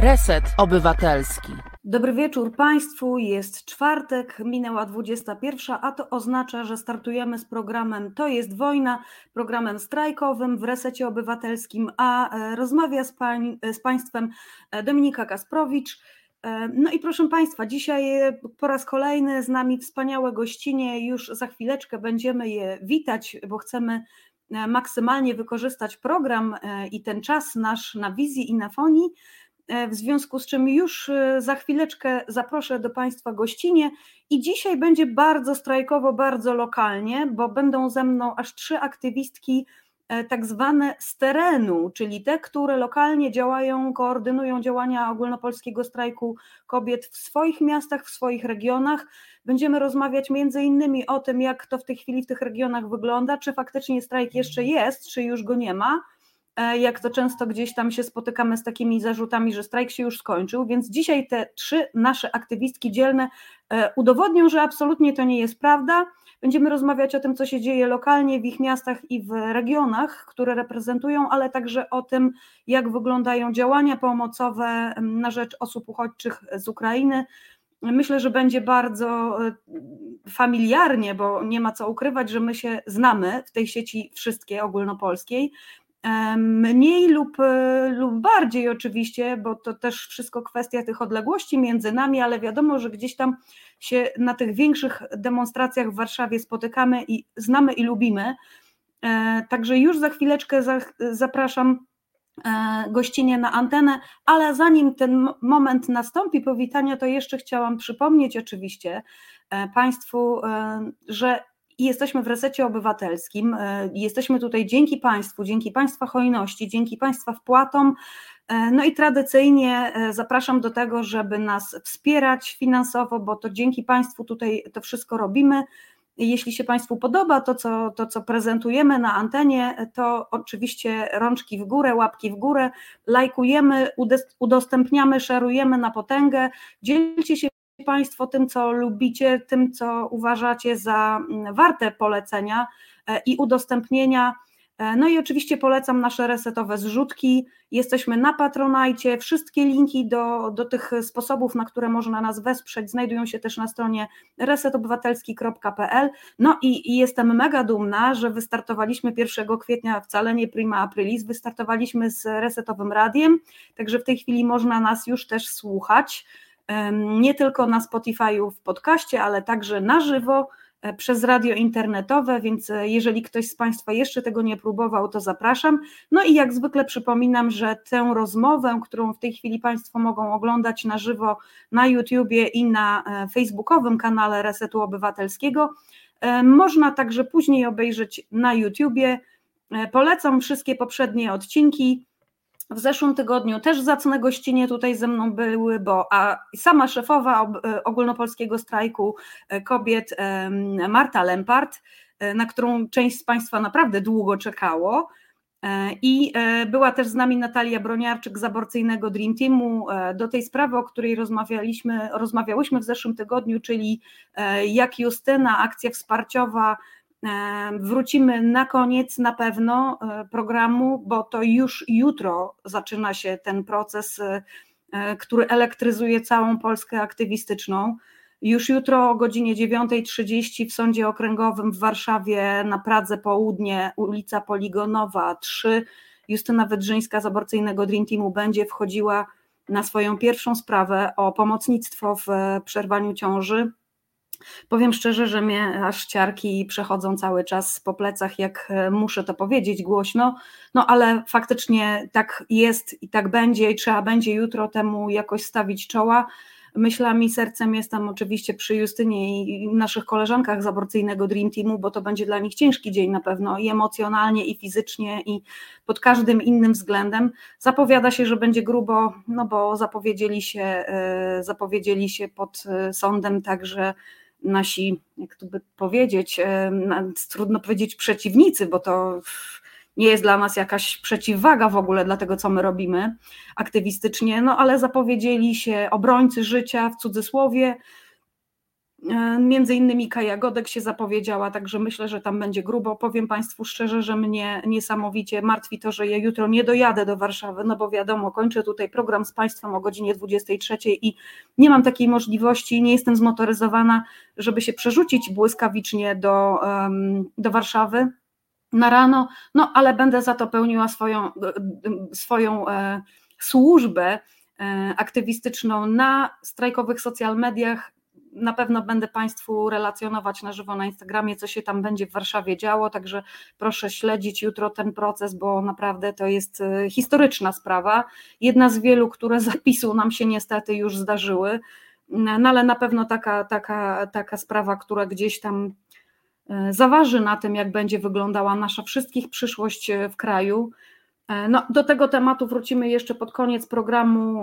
Reset Obywatelski. Dobry wieczór Państwu. Jest czwartek, minęła 21, a to oznacza, że startujemy z programem To jest wojna, programem strajkowym w Resecie Obywatelskim, a e, rozmawia z, pań, z Państwem e, Dominika Kasprowicz. E, no i proszę Państwa, dzisiaj po raz kolejny z nami wspaniałe gościnie. Już za chwileczkę będziemy je witać, bo chcemy maksymalnie wykorzystać program i ten czas nasz na wizji i na fonii. E, w związku z czym już e, za chwileczkę zaproszę do Państwa gościnie i dzisiaj będzie bardzo strajkowo, bardzo lokalnie, bo będą ze mną aż trzy aktywistki e, tak zwane z terenu, czyli te, które lokalnie działają, koordynują działania ogólnopolskiego strajku kobiet w swoich miastach, w swoich regionach. Będziemy rozmawiać między innymi o tym, jak to w tej chwili w tych regionach wygląda, czy faktycznie strajk jeszcze jest, czy już go nie ma jak to często gdzieś tam się spotykamy z takimi zarzutami, że strajk się już skończył, więc dzisiaj te trzy nasze aktywistki dzielne e, udowodnią, że absolutnie to nie jest prawda. Będziemy rozmawiać o tym, co się dzieje lokalnie w ich miastach i w regionach, które reprezentują, ale także o tym, jak wyglądają działania pomocowe na rzecz osób uchodźczych z Ukrainy. Myślę, że będzie bardzo e, familiarnie, bo nie ma co ukrywać, że my się znamy w tej sieci wszystkie ogólnopolskiej. Mniej lub, e, lub bardziej oczywiście, bo to też wszystko kwestia tych odległości między nami, ale wiadomo, że gdzieś tam się na tych większych demonstracjach w Warszawie spotykamy i znamy i lubimy. E, także już za chwileczkę zapraszam e, gościnie na antenę, ale zanim ten moment nastąpi powitania, to jeszcze chciałam przypomnieć oczywiście Państwu, że i jesteśmy w resecie obywatelskim. E, jesteśmy tutaj dzięki Państwu, dzięki Państwa hojności, dzięki Państwa wpłatom. E, no i tradycyjnie e, zapraszam do tego, żeby nas wspierać finansowo, bo to dzięki Państwu tutaj to wszystko robimy. Jeśli się Państwu podoba to co, to, co prezentujemy na antenie, to oczywiście rączki w górę, łapki w górę, lajkujemy, udostępniamy, szerujemy na potęgę. Dzielcie się Państwo tym, co lubicie, tym, co uważacie za mm, warte polecenia e, i udostępnienia. E, no i oczywiście polecam nasze resetowe zrzutki. Jesteśmy na Patronajcie. Wszystkie linki do, do tych sposobów, na które można nas wesprzeć, znajdują się też na stronie resetobywatelski.pl. No i, i, jestem mega dumna, że wystartowaliśmy 1 kwietnia, wcale nie prima aprilis, wystartowaliśmy z resetowym radiem, także w tej chwili można nas już też słuchać nie tylko na Spotify'u w podcaście, ale także na żywo e, przez radio internetowe, więc e, jeżeli ktoś z Państwa jeszcze tego nie próbował, to zapraszam. No i jak zwykle przypominam, że tę rozmowę, którą w tej chwili Państwo mogą oglądać na żywo na YouTubie i na e, facebookowym kanale Resetu Obywatelskiego, można także później obejrzeć na YouTubie. Polecam wszystkie poprzednie odcinki. W zeszłym tygodniu też zacne gościnie tutaj ze mną były, bo a sama szefowa e, ogólnopolskiego strajku e, kobiet Marta Lempart, e, na którą część z Państwa naprawdę długo czekało. I była też z nami Natalia Broniarczyk z aborcyjnego Dream Teamu do tej sprawy, o której rozmawialiśmy, rozmawiałyśmy w zeszłym tygodniu, czyli jak Justyna, akcja wsparciowa Wrócimy na koniec na pewno e, programu, bo to już jutro zaczyna się ten proces, e, e, który elektryzuje całą Polskę aktywistyczną. Już jutro o godzinie 9.30 w Sądzie Okręgowym w Warszawie na Pradze Południe, ulica Poligonowa 3, Justyna Wydrzyńska z aborcyjnego Dream Teamu będzie wchodziła na swoją pierwszą sprawę o pomocnictwo w przerwaniu ciąży. Powiem szczerze, że mnie aż ciarki przechodzą cały czas po plecach, jak e, muszę to powiedzieć głośno, no ale faktycznie tak jest i tak będzie i trzeba będzie jutro temu jakoś stawić czoła. Myślami, sercem jestem oczywiście przy Justynie i naszych koleżankach z aborcyjnego Dream Teamu, bo to będzie dla nich ciężki dzień na pewno i emocjonalnie, i fizycznie, i pod każdym innym względem. Zapowiada się, że będzie grubo, no bo zapowiedzieli się, e, zapowiedzieli się pod e, sądem także nasi, jak to by powiedzieć, trudno powiedzieć przeciwnicy, bo to nie jest dla nas jakaś przeciwwaga w ogóle dla tego, co my robimy aktywistycznie, no ale zapowiedzieli się obrońcy życia w cudzysłowie, E, między innymi Kaja Godek się zapowiedziała, także myślę, że tam będzie grubo. Powiem Państwu szczerze, że mnie niesamowicie martwi to, że ja jutro nie dojadę do Warszawy, no bo wiadomo, kończę tutaj program z Państwem o godzinie 23 i nie mam takiej możliwości, nie jestem zmotoryzowana, żeby się przerzucić błyskawicznie do, do Warszawy na rano, no ale będę za to pełniła swoją, swoją e, służbę e, aktywistyczną na strajkowych social mediach na pewno będę Państwu relacjonować na żywo na Instagramie, co się tam będzie w Warszawie działo, także proszę śledzić jutro ten proces, bo naprawdę to jest e, historyczna sprawa. Jedna z wielu, które zapisu nam się niestety już zdarzyły, no ale na pewno taka, taka, taka sprawa, która gdzieś tam e, zaważy na tym, jak będzie wyglądała nasza wszystkich przyszłość e, w kraju. E, no, do tego tematu wrócimy jeszcze pod koniec programu.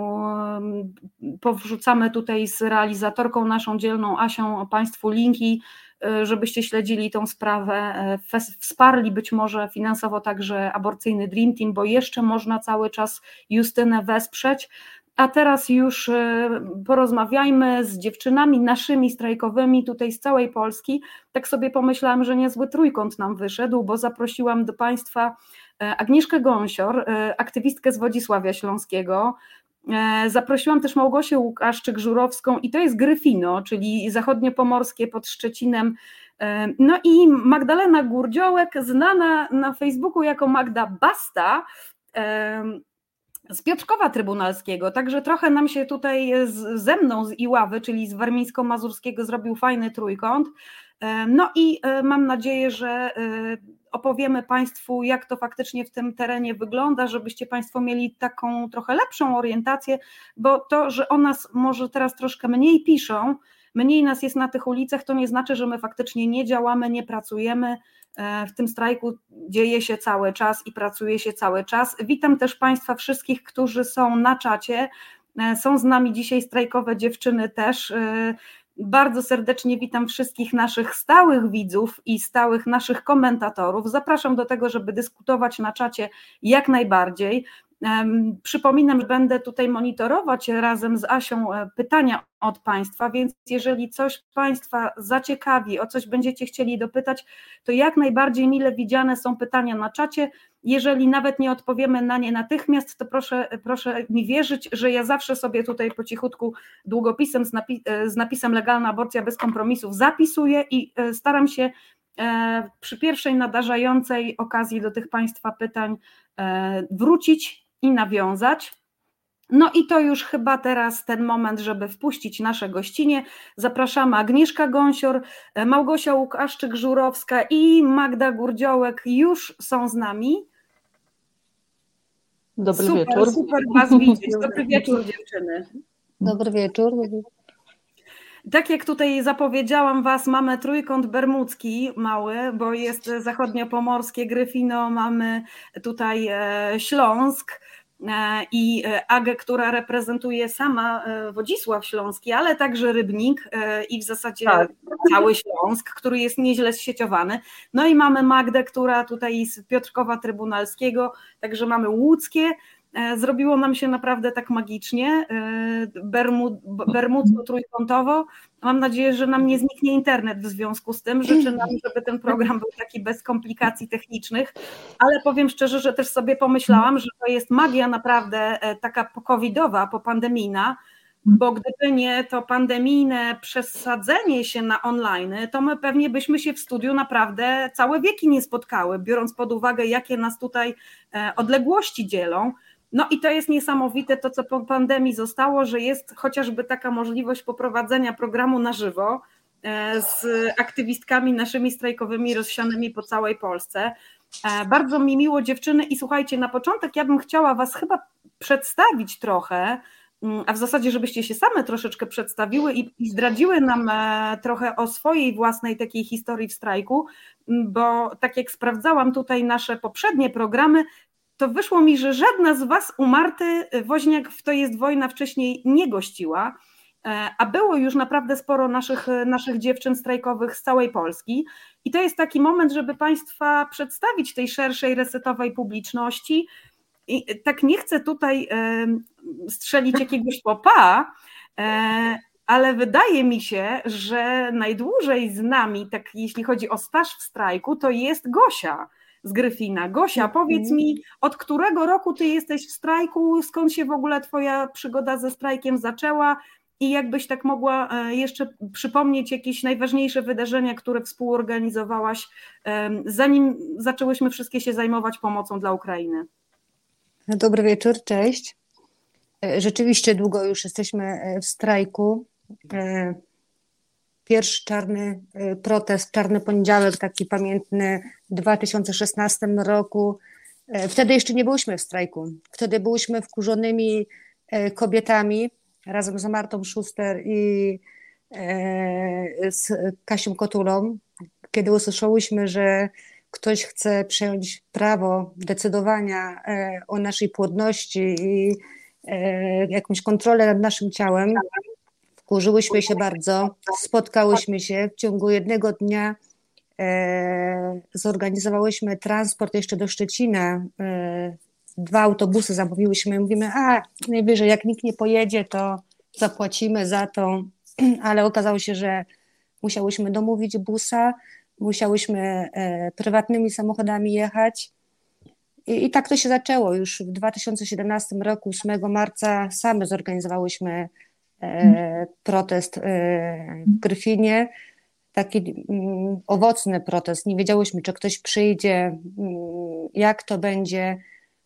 Powrzucamy tutaj z realizatorką naszą dzielną Asią Państwu linki, e, żebyście śledzili tą sprawę, e, wsparli być może finansowo także aborcyjny Dream Team, bo jeszcze można cały czas Justynę wesprzeć. A teraz już porozmawiajmy z dziewczynami naszymi strajkowymi tutaj z całej Polski. Tak sobie pomyślałam, że niezły trójkąt nam wyszedł, bo zaprosiłam do Państwa E, Agnieszkę Gąsior, e, aktywistkę z Wodzisławia Śląskiego. E, zaprosiłam też Małgosię Łukaszczyk-Żurowską i to jest Gryfino, czyli zachodniopomorskie pod Szczecinem. No i Magdalena Gurdziołek, znana na Facebooku jako Magda Basta, z Piotrkowa Trybunalskiego, także trochę nam się tutaj z, ze mną z Iławy, czyli z Warmińsko-Mazurskiego zrobił fajny trójkąt. No i mam nadzieję, że opowiemy Państwu, jak to faktycznie w tym terenie wygląda, żebyście Państwo mieli taką trochę lepszą orientację, bo to, że o nas może teraz troszkę mniej piszą, mniej nas jest na tych ulicach, to nie znaczy, że my faktycznie nie działamy, nie pracujemy. E, w tym strajku dzieje się cały czas i pracuje się cały czas. Witam też Państwa wszystkich, którzy są na czacie. E, są z nami dzisiaj strajkowe dziewczyny też. Bardzo serdecznie witam wszystkich naszych stałych widzów i stałych naszych komentatorów. Zapraszam do tego, żeby dyskutować na czacie jak najbardziej. Przypominam, że będę tutaj monitorować razem z Asią e, pytania od Państwa, więc jeżeli coś Państwa zaciekawi, o coś będziecie chcieli dopytać, to jak najbardziej mile widziane są pytania na czacie. Jeżeli nawet nie odpowiemy na nie natychmiast, to proszę, proszę mi wierzyć, że ja zawsze sobie tutaj po cichutku długopisem z, napi e, z napisem Legalna aborcja bez kompromisów zapisuję i e, staram się przy pierwszej nadarzającej okazji do tych Państwa pytań wrócić i nawiązać. No i to już chyba teraz ten moment, żeby wpuścić nasze gościnie. Zapraszamy Agnieszka Gąsior, Małgosia Łukaszczyk-Żurowska i Magda Gurdziołek już są z nami. Dobry super, wieczór. Super Was widzieć. Dobry wieczór dziewczyny. Dobry wieczór. Tak jak tutaj zapowiedziałam Was, mamy trójkąt bermudzki mały, bo jest zachodniopomorskie Gryfino, mamy tutaj e, Śląsk, i e, Agę, która reprezentuje sama e, Wodzisław Śląski, ale także Rybnik i w zasadzie tak. cały Śląsk, który jest nieźle zsieciowany. No i mamy Magdę, która tutaj z Piotrkowa Trybunalskiego, także mamy łódzkie, Zrobiło nam się naprawdę tak magicznie, bermudzko-trójkątowo. Mam nadzieję, że nam nie zniknie internet w związku z tym. Życzę nam, żeby ten program był taki bez komplikacji technicznych, ale powiem szczerze, że też sobie pomyślałam, że to jest magia naprawdę e, taka pokowidowa, popandemijna, bo gdyby nie to pandemijne przesadzenie się na online, to my pewnie byśmy się w studiu naprawdę całe wieki nie spotkały, biorąc pod uwagę, jakie nas tutaj e, odległości dzielą. No i to jest niesamowite, to co po pandemii zostało, że jest chociażby taka możliwość poprowadzenia programu na żywo e, z aktywistkami naszymi strajkowymi rozsianymi po całej Polsce. E, bardzo mi miło dziewczyny i słuchajcie, na początek ja bym chciała Was chyba przedstawić trochę, mm, a w zasadzie, żebyście się same troszeczkę przedstawiły i, zdradziły nam e, trochę o swojej własnej takiej historii w strajku, bo tak jak sprawdzałam tutaj nasze poprzednie programy, to wyszło mi, że żadna z Was u Marty Woźniak w To jest wojna wcześniej nie gościła, e, a było już naprawdę sporo naszych, naszych dziewczyn strajkowych z całej Polski. I to jest taki moment, żeby Państwa przedstawić tej szerszej resetowej publiczności. I tak nie chcę tutaj strzelić jakiegoś popa, e, ale wydaje mi się, że najdłużej z nami, tak jeśli chodzi o staż w strajku, to jest Gosia z Gryfina. Gosia, Mhm. powiedz mi, od którego roku ty jesteś w strajku, skąd się w ogóle twoja przygoda ze strajkiem zaczęła i jakbyś tak mogła e, jeszcze przypomnieć jakieś najważniejsze wydarzenia, które współorganizowałaś, zanim zaczęłyśmy wszystkie się zajmować pomocą dla Ukrainy. Dobry wieczór, cześć. E, Rzeczywiście długo już jesteśmy e, w strajku. Pierwszy czarny protest, czarny poniedziałek, taki pamiętny 2016 roku. E, Wtedy jeszcze nie byliśmy w strajku. Wtedy byliśmy wkurzonymi e, kobietami razem z Martą Schuster i e, z Kasią Kotulą, kiedy usłyszałyśmy, że ktoś chce przejąć prawo decydowania o naszej płodności i jakąś kontrolę nad naszym ciałem. Wkurzyłyśmy się bardzo, spotkałyśmy się w ciągu jednego dnia. E, zorganizowałyśmy transport jeszcze do Szczecina. E, dwa autobusy zamówiłyśmy. Mówimy, a najwyżej jak nikt nie pojedzie, to zapłacimy za to. Ale okazało się, że musiałyśmy domówić busa, musiałyśmy e, prywatnymi samochodami jechać. I, I tak to się zaczęło. Już w 2017 roku, 8 marca, same zorganizowałyśmy e, protest e, w Gryfinie. Taki mm, owocny protest. Nie wiedziałyśmy, czy ktoś przyjdzie, mm, jak to będzie,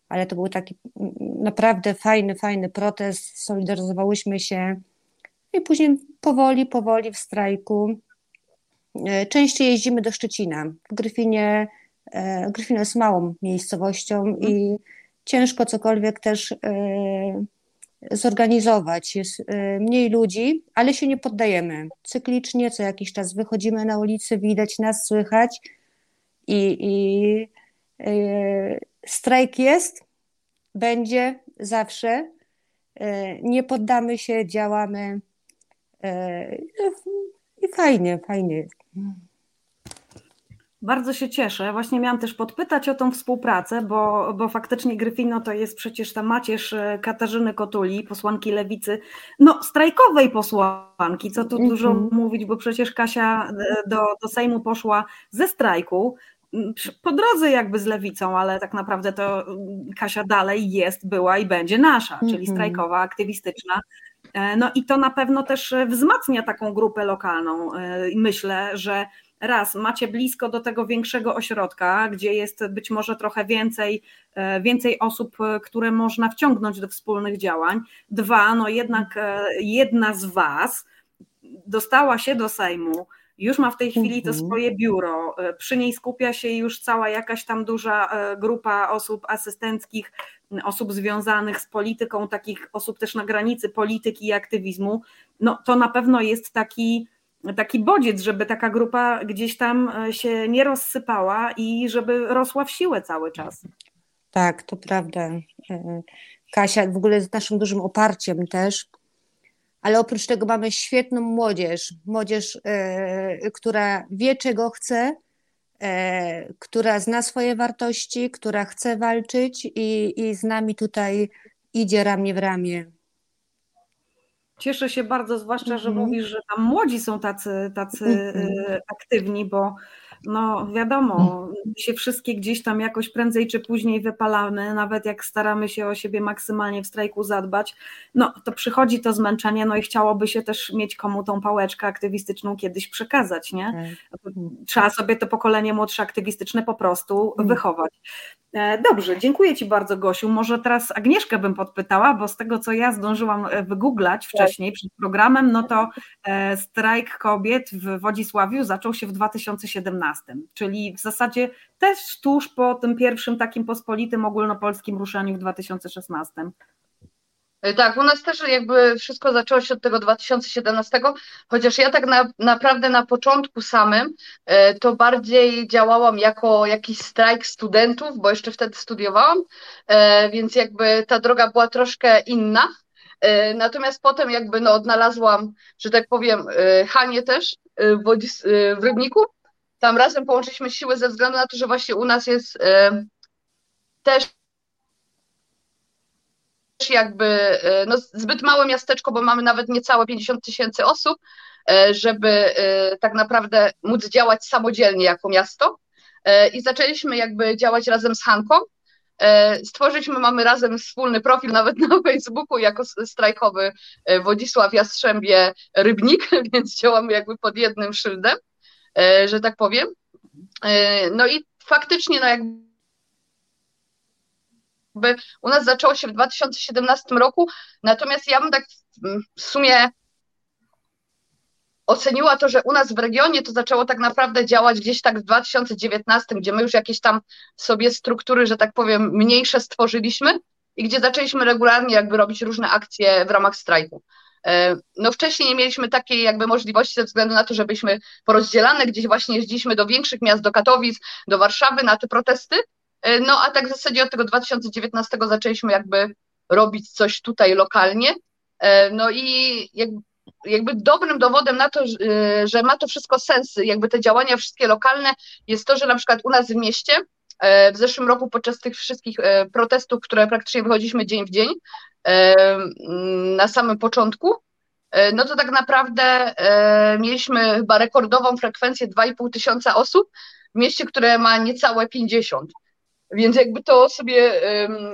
ale to był taki mm, naprawdę fajny, fajny protest. Solidaryzowałyśmy się i później powoli, powoli w strajku. E, Częściej jeździmy do Szczecina. W Gryfinie, e, Gryfino jest małą miejscowością i ciężko cokolwiek też e, zorganizować. Jest e, mniej ludzi, ale się nie poddajemy. Cyklicznie co jakiś czas wychodzimy na ulicę, widać nas, słychać i, i e, strajk jest, będzie zawsze. E, Nie poddamy się, działamy. E, I fajnie, fajnie. Bardzo się cieszę. Właśnie miałam też podpytać o tą współpracę, bo, bo faktycznie Gryfino to jest przecież ta macierz e, Katarzyny Kotuli, posłanki lewicy, no strajkowej posłanki, co tu Mhm. dużo mówić, bo przecież Kasia e, do, do Sejmu poszła ze strajku, m, przy- po drodze jakby z lewicą, ale tak naprawdę to mm, Kasia dalej jest, była i będzie nasza, czyli Mhm. strajkowa, aktywistyczna. E, No i to na pewno też wzmacnia taką grupę lokalną. Myślę, że raz macie blisko do tego większego ośrodka, gdzie jest być może trochę więcej, e, więcej osób, e, które można wciągnąć do wspólnych działań. Dwa, no jednak e, jedna z Was dostała się do Sejmu. Już ma w tej chwili to Mhm. swoje biuro. Przy niej skupia się już cała jakaś tam duża grupa osób asystenckich, osób związanych z polityką, takich osób też na granicy polityki i aktywizmu. No to na pewno jest taki taki bodziec, żeby taka grupa gdzieś tam e, się nie rozsypała i żeby rosła w siłę cały czas. Tak, to prawda. E, Kasia w ogóle jest naszym dużym oparciem też. Ale oprócz tego mamy świetną młodzież. Młodzież, e, która wie, czego chce, która zna swoje wartości, która chce walczyć i, i z nami tutaj idzie ramię w ramię. Cieszę się bardzo, zwłaszcza, że Mhm. mówisz, że tam młodzi są tacy, tacy Mhm. e, aktywni, bo no wiadomo, my się wszystkie gdzieś tam jakoś prędzej czy później wypalamy, nawet jak staramy się o siebie maksymalnie w strajku zadbać, no to przychodzi to zmęczenie, no i chciałoby się też mieć komu tą pałeczkę aktywistyczną kiedyś przekazać, nie? Tak. Trzeba sobie to pokolenie młodsze aktywistyczne po prostu Mm. wychować. E, Dobrze, dziękuję Ci bardzo, Gosiu. Może teraz Agnieszkę bym podpytała, bo z tego, co ja zdążyłam e, wygooglać wcześniej przed programem, no to e, strajk kobiet w Wodzisławiu zaczął się w 2017, czyli w zasadzie też tuż po tym pierwszym takim pospolitym ogólnopolskim ruszeniu w 2016. Tak, u nas też jakby wszystko zaczęło się od tego 2017, chociaż ja tak na, naprawdę na początku samym e, to bardziej działałam jako jakiś strajk studentów, bo jeszcze wtedy studiowałam, e, więc jakby ta droga była troszkę inna. E, Natomiast potem jakby no odnalazłam, że tak powiem, e, Hanię też e, w, e, Rybniku. Tam razem połączyliśmy siły ze względu na to, że właśnie u nas jest e, też jakby no, zbyt małe miasteczko, bo mamy nawet niecałe 50 tysięcy osób, żeby tak naprawdę móc działać samodzielnie jako miasto. I zaczęliśmy jakby działać razem z Hanką. Stworzyliśmy, mamy razem wspólny profil nawet na Facebooku jako strajkowy Wodzisław Jastrzębie Rybnik, więc działamy jakby pod jednym szyldem, że tak powiem. No i faktycznie, no jakby u nas zaczęło się w 2017 roku, natomiast ja bym tak w sumie oceniła to, że u nas w regionie to zaczęło tak naprawdę działać gdzieś tak w 2019, gdzie my już jakieś tam sobie struktury, że tak powiem, mniejsze stworzyliśmy i gdzie zaczęliśmy regularnie jakby robić różne akcje w ramach strajku. No wcześniej nie mieliśmy takiej jakby możliwości ze względu na to, że byliśmy porozdzielane, gdzieś właśnie jeździliśmy do większych miast, do Katowic, do Warszawy na te protesty, no a tak w zasadzie od tego 2019 zaczęliśmy jakby robić coś tutaj lokalnie, no i jakby dobrym dowodem na to, że ma to wszystko sens, jakby te działania wszystkie lokalne, jest to, że na przykład u nas w mieście w zeszłym roku podczas tych wszystkich protestów, które praktycznie wychodziliśmy dzień w dzień, na samym początku, no to tak naprawdę mieliśmy chyba rekordową frekwencję 2,5 tysiąca osób w mieście, które ma niecałe 50. Więc jakby to sobie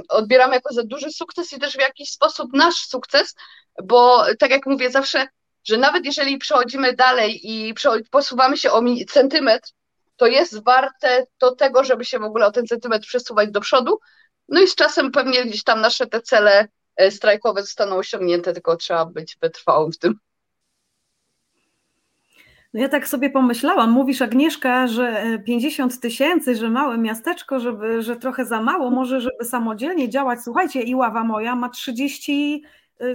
odbieramy jako za duży sukces i też w jakiś sposób nasz sukces, bo tak jak mówię zawsze, że nawet jeżeli przechodzimy dalej i posuwamy się o centymetr, to jest warte to tego, żeby się w ogóle o ten centymetr przesuwać do przodu. No i z czasem pewnie gdzieś tam nasze te cele e, strajkowe zostaną osiągnięte, tylko trzeba być wytrwałym w tym. No ja tak sobie pomyślałam, mówisz Agnieszka, że 50 e, tysięcy, że małe miasteczko, żeby, że trochę za mało, może żeby samodzielnie działać. Słuchajcie, Iława moja ma 30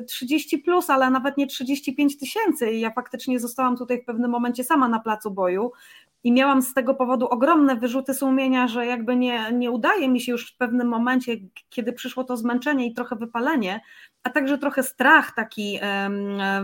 30 plus, ale nawet nie 35 tysięcy. I ja faktycznie zostałam tutaj w pewnym momencie sama na placu boju i miałam z tego powodu ogromne wyrzuty sumienia, że jakby nie, nie udaje mi się już w pewnym momencie, kiedy przyszło to zmęczenie i trochę wypalenie, a także trochę strach taki,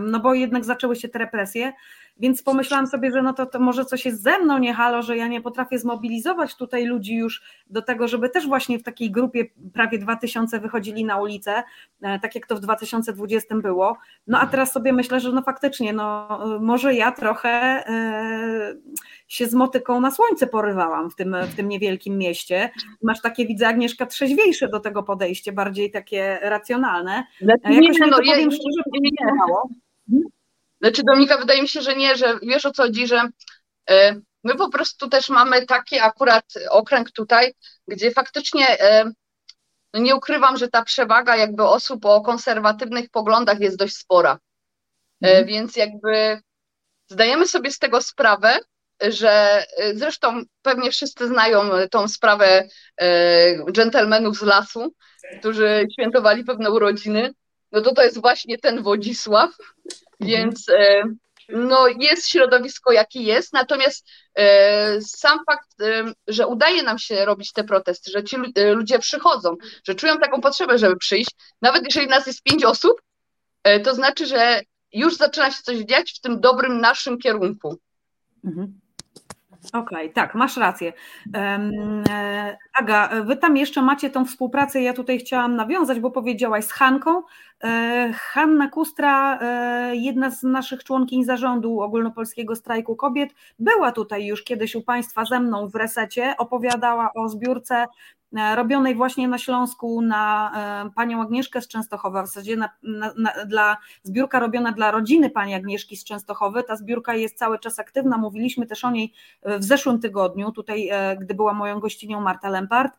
no bo jednak zaczęły się te represje, więc pomyślałam sobie, że no to, to może coś jest ze mną, nie halo, że ja nie potrafię zmobilizować tutaj ludzi już do tego, żeby też właśnie w takiej grupie prawie 2000 wychodzili na ulicę, e, tak jak to w 2020 było. No a teraz sobie myślę, że no faktycznie, no może ja trochę e, się z motyką na słońce porywałam w tym, w tym niewielkim mieście. Masz takie, widzę, Agnieszka, trzeźwiejsze do tego podejście, bardziej takie racjonalne. Znaczy, Jakoś nie, no, to powiem szczerze, nie, nie. nie. Znaczy Dominika, wydaje mi się, że nie, że wiesz o co chodzi, że e, my po prostu też mamy taki akurat okręg tutaj, gdzie faktycznie e, no nie ukrywam, że ta przewaga jakby osób o konserwatywnych poglądach jest dość spora. Mhm. Więc jakby zdajemy sobie z tego sprawę, że zresztą pewnie wszyscy znają tą sprawę dżentelmenów z lasu, którzy świętowali pewne urodziny. No to to jest właśnie ten Wodzisław, więc e, no, jest środowisko, jakie jest, natomiast e, sam fakt, e, że udaje nam się robić te protesty, że ci ludzie przychodzą, że czują taką potrzebę, żeby przyjść, nawet jeżeli nas jest pięć osób, to znaczy, że już zaczyna się coś dziać w tym dobrym naszym kierunku. Mhm. Okej, okay, tak, masz rację. Um, Aga, wy tam jeszcze macie tą współpracę, ja tutaj chciałam nawiązać, bo powiedziałaś z Hanką. E, Hanna Kustra, e, jedna z naszych członkiń zarządu Ogólnopolskiego Strajku Kobiet, była tutaj już kiedyś u Państwa ze mną w resecie, opowiadała o zbiórce E, robionej właśnie na Śląsku na e, panią Agnieszkę z Częstochowa, w zasadzie na, na, na, dla, zbiórka robiona dla rodziny pani Agnieszki z Częstochowy. Ta zbiórka jest cały czas aktywna, mówiliśmy też o niej w zeszłym tygodniu, tutaj e, gdy była moją gościnią Marta Lempart.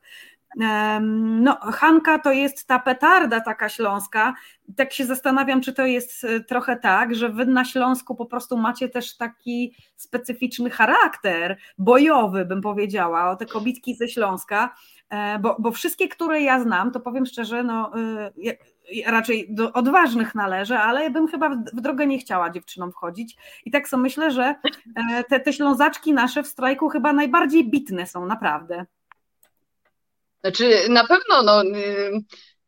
No, Hanka to jest ta petarda taka śląska. Tak się zastanawiam, czy to jest trochę tak, że wy na Śląsku po prostu macie też taki specyficzny charakter, bojowy bym powiedziała, o te kobitki ze Śląska, E, bo, bo wszystkie, które ja znam, to powiem szczerze, no y, raczej do odważnych należy, ale bym chyba w drogę nie chciała dziewczynom wchodzić. I tak sobie myślę, że e, te, te ślązaczki nasze w strajku chyba najbardziej bitne są, naprawdę. Znaczy, na pewno, no, y,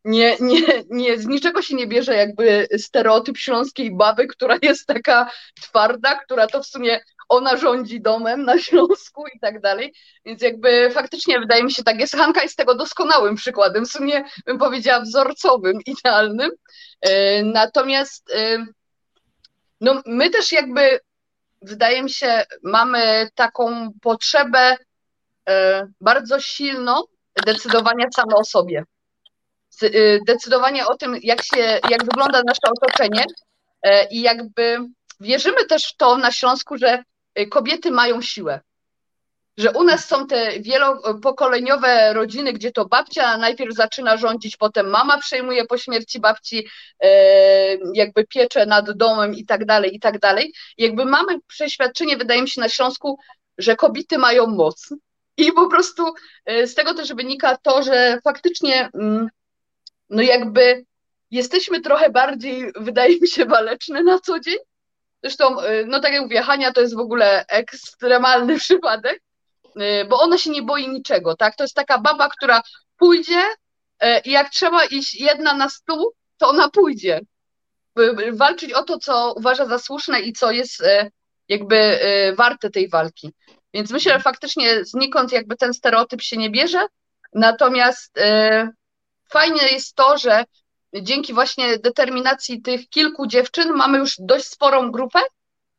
nie, nie, nie, z niczego się nie bierze jakby stereotyp śląskiej baby, która jest taka twarda, która to w sumie ona rządzi domem na Śląsku i tak dalej. Więc jakby faktycznie wydaje mi się tak jest. Hanka jest tego doskonałym przykładem, w sumie bym powiedziała wzorcowym, idealnym. E, natomiast e, no, my też jakby wydaje mi się, mamy taką potrzebę bardzo silną decydowania same o sobie. Decydowania o tym, jak, się, jak wygląda nasze otoczenie i jakby wierzymy też w to na Śląsku, że kobiety mają siłę. Że u nas są te wielopokoleniowe rodziny, gdzie to babcia najpierw zaczyna rządzić, potem mama przejmuje po śmierci babci, e, jakby pieczę nad domem i tak dalej, i tak dalej. Jakby mamy przeświadczenie, wydaje mi się, na Śląsku, że kobiety mają moc. I po prostu e, z tego też wynika to, że faktycznie, mm, no jakby jesteśmy trochę bardziej, wydaje mi się, waleczne na co dzień, Zresztą, y, no tak jak mówię, Hania to jest w ogóle ekstremalny przypadek, y, bo ona się nie boi niczego, tak? To jest taka baba, która pójdzie y, i jak trzeba iść jedna na stół, to ona pójdzie. Walczyć o to, co uważa za słuszne i co jest jakby warte tej walki. Więc myślę, że faktycznie znikąd jakby ten stereotyp się nie bierze. Natomiast fajne jest to, że dzięki właśnie determinacji tych kilku dziewczyn mamy już dość sporą grupę,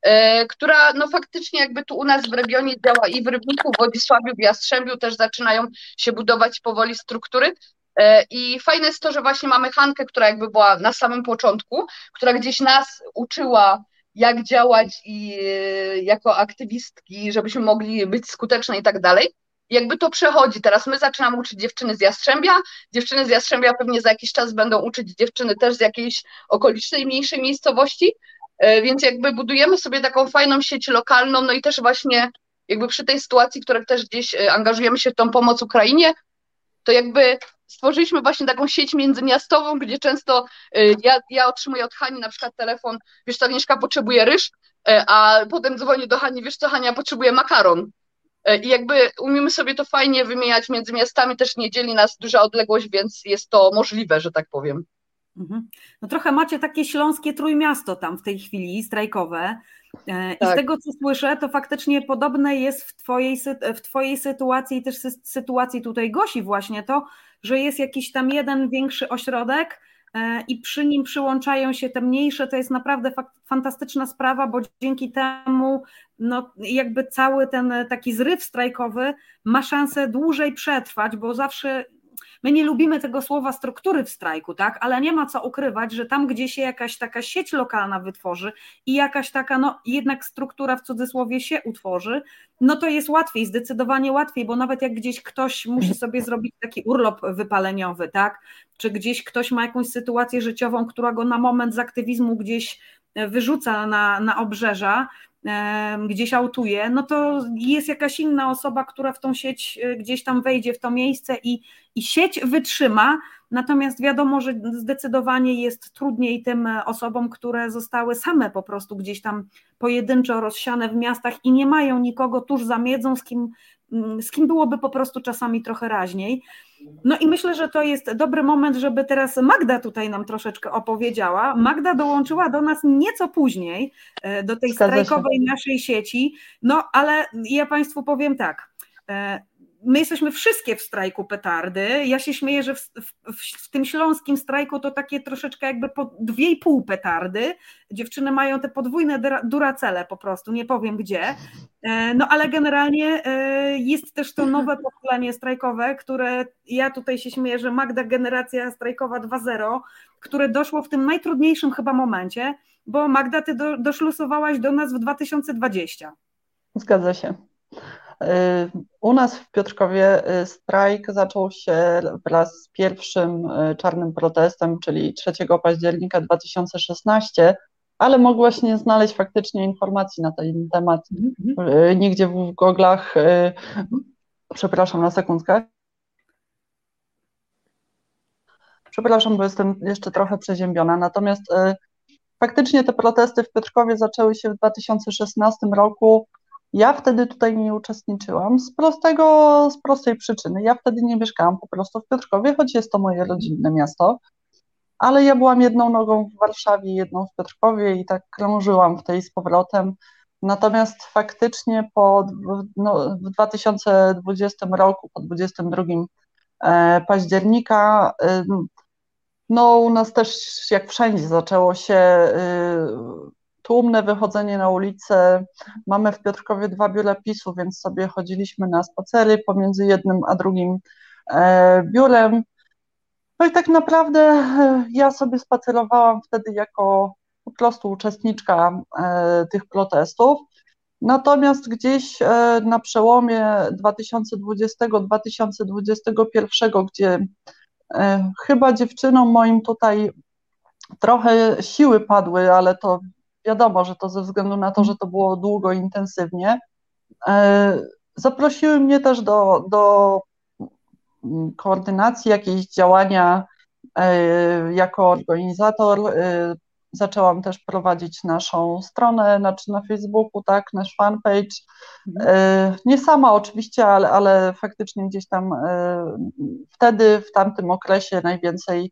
e, która no faktycznie jakby tu u nas w regionie działa i w Rybniku, w Wodzisławiu, w Jastrzębiu też zaczynają się budować powoli struktury. E, I fajne jest to, że właśnie mamy Hankę, która jakby była na samym początku, która gdzieś nas uczyła, jak działać i e, jako aktywistki, żebyśmy mogli być skuteczne i tak dalej jakby to przechodzi. Teraz my zaczynamy uczyć dziewczyny z Jastrzębia, dziewczyny z Jastrzębia pewnie za jakiś czas będą uczyć dziewczyny też z jakiejś okolicznej, mniejszej miejscowości, e, więc jakby budujemy sobie taką fajną sieć lokalną, no i też właśnie jakby przy tej sytuacji, która też gdzieś e, angażujemy się w tą pomoc Ukrainie, to jakby stworzyliśmy właśnie taką sieć międzymiastową, gdzie często e, ja, ja otrzymuję od Hani na przykład telefon, wiesz co, Agnieszka potrzebuje ryż, a potem dzwonię do Hani, wiesz co, Hania potrzebuje makaron. E, I jakby umiemy sobie to fajnie wymieniać między miastami, też nie dzieli nas duża odległość, więc jest to możliwe, że tak powiem. Mhm. No trochę macie takie śląskie trójmiasto tam w tej chwili, strajkowe. E, I tak. z tego, co słyszę, to faktycznie podobne jest w twojej, w twojej sytuacji i też sytuacji tutaj Gosi właśnie to, że jest jakiś tam jeden większy ośrodek, E, i przy nim przyłączają się te mniejsze, to jest naprawdę fantastyczna sprawa, bo dzięki temu no, jakby cały ten taki zryw strajkowy ma szansę dłużej przetrwać, bo zawsze My nie lubimy tego słowa struktury w strajku, tak? Ale nie ma co ukrywać, że tam, gdzie się jakaś taka sieć lokalna wytworzy i jakaś taka, no jednak struktura w cudzysłowie się utworzy, no to jest łatwiej, zdecydowanie łatwiej, bo nawet jak gdzieś ktoś musi sobie zrobić taki urlop wypaleniowy, tak? Czy gdzieś ktoś ma jakąś sytuację życiową, która go na moment z aktywizmu gdzieś wyrzuca na, na obrzeża, gdzieś autuje, no to jest jakaś inna osoba, która w tą sieć e, gdzieś tam wejdzie w to miejsce i, i sieć wytrzyma, natomiast wiadomo, że zdecydowanie jest trudniej tym osobom, które zostały same po prostu gdzieś tam pojedynczo rozsiane w miastach i nie mają nikogo tuż za miedzą, z kim, mm, z kim byłoby po prostu czasami trochę raźniej. No i myślę, że to jest dobry moment, żeby teraz Magda tutaj nam troszeczkę opowiedziała. Magda dołączyła do nas nieco później, e, do tej strajkowej naszej sieci, no ale ja Państwu powiem tak. My jesteśmy wszystkie w strajku petardy. Ja się śmieję, że w, w, w, tym śląskim strajku to takie troszeczkę jakby po dwie i pół petardy. Dziewczyny mają te podwójne duracele po prostu, nie powiem gdzie. E, no ale generalnie e, jest też to nowe pokolenie strajkowe, które ja tutaj się śmieję, że Magda generacja strajkowa 2.0, które doszło w tym najtrudniejszym chyba momencie, bo Magda, ty do, doszlusowałaś do nas w 2020. Zgadza się. U nas w Piotrkowie y, strajk zaczął się wraz z pierwszym y, czarnym protestem, czyli 3 października 2016, ale mogłaś nie znaleźć faktycznie informacji na ten temat mm-hmm. nigdzie w goglach. Przepraszam na sekundkę. Przepraszam, bo jestem jeszcze trochę przeziębiona. Natomiast faktycznie te protesty w Piotrkowie zaczęły się w 2016 roku ja wtedy tutaj nie uczestniczyłam z prostego, z prostej przyczyny. Ja wtedy nie mieszkałam po prostu w Piotrkowie, choć jest to moje rodzinne miasto, ale ja byłam jedną nogą w Warszawie, jedną w Piotrkowie i tak krążyłam w tej z powrotem. Natomiast faktycznie po, no, w 2020 roku, po 22 października, no u nas też jak wszędzie zaczęło się tłumne wychodzenie na ulicę. Mamy w Piotrkowie dwa biura PiSu, więc sobie chodziliśmy na spacery pomiędzy jednym a drugim e, biurem. No i tak naprawdę e, ja sobie spacerowałam wtedy jako po prostu uczestniczka e, tych protestów. Natomiast gdzieś na przełomie 2020-2021, gdzie chyba dziewczynom moim tutaj trochę siły padły, ale to wiadomo, że to ze względu na to, że to było długo, intensywnie. E, zaprosiły mnie też do, do koordynacji jakiejś działania e, jako organizator. E, zaczęłam też prowadzić naszą stronę, znaczy na Facebooku, tak, nasz fanpage. Nie sama oczywiście, ale, ale faktycznie gdzieś tam wtedy, w tamtym okresie najwięcej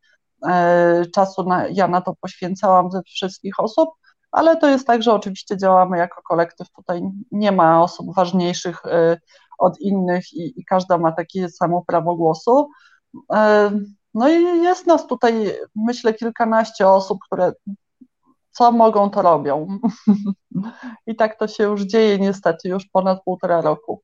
czasu na, ja na to poświęcałam ze wszystkich osób ale to jest tak, że oczywiście działamy jako kolektyw, tutaj nie ma osób ważniejszych y, od innych i, i każda ma takie samo prawo głosu. Y, no i jest nas tutaj, myślę, kilkanaście osób, które co mogą, to robią. I tak to się już dzieje niestety już ponad półtora roku.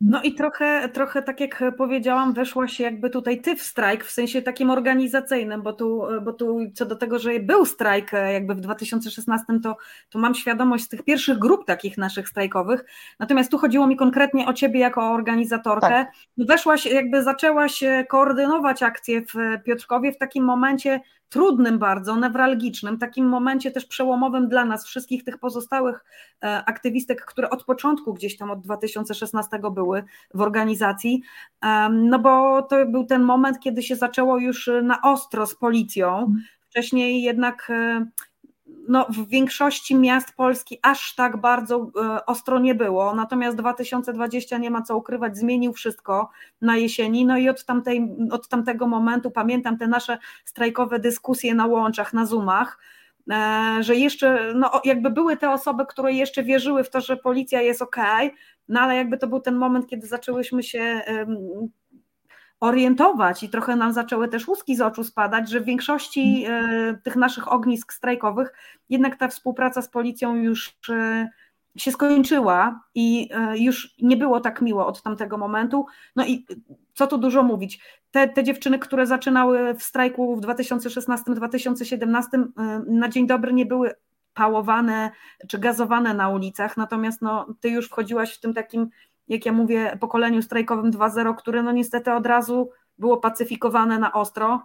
No i trochę, trochę tak jak powiedziałam, weszłaś jakby tutaj ty w strajk, w sensie takim organizacyjnym, bo tu, bo tu co do tego, że był strajk jakby w 2016, to, to mam świadomość z tych pierwszych grup takich naszych strajkowych, natomiast tu chodziło mi konkretnie o ciebie jako organizatorkę. Tak. Weszłaś, jakby zaczęłaś koordynować akcję w Piotrkowie w takim momencie, trudnym bardzo, newralgicznym, takim momencie też przełomowym dla nas, wszystkich tych pozostałych e, aktywistek, które od początku gdzieś tam od 2016 były w organizacji, no bo to był ten moment, kiedy się zaczęło już na ostro z policją. Mhm. Wcześniej jednak e, no, w większości miast Polski aż tak bardzo e, ostro nie było, natomiast 2020 nie ma co ukrywać, zmienił wszystko na jesieni, no i od, tamtej, od tamtego momentu pamiętam te nasze strajkowe dyskusje na łączach, na zoomach, e, że jeszcze, no jakby były te osoby, które jeszcze wierzyły w to, że policja jest ok, no ale jakby to był ten moment, kiedy zaczęłyśmy się orientować i trochę nam zaczęły też łuski z oczu spadać, że w większości e, tych naszych ognisk strajkowych jednak ta współpraca z policją już e, się skończyła i e, już nie było tak miło od tamtego momentu. No i co tu dużo mówić, te, te dziewczyny, które zaczynały w strajku w 2016-2017 na dzień dobry nie były pałowane czy gazowane na ulicach, natomiast no, ty już wchodziłaś w tym takim jak ja mówię, pokoleniu strajkowym 2.0, które no niestety od razu było pacyfikowane na ostro.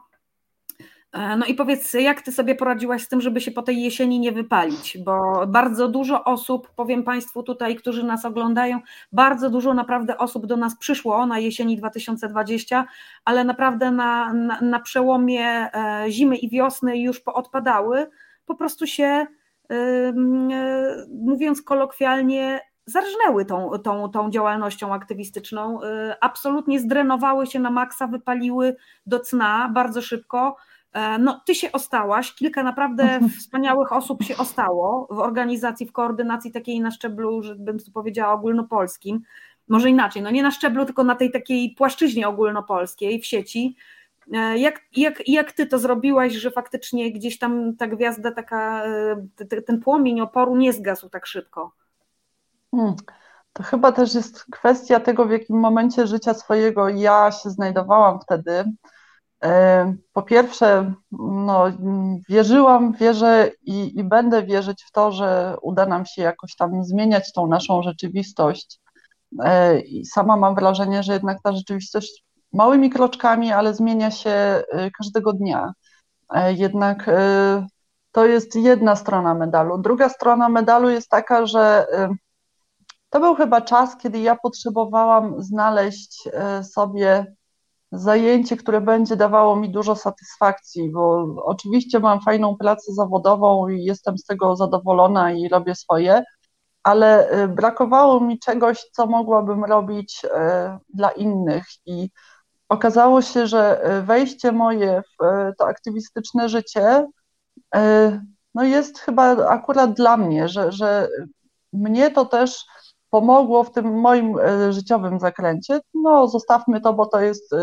E, no i powiedz, jak ty sobie poradziłaś z tym, żeby się po tej jesieni nie wypalić? Bo bardzo dużo osób, powiem Państwu tutaj, którzy nas oglądają, bardzo dużo naprawdę osób do nas przyszło na jesieni 2020, ale naprawdę na, na, na przełomie e, zimy i wiosny już poodpadały, po prostu się, e, mówiąc kolokwialnie, zarżnęły tą, tą, tą działalnością aktywistyczną, y, absolutnie zdrenowały się na maksa, wypaliły do cna bardzo szybko. E, no, ty się ostałaś, kilka naprawdę wspaniałych osób się ostało w organizacji, w koordynacji takiej na szczeblu, żebym tu powiedziała, ogólnopolskim. Może inaczej, no nie na szczeblu, tylko na tej takiej płaszczyźnie ogólnopolskiej w sieci. E, jak, jak, jak ty to zrobiłaś, że faktycznie gdzieś tam ta gwiazda, taka, e, ten płomień oporu nie zgasł tak szybko? Hmm. To chyba też jest kwestia tego, w jakim momencie życia swojego ja się znajdowałam wtedy. E, po pierwsze, no, wierzyłam, wierzę i, i będę wierzyć w to, że uda nam się jakoś tam zmieniać tą naszą rzeczywistość. E, I sama mam wrażenie, że jednak ta rzeczywistość małymi kroczkami, ale zmienia się e, każdego dnia. Jednak to jest jedna strona medalu. Druga strona medalu jest taka, że to był chyba czas, kiedy ja potrzebowałam znaleźć e, sobie zajęcie, które będzie dawało mi dużo satysfakcji, bo oczywiście mam fajną pracę zawodową i jestem z tego zadowolona i robię swoje, ale e, brakowało mi czegoś, co mogłabym robić e, dla innych. I okazało się, że wejście moje w to aktywistyczne życie no jest chyba akurat dla mnie, że, że mnie to też pomogło w tym moim życiowym zakręcie. No, zostawmy to, bo to jest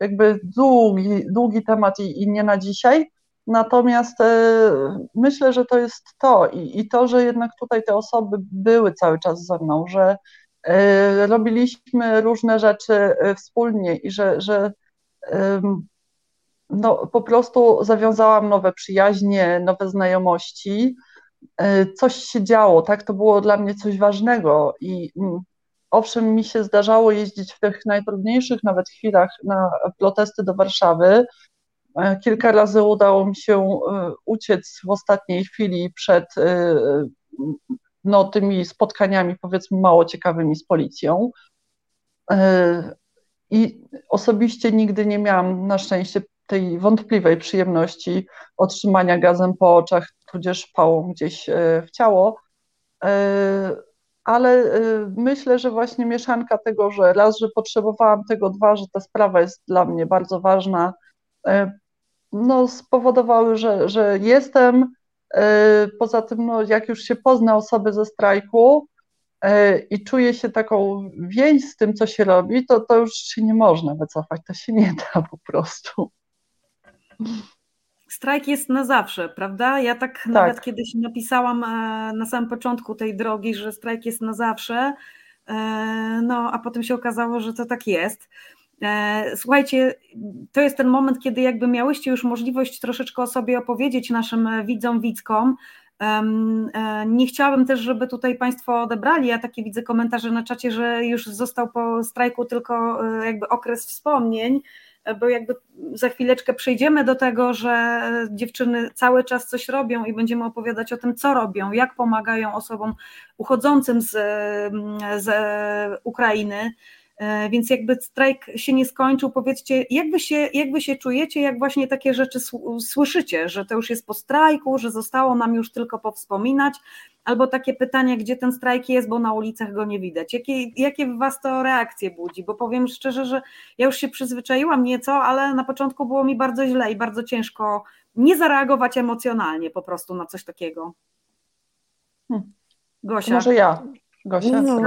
jakby długi, długi temat i, i nie na dzisiaj. Natomiast myślę, że to jest to i, i to, że jednak tutaj te osoby były cały czas ze mną, że robiliśmy różne rzeczy wspólnie i że, że no, po prostu zawiązałam nowe przyjaźnie, nowe znajomości. E, coś się działo, tak? To było dla mnie coś ważnego i mm, owszem, mi się zdarzało jeździć w tych najtrudniejszych nawet chwilach na protesty do Warszawy. E, kilka razy udało mi się e, uciec w ostatniej chwili przed no, tymi spotkaniami, powiedzmy, mało ciekawymi z policją. I osobiście nigdy nie miałam na szczęście tej wątpliwej przyjemności otrzymania gazem po oczach, tudzież pałą gdzieś e, w ciało. E, ale e, myślę, że właśnie mieszanka tego, że raz, że potrzebowałam tego, dwa, że ta sprawa jest dla mnie bardzo ważna, no, spowodowały, że, że jestem. Poza tym, no, jak już się pozna osoby ze strajku, i czuje się taką więź z tym, co się robi, to, to już się nie można wycofać, to się nie da po prostu. Strajk jest na zawsze, prawda? Ja tak, tak, nawet kiedyś napisałam e, na samym początku tej drogi, że strajk jest na zawsze, e, no a potem się okazało, że to tak jest. Słuchajcie, to jest ten moment, kiedy jakby miałyście już możliwość troszeczkę o sobie opowiedzieć naszym widzom, widzkom, E, nie chciałabym też, żeby tutaj Państwo odebrali. Ja takie widzę komentarze na czacie, że już został po strajku tylko e, jakby okres wspomnień, e, bo jakby za chwileczkę przejdziemy do tego, że dziewczyny cały czas coś robią i będziemy opowiadać o tym, co robią, jak pomagają osobom uchodzącym z, z Ukrainy. E, więc jakby strajk się nie skończył, powiedzcie, jak wy się, jak wy się czujecie, jak właśnie takie rzeczy słyszycie, że to już jest po strajku, że zostało nam już tylko powspominać, albo takie pytanie, gdzie ten strajk jest, bo na ulicach go nie widać. Jakie, jakie w was to reakcje budzi? Bo powiem szczerze, że ja już się przyzwyczaiłam nieco, ale na początku było mi bardzo źle i bardzo ciężko nie zareagować emocjonalnie po prostu na coś takiego. Hmm. Gosia. Może ja. Gosia. No,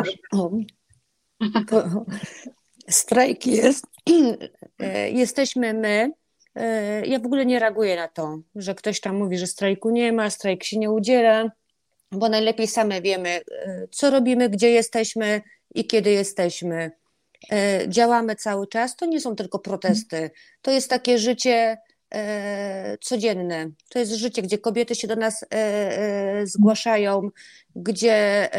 no. Strajk jest, e, jesteśmy my. E, ja w ogóle nie reaguję na to, że ktoś tam mówi, że strajku nie ma, strajk się nie udziela, bo najlepiej same wiemy, e, co robimy, gdzie jesteśmy i kiedy jesteśmy. Działamy cały czas. To nie są tylko protesty, to jest takie życie codzienne. To jest życie, gdzie kobiety się do nas zgłaszają, gdzie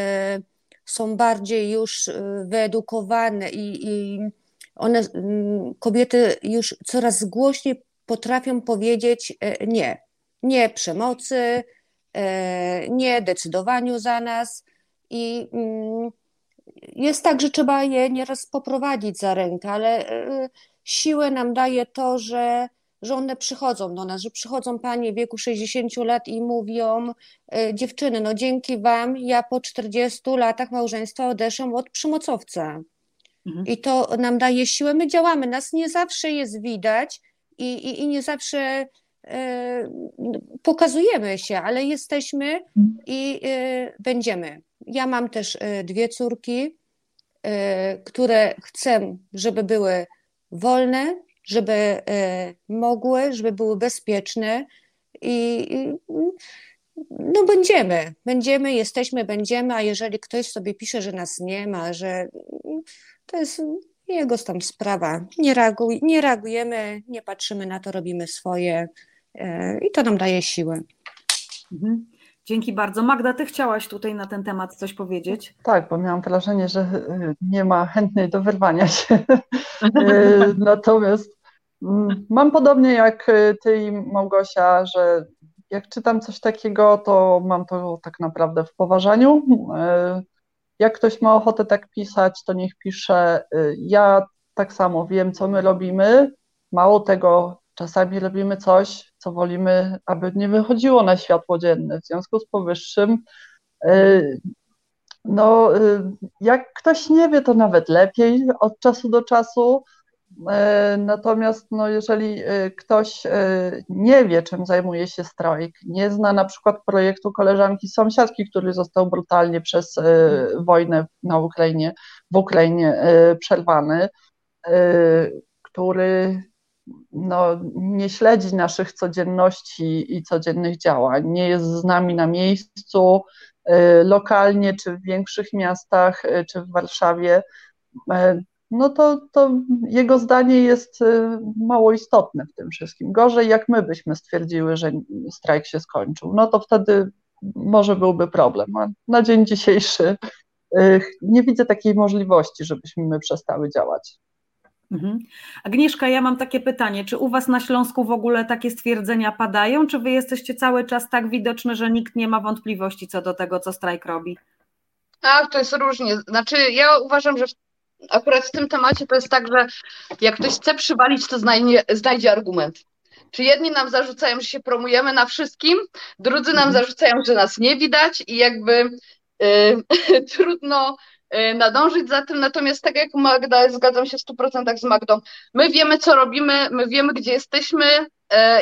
są bardziej już y, wyedukowane i, i one, mm, kobiety już coraz głośniej potrafią powiedzieć e, nie. Nie przemocy, e, nie decydowaniu za nas i mm, jest tak, że trzeba je nieraz poprowadzić za rękę, ale e, siłę nam daje to, że że one przychodzą do nas, że przychodzą panie w wieku 60 lat i mówią, e, dziewczyny, no dzięki wam ja po 40 latach małżeństwa odeszłam od przymocowca. Mhm. I to nam daje siłę, my działamy, nas nie zawsze jest widać i, i, i nie zawsze e, pokazujemy się, ale jesteśmy mhm. i e, będziemy. Ja mam też dwie córki, e, które chcę, żeby były wolne, żeby e, mogły, żeby były bezpieczne i no będziemy, będziemy, jesteśmy, będziemy, a jeżeli ktoś sobie pisze, że nas nie ma, że to jest jego tam sprawa. Nie, reaguj, nie reagujemy, nie patrzymy na to, robimy swoje e, i to nam daje siłę. Mhm. Dzięki bardzo. Magda, ty chciałaś tutaj na ten temat coś powiedzieć? Tak, bo miałam wrażenie, że e, nie ma chętnej do wyrwania się. Natomiast mam podobnie jak y, ty Małgosia, że jak czytam coś takiego, to mam to tak naprawdę w poważaniu. Y, jak ktoś ma ochotę tak pisać, to niech pisze. Y, ja tak samo wiem, co my robimy. Mało tego, czasami robimy coś, co wolimy, aby nie wychodziło na światło dzienne. W związku z powyższym, no, jak ktoś nie wie, to nawet lepiej od czasu do czasu natomiast no, jeżeli e, ktoś e, nie wie, czym zajmuje się strajk, nie zna na przykład projektu koleżanki sąsiadki, który został brutalnie przez wojnę na Ukrainie, w Ukrainie przerwany, który no, nie śledzi naszych codzienności i codziennych działań, nie jest z nami na miejscu, lokalnie, czy w większych miastach, czy w Warszawie, no to, to jego zdanie jest y, mało istotne w tym wszystkim. Gorzej, jak my byśmy stwierdziły, że strajk się skończył, no to wtedy może byłby problem. A na dzień dzisiejszy y, nie widzę takiej możliwości, żebyśmy my przestały działać. Mhm. Agnieszka, ja mam takie pytanie, czy u Was na Śląsku w ogóle takie stwierdzenia padają, czy Wy jesteście cały czas tak widoczne, że nikt nie ma wątpliwości co do tego, co strajk robi? Ach, to jest różnie. Znaczy, ja uważam, że w akurat w tym temacie to jest tak, że jak ktoś chce przywalić, to znajdzie, znajdzie argument. Czy jedni nam zarzucają, że się promujemy na wszystkim, drudzy nam mhm. zarzucają, że nas nie widać i jakby y, trudno y, nadążyć za tym. Natomiast tak jak Magda, zgadzam się w 100% z Magdą, my wiemy, co robimy, my wiemy, gdzie jesteśmy y,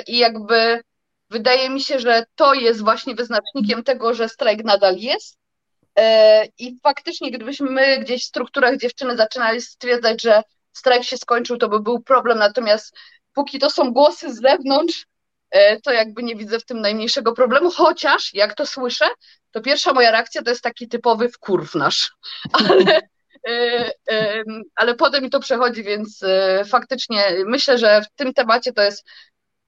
i jakby wydaje mi się, że to jest właśnie wyznacznikiem tego, że strajk nadal jest I faktycznie, gdybyśmy my gdzieś w strukturach dziewczyny zaczynali stwierdzać, że strajk się skończył, to by był problem. Natomiast póki to są głosy z zewnątrz, e, to jakby nie widzę w tym najmniejszego problemu, chociaż jak to słyszę, to pierwsza moja reakcja to jest taki typowy wkurw nasz. Ale, e, ale potem mi to przechodzi, więc faktycznie myślę, że w tym temacie to jest,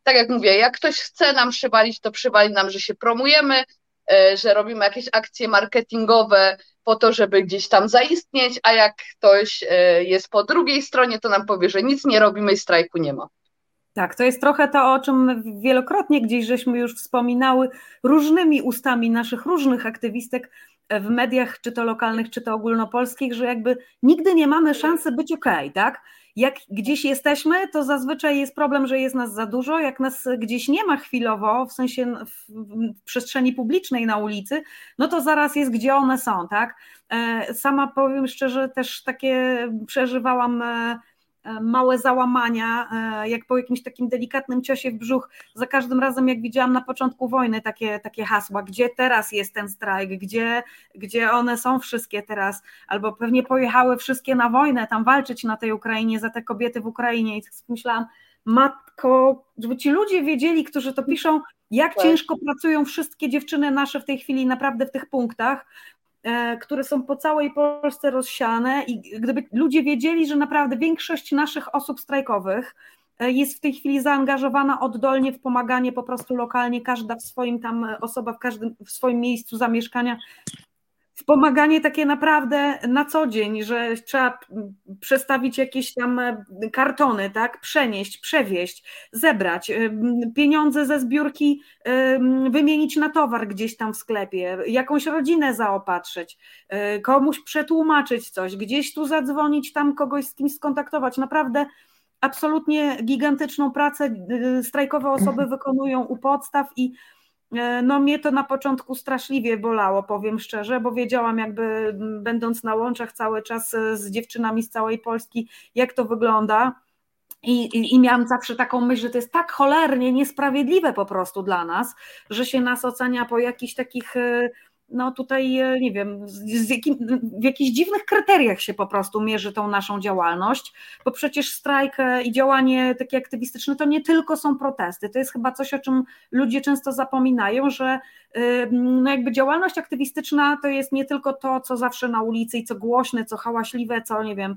tak jak mówię, jak ktoś chce nam przywalić, to przywali nam, że się promujemy, E, że robimy jakieś akcje marketingowe po to, żeby gdzieś tam zaistnieć, a jak ktoś e, jest po drugiej stronie, to nam powie, że nic nie robimy i strajku nie ma. Tak, to jest trochę to, o czym wielokrotnie gdzieś żeśmy już wspominały różnymi ustami naszych różnych aktywistek w mediach, czy to lokalnych, czy to ogólnopolskich, że jakby nigdy nie mamy szansy być ok, tak? Jak gdzieś jesteśmy, to zazwyczaj jest problem, że jest nas za dużo. Jak nas gdzieś nie ma chwilowo, w sensie w przestrzeni publicznej na ulicy, no to zaraz jest, gdzie one są, tak? E, sama powiem szczerze, też takie przeżywałam e, małe załamania, e, jak po jakimś takim delikatnym ciosie w brzuch, za każdym razem jak widziałam na początku wojny takie, takie hasła, gdzie teraz jest ten strajk, gdzie, gdzie one są wszystkie teraz, albo pewnie pojechały wszystkie na wojnę, tam walczyć na tej Ukrainie, za te kobiety w Ukrainie. I tak myślałam, matko, żeby ci ludzie wiedzieli, którzy to piszą, jak tak. ciężko pracują wszystkie dziewczyny nasze w tej chwili naprawdę w tych punktach, E, które są po całej Polsce rozsiane i gdyby ludzie wiedzieli, że naprawdę większość naszych osób strajkowych e, jest w tej chwili zaangażowana oddolnie w pomaganie po prostu lokalnie, każda w swoim tam osoba w każdym w swoim miejscu zamieszkania wspomaganie takie naprawdę na co dzień, że trzeba przestawić jakieś tam e, kartony, tak, przenieść, przewieźć, zebrać, e, pieniądze ze zbiórki e, wymienić na towar gdzieś tam w sklepie, jakąś rodzinę zaopatrzyć, komuś przetłumaczyć coś, gdzieś tu zadzwonić, tam kogoś z kimś skontaktować. Naprawdę absolutnie gigantyczną pracę strajkowe osoby mhm. wykonują u podstaw i no mnie to na początku straszliwie bolało, powiem szczerze, bo wiedziałam jakby będąc na łączach cały czas e, z dziewczynami z całej Polski, jak to wygląda. I, i, I miałam zawsze taką myśl, że to jest tak cholernie niesprawiedliwe po prostu dla nas, że się nas ocenia po jakichś takich e, no tutaj e, nie wiem, z jakim, w jakichś dziwnych kryteriach się po prostu mierzy tą naszą działalność, bo przecież strajk e, i działanie takie aktywistyczne to nie tylko są protesty, to jest chyba coś, o czym ludzie często zapominają, że e, no jakby działalność aktywistyczna to jest nie tylko to, co zawsze na ulicy i co głośne, co hałaśliwe, co nie wiem,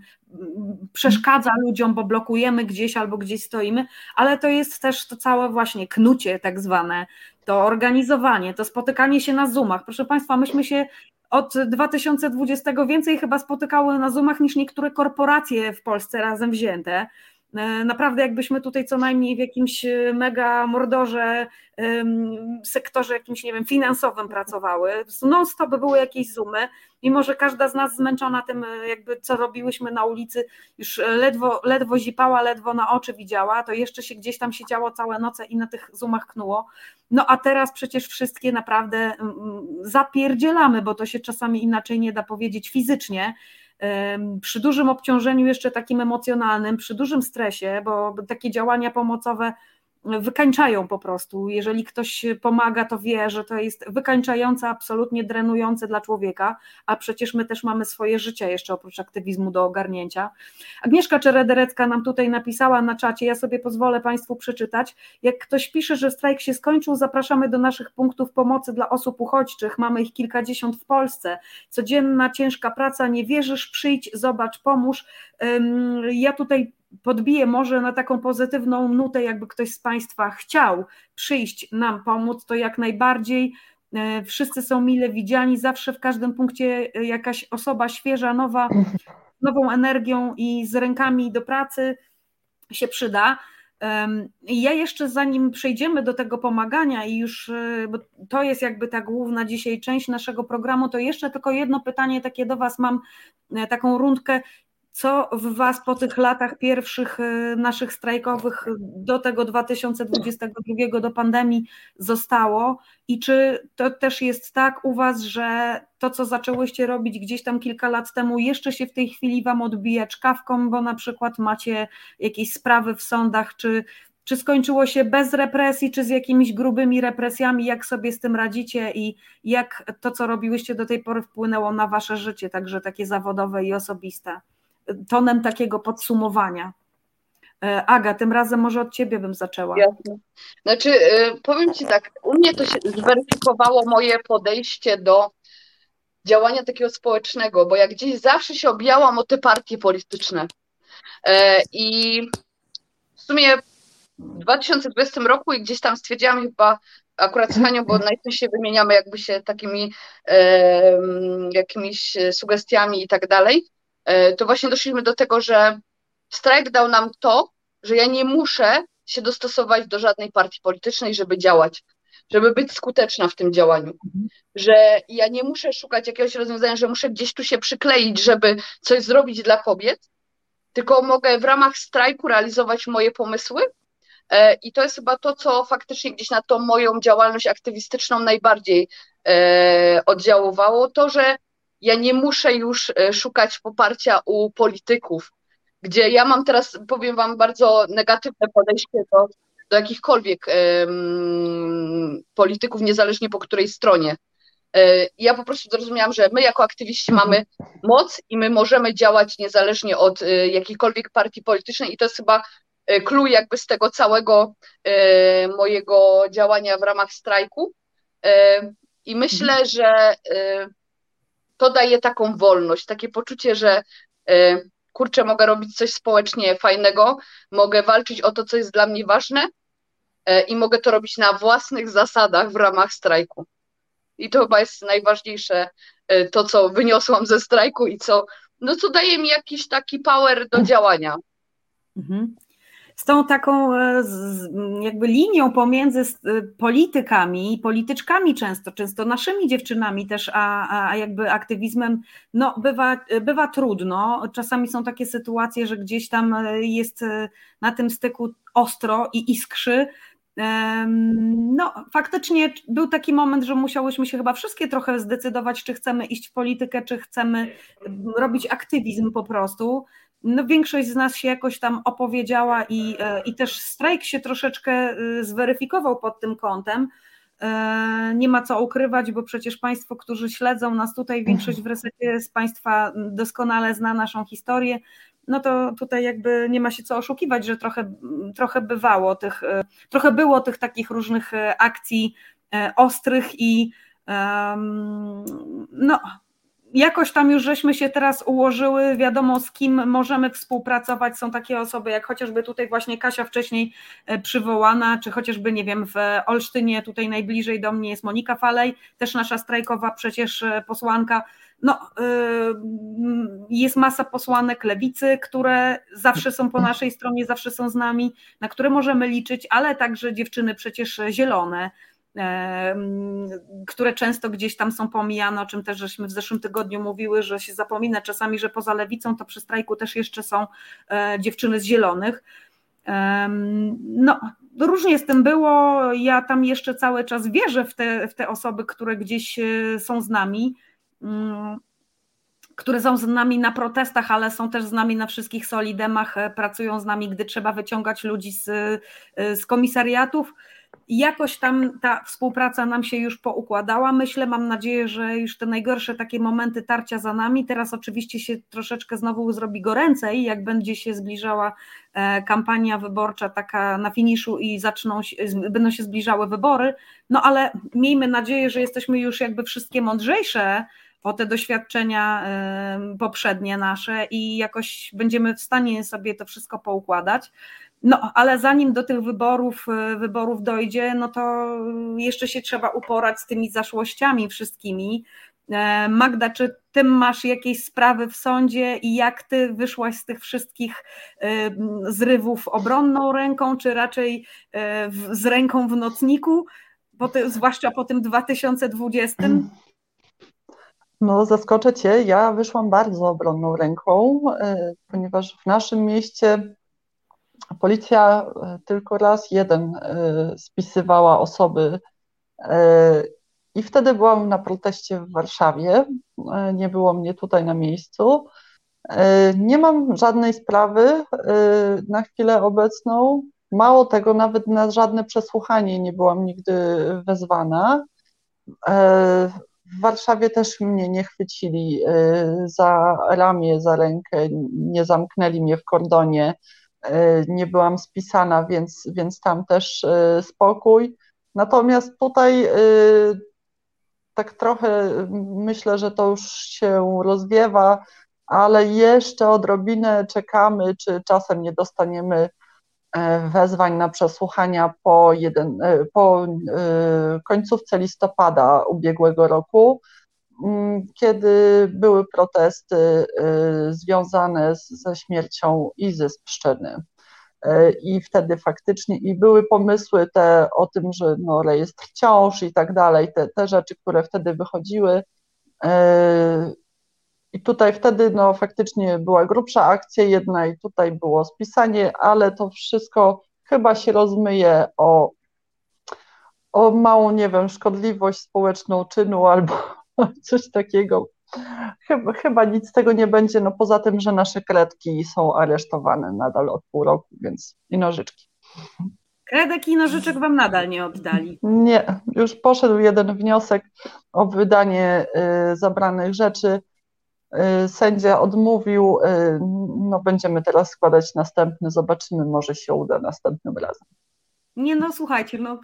przeszkadza ludziom, bo blokujemy gdzieś albo gdzieś stoimy, ale to jest też to całe właśnie knucie tak zwane, to organizowanie, to spotykanie się na Zoomach. Proszę Państwa, myśmy się od 2020 więcej chyba spotykały na Zoomach niż niektóre korporacje w Polsce razem wzięte. E, naprawdę, jakbyśmy tutaj co najmniej w jakimś e, mega mordorze, sektorze jakimś, nie wiem, finansowym pracowały, non-stop były jakieś zoomy, mimo że każda z nas zmęczona tym, e, jakby co robiłyśmy na ulicy, już ledwo, ledwo zipała, ledwo na oczy widziała, to jeszcze się gdzieś tam siedziało całe noce i na tych zoomach knuło. No a teraz przecież wszystkie naprawdę zapierdzielamy, bo to się czasami inaczej nie da powiedzieć fizycznie, przy dużym obciążeniu jeszcze takim emocjonalnym, przy dużym stresie, bo takie działania pomocowe wykańczają po prostu. Jeżeli ktoś pomaga, to wie, że to jest wykańczające, absolutnie drenujące dla człowieka, a przecież my też mamy swoje życie jeszcze oprócz aktywizmu do ogarnięcia. Agnieszka Czerederecka nam tutaj napisała na czacie, ja sobie pozwolę Państwu przeczytać. Jak ktoś pisze, że strajk się skończył, zapraszamy do naszych punktów pomocy dla osób uchodźczych. Mamy ich kilkadziesiąt w Polsce. Codzienna, ciężka praca, nie wierzysz, przyjdź, zobacz, pomóż. Ja tutaj podbiję może na taką pozytywną nutę, jakby ktoś z Państwa chciał przyjść nam pomóc, to jak najbardziej. E, wszyscy są mile widziani, zawsze w każdym punkcie e, jakaś osoba świeża, nowa, nową energią i z rękami do pracy się przyda. Ja jeszcze zanim przejdziemy do tego pomagania i już, e, bo to jest jakby ta główna dzisiaj część naszego programu, to jeszcze tylko jedno pytanie takie do Was mam, taką rundkę co w Was po tych latach pierwszych y, naszych strajkowych do tego 2022 do pandemii zostało? I czy to też jest tak u Was, że to, co zaczęłyście robić gdzieś tam kilka lat temu, jeszcze się w tej chwili Wam odbija czkawką, bo na przykład macie jakieś sprawy w sądach, czy, czy skończyło się bez represji, czy z jakimiś grubymi represjami, jak sobie z tym radzicie i jak to, co robiłyście do tej pory wpłynęło na Wasze życie, także takie zawodowe i osobiste? Tonem takiego podsumowania. E, Aga, tym razem może od ciebie bym zaczęła. Jasne. Znaczy, e, powiem ci tak, u mnie to się zweryfikowało moje podejście do działania takiego społecznego, bo jak gdzieś zawsze się objęłam o te partie polityczne. E, I w sumie w 2020 roku i gdzieś tam stwierdziłam chyba akurat z Hanią, bo najczęściej wymieniamy jakby się takimi jakimiś sugestiami i tak dalej, to właśnie doszliśmy do tego, że strajk dał nam to, że ja nie muszę się dostosować do żadnej partii politycznej, żeby działać, żeby być skuteczna w tym działaniu. Że ja nie muszę szukać jakiegoś rozwiązania, że muszę gdzieś tu się przykleić, żeby coś zrobić dla kobiet, tylko mogę w ramach strajku realizować moje pomysły. E, I to jest chyba to, co faktycznie gdzieś na tą moją działalność aktywistyczną najbardziej e, oddziaływało, to, że ja nie muszę już e, szukać poparcia u polityków, gdzie ja mam teraz, powiem Wam, bardzo negatywne podejście do, do jakichkolwiek um, polityków, niezależnie po której stronie. E, ja po prostu zrozumiałam, że my jako aktywiści mamy moc i my możemy działać niezależnie od e, jakiejkolwiek partii politycznej i to jest chyba clue jakby z tego całego mojego działania w ramach strajku. I myślę, że to daje taką wolność, takie poczucie, że e, kurczę, mogę robić coś społecznie fajnego, mogę walczyć o to, co jest dla mnie ważne e, i mogę to robić na własnych zasadach w ramach strajku. I to chyba jest najważniejsze, e, to co wyniosłam ze strajku i co, no co daje mi jakiś taki power do działania. Mhm z tą taką e, jakby linią pomiędzy e, politykami i polityczkami często, często naszymi dziewczynami też, a, a jakby aktywizmem, no bywa, bywa trudno. Czasami są takie sytuacje, że gdzieś tam e, jest na tym styku ostro i iskrzy. No, faktycznie był taki moment, że musiałyśmy się chyba wszystkie trochę zdecydować, czy chcemy iść w politykę, czy chcemy robić aktywizm po prostu no większość z nas się jakoś tam opowiedziała i, e, i też strajk się troszeczkę e, zweryfikował pod tym kątem. E, nie ma co ukrywać, bo przecież Państwo, którzy śledzą nas tutaj, większość w resecie z Państwa doskonale zna naszą historię, no to tutaj jakby nie ma się co oszukiwać, że trochę, trochę bywało tych, trochę było tych takich różnych akcji ostrych i no, jakoś tam już żeśmy się teraz ułożyły, wiadomo z kim możemy współpracować. Są takie osoby, jak chociażby tutaj właśnie Kasia wcześniej e, przywołana, czy chociażby, nie wiem, w Olsztynie, tutaj najbliżej do mnie jest Monika Falej, też nasza strajkowa przecież e, posłanka. No, e, jest masa posłanek lewicy, które zawsze są po naszej stronie, zawsze są z nami, na które możemy liczyć, ale także dziewczyny przecież zielone, które często gdzieś tam są pomijane, o czym też żeśmy w zeszłym tygodniu mówiły, że się zapomina czasami, że poza lewicą to przy strajku też jeszcze są e, dziewczyny z zielonych. No, różnie z tym było. Ja tam jeszcze cały czas wierzę w te, w te osoby, które gdzieś e, są z nami. Mm, które są z nami na protestach, ale są też z nami na wszystkich solidemach, pracują z nami, gdy trzeba wyciągać ludzi z, z komisariatów jakoś tam ta współpraca nam się już poukładała. Myślę, mam nadzieję, że już te najgorsze takie momenty tarcia za nami. Teraz oczywiście się troszeczkę znowu zrobi goręcej, jak będzie się zbliżała e, kampania wyborcza taka na finiszu i zaczną się, będą się zbliżały wybory. No ale miejmy nadzieję, że jesteśmy już jakby wszystkie mądrzejsze o te doświadczenia poprzednie nasze i jakoś będziemy w stanie sobie to wszystko poukładać. No, ale zanim do tych wyborów, e, wyborów dojdzie, no to jeszcze się trzeba uporać z tymi zaszłościami wszystkimi. E, Magda, czy ty masz jakieś sprawy w sądzie i jak ty wyszłaś z tych wszystkich e, zrywów obronną ręką, czy raczej z ręką w nocniku, po ty, zwłaszcza po tym 2020? No, zaskoczę cię, ja wyszłam bardzo obronną ręką, ponieważ w naszym mieście Policja e, tylko raz jeden e, spisywała osoby e, i wtedy byłam na proteście w Warszawie. Nie było mnie tutaj na miejscu. Nie mam żadnej sprawy na chwilę obecną. Mało tego, nawet na żadne przesłuchanie nie byłam nigdy wezwana. W Warszawie też mnie nie chwycili za ramię, za rękę, nie zamknęli mnie w kordonie nie byłam spisana, więc, więc tam też e, spokój. Natomiast tutaj e, tak trochę myślę, że to już się rozwiewa, ale jeszcze odrobinę czekamy, czy czasem nie dostaniemy wezwań na przesłuchania po, jeden, po końcówce listopada ubiegłego roku. Mm, kiedy były protesty y, związane ze śmiercią Izy z Pszczyny. Y, I wtedy faktycznie i były pomysły te o tym, że no, rejestr ciąż i tak dalej, te, te rzeczy, które wtedy wychodziły. Y, I tutaj wtedy no, faktycznie była grubsza akcja jedna i tutaj było spisanie, ale to wszystko chyba się rozmyje o, o małą, nie wiem, szkodliwość społeczną czynu albo coś takiego. Chyba, chyba nic z tego nie będzie, no poza tym, że nasze kredki są aresztowane nadal od pół roku, więc i nożyczki. Kredek i nożyczek wam nadal nie oddali? Nie, już poszedł jeden wniosek o wydanie y, zabranych rzeczy. Y, sędzia odmówił, y, no będziemy teraz składać następny, zobaczymy, może się uda następnym razem. Nie no, słuchajcie, no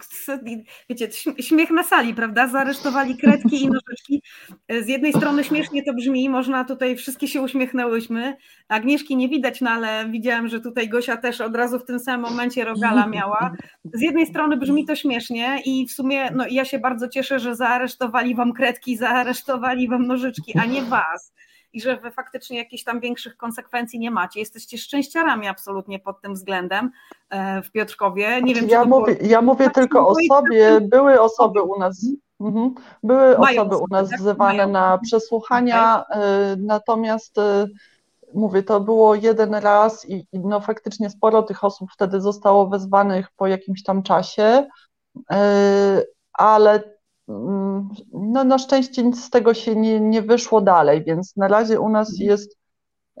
wiecie, śmiech na sali, prawda? Zaresztowali kredki i nożyczki. Z jednej strony śmiesznie to brzmi, można tutaj, wszystkie się uśmiechnęłyśmy. Agnieszki nie widać, no ale widziałam, że tutaj Gosia też od razu w tym samym momencie rogala miała. Z jednej strony brzmi to śmiesznie i w sumie no, ja się bardzo cieszę, że zaaresztowali wam kredki, zaaresztowali wam nożyczki, a nie was i że wy faktycznie jakichś tam większych konsekwencji nie macie. Jesteście szczęściarami absolutnie pod tym względem e, w Piotrkowie. Nie wiem, ja, mówię, było... ja mówię tylko o sobie, były osoby u nas. Mhm. Były mają osoby u nas tak? wzywane na przesłuchania, okay. E, natomiast e, mówię, to było jeden raz i, i no faktycznie sporo tych osób wtedy zostało wezwanych po jakimś tam czasie, ale no na szczęście nic z tego się nie, nie wyszło dalej, więc na razie u nas mhm. jest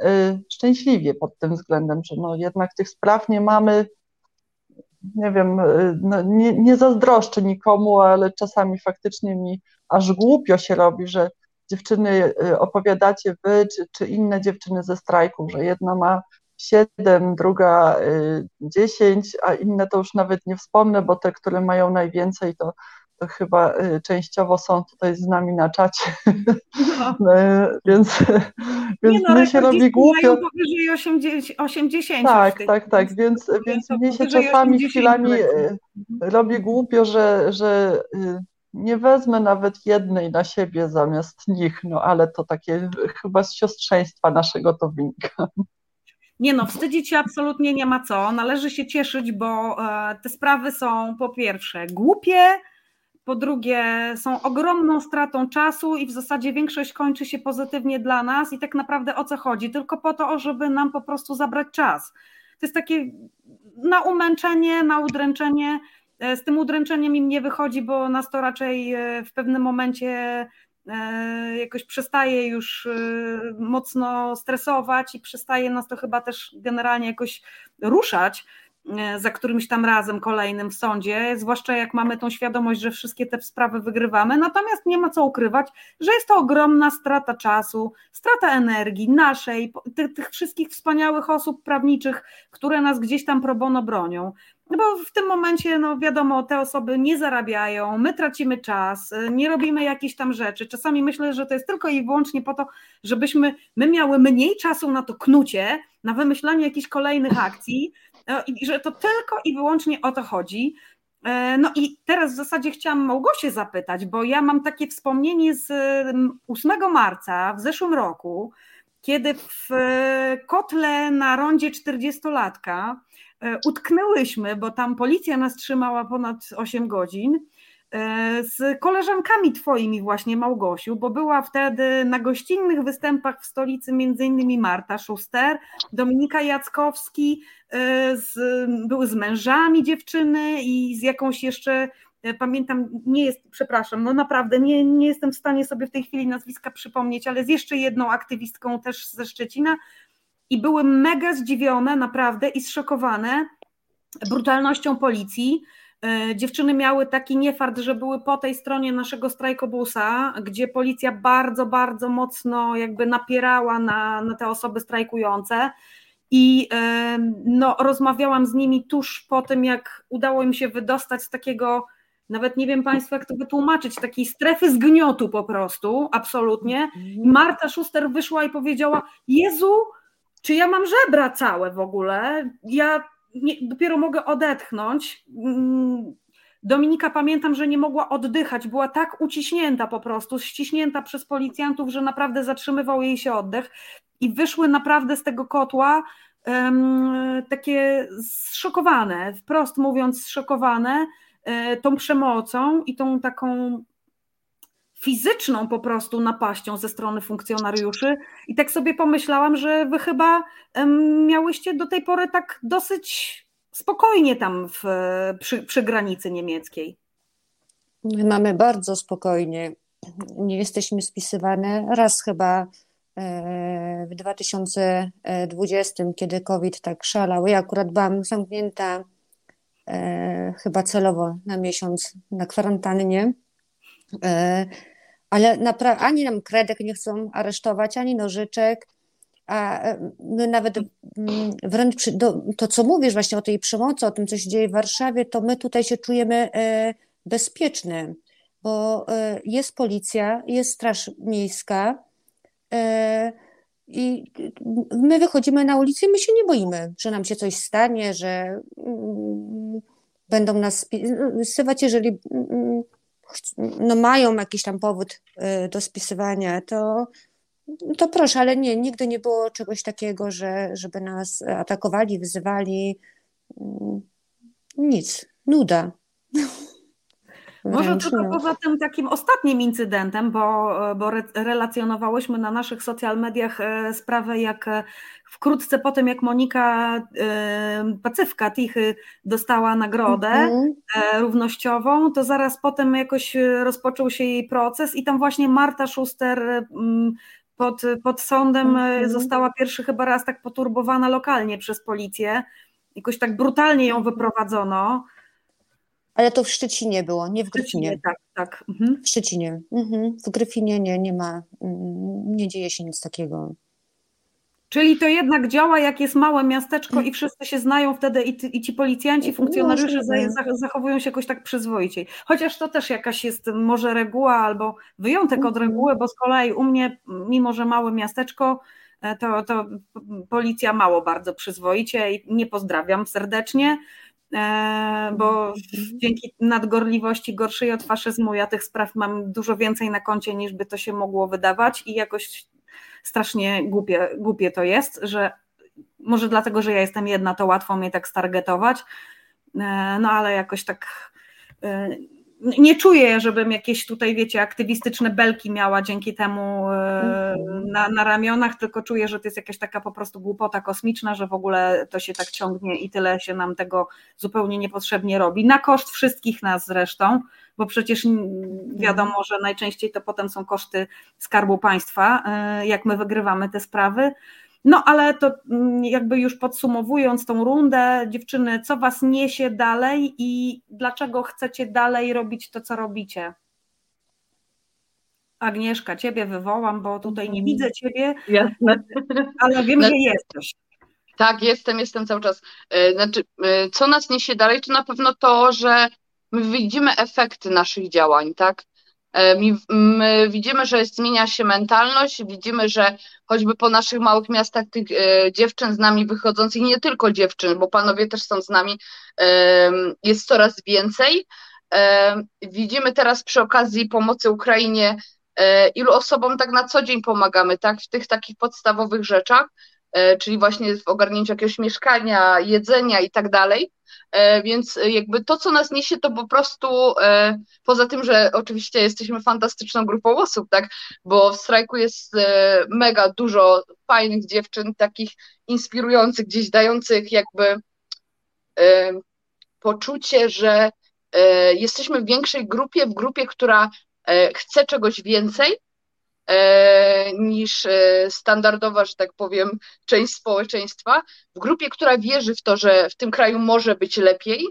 y, szczęśliwie pod tym względem, że no jednak tych spraw nie mamy, nie wiem, y, no nie, nie zazdroszczę nikomu, ale czasami faktycznie mi aż głupio się robi, że dziewczyny y, opowiadacie wy, czy, czy inne dziewczyny ze strajku, że jedna ma siedem, druga dziesięć, a inne to już nawet nie wspomnę, bo te, które mają najwięcej, to chyba y, częściowo są tutaj z nami na czacie, no. no więc, więc no, mnie się robi głupio. powyżej 80, 80 tak, tak, tak, więc, więc mnie się czasami chwilami y, robi głupio, że, że y, nie wezmę nawet jednej na siebie zamiast nich, no ale to takie chyba z siostrzeństwa naszego to wynika. Nie no, wstydzić się absolutnie nie ma co. Należy się cieszyć, bo e, te sprawy są po pierwsze głupie, po drugie są ogromną stratą czasu i w zasadzie większość kończy się pozytywnie dla nas i tak naprawdę o co chodzi? Tylko po to, żeby nam po prostu zabrać czas. To jest takie na umęczenie, na udręczenie. E, z tym udręczeniem im nie wychodzi, bo nas to raczej e, w pewnym momencie jakoś przestaje już mocno stresować i przestaje nas to chyba też generalnie jakoś ruszać. E, za którymś tam razem kolejnym w sądzie, zwłaszcza jak mamy tą świadomość, że wszystkie te sprawy wygrywamy. Natomiast nie ma co ukrywać, że jest to ogromna strata czasu, strata energii naszej, tych, tych wszystkich wspaniałych osób prawniczych, które nas gdzieś tam pro bono bronią. No bo w tym momencie, no wiadomo, te osoby nie zarabiają, my tracimy czas, nie robimy jakichś tam rzeczy. Czasami myślę, że to jest tylko i wyłącznie po to, żebyśmy my miały mniej czasu na to knucie, na wymyślanie jakichś kolejnych akcji, e, i że to tylko i wyłącznie o to chodzi. E, no i teraz w zasadzie chciałam Małgosię zapytać, bo ja mam takie wspomnienie z 8 marca w zeszłym roku, kiedy w e, kotle na rondzie 40-latka utknęłyśmy, bo tam policja nas trzymała ponad 8 godzin z koleżankami twoimi właśnie Małgosiu, bo była wtedy na gościnnych występach w stolicy innymi Marta Schuster, Dominika Jackowski, e, z, były z mężami dziewczyny i z jakąś jeszcze e, pamiętam, nie jest, przepraszam, no naprawdę nie, nie jestem w stanie sobie w tej chwili nazwiska przypomnieć, ale z jeszcze jedną aktywistką też ze Szczecina i były mega zdziwione naprawdę i zszokowane brutalnością policji, E, dziewczyny miały taki niefart, że były po tej stronie naszego strajkobusa, gdzie policja bardzo, bardzo mocno jakby napierała na, na te osoby strajkujące. I e, no, rozmawiałam z nimi tuż po tym, jak udało im się wydostać z takiego, nawet nie wiem Państwu, jak to wytłumaczyć, takiej strefy zgniotu po prostu, absolutnie. I Marta Schuster wyszła i powiedziała: Jezu, czy ja mam żebra całe w ogóle? Ja nie, dopiero mogę odetchnąć. Mm, Dominika pamiętam, że nie mogła oddychać, była tak uciśnięta po prostu, ściśnięta przez policjantów, że naprawdę zatrzymywał jej się oddech i wyszły naprawdę z tego kotła um, takie zszokowane, wprost mówiąc zszokowane e, tą przemocą i tą taką fizyczną po prostu napaścią ze strony funkcjonariuszy. I tak sobie pomyślałam, że wy chyba miałyście do tej pory tak dosyć spokojnie tam w, przy, przy granicy niemieckiej. My mamy bardzo spokojnie. Nie jesteśmy spisywane. Raz chyba e, w 2020, kiedy COVID tak szalał. Ja akurat byłam zamknięta e, chyba celowo na miesiąc na kwarantannie ale naprawdę ani nam kredek nie chcą aresztować, ani nożyczek, a e, my nawet mm, wręcz przy, do, to, co mówisz właśnie o tej przemocy, o tym, co się dzieje w Warszawie, to my tutaj się czujemy e, bezpieczne, bo jest policja, jest straż miejska i my wychodzimy na ulicę i my się nie boimy, że nam się coś stanie, że mm, będą nas spisywać, jeżeli mm, no mają jakiś tam powód y, do spisywania, to, to proszę, ale nie, nigdy nie było czegoś takiego, że, żeby nas atakowali, wyzywali. Mm, nic, nuda. Może tylko poza tym takim ostatnim incydentem, bo, bo re, relacjonowałyśmy na naszych social mediach e, sprawę, jak e, wkrótce po tym, jak Monika e, Pacywka Tichy dostała nagrodę mm -hmm. równościową, to zaraz potem jakoś rozpoczął się jej proces i tam właśnie Marta Schuster pod, pod sądem mm -hmm. została pierwszy chyba raz tak poturbowana lokalnie przez policję. Jakoś tak brutalnie ją wyprowadzono. Ale to w Szczecinie było, nie w Gryfinie. Tak, tak. Mhm. W Szczecinie. Mhm. W Gryfinie nie, nie ma, mm, nie dzieje się nic takiego. Czyli to jednak działa, jak jest małe miasteczko i wszyscy się znają wtedy i, i ci policjanci, funkcjonariusze no, zachowują się jakoś tak przyzwoiciej. Chociaż to też jakaś jest może reguła albo wyjątek od mhm. reguły, bo z kolei u mnie, mimo że małe miasteczko, e, to, to policja mało bardzo przyzwoicie i nie pozdrawiam serdecznie. E, bo dzięki nadgorliwości gorszej od faszyzmu ja tych spraw mam dużo więcej na koncie niż by to się mogło wydawać i jakoś strasznie głupie, głupie to jest, że może dlatego, że ja jestem jedna, to łatwo mnie tak stargetować, e, no ale jakoś tak e, nie czuję, żebym jakieś tutaj, wiecie, aktywistyczne belki miała dzięki temu e, na, na ramionach, tylko czuję, że to jest jakaś taka po prostu głupota kosmiczna, że w ogóle to się tak ciągnie i tyle się nam tego zupełnie niepotrzebnie robi. Na koszt wszystkich nas zresztą, bo przecież wiadomo, że najczęściej to potem są koszty skarbu państwa, e, jak my wygrywamy te sprawy. No ale to mm, jakby już podsumowując tą rundę, dziewczyny, co was niesie dalej i dlaczego chcecie dalej robić to, co robicie? Agnieszka, ciebie wywołam, bo tutaj nie widzę ciebie, Jasne. ale wiem, No- że jesteś. Tak, jestem, jestem cały czas. E, Znaczy, e, co nas niesie dalej, to na pewno to, że my widzimy efekty naszych działań, tak? E, My widzimy, że zmienia się mentalność, widzimy, że choćby po naszych małych miastach tych e, dziewczyn z nami wychodzących, nie tylko dziewczyn, bo panowie też są z nami, em, jest coraz więcej. Widzimy teraz przy okazji pomocy Ukrainie, e, ilu osobom tak na co dzień pomagamy, tak? W tych takich podstawowych rzeczach e, czyli właśnie w ogarnięciu jakiegoś mieszkania, jedzenia i tak dalej. E, Więc e, jakby to, co nas niesie, to po prostu e, poza tym, że oczywiście jesteśmy fantastyczną grupą osób, tak, bo w strajku jest e, mega dużo fajnych dziewczyn, takich inspirujących, gdzieś dających jakby e, poczucie, że e, jesteśmy w większej grupie, w grupie, która e, chce czegoś więcej e, niż e, standardowa, że tak powiem, część społeczeństwa, w grupie, która wierzy w to, że w tym kraju może być lepiej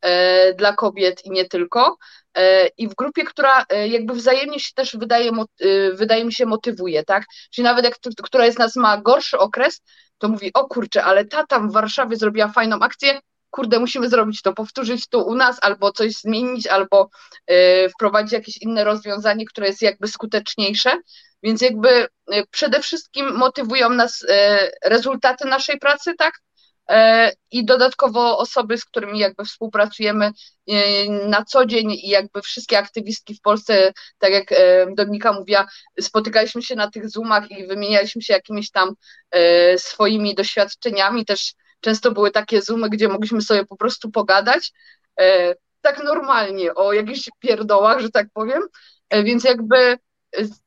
e, dla kobiet i nie tylko, e, i w grupie, która e, jakby wzajemnie się też wydaje, e, wydaje mi się motywuje, tak? Czyli nawet jak t- która z nas ma gorszy okres, to mówi, o kurczę, ale ta tam w Warszawie zrobiła fajną akcję, kurde, musimy zrobić to, powtórzyć to u nas, albo coś zmienić, albo e, wprowadzić jakieś inne rozwiązanie, które jest jakby skuteczniejsze. Więc jakby e, przede wszystkim motywują nas e, rezultaty naszej pracy, tak? E, I dodatkowo osoby, z którymi jakby współpracujemy e, na co dzień i jakby wszystkie aktywistki w Polsce, tak jak e, Dominika mówiła, spotykaliśmy się na tych Zoomach i wymienialiśmy się jakimiś tam swoimi doświadczeniami. Też często były takie Zoomy, gdzie mogliśmy sobie po prostu pogadać e, tak normalnie o jakichś pierdołach, że tak powiem. E, Więc jakby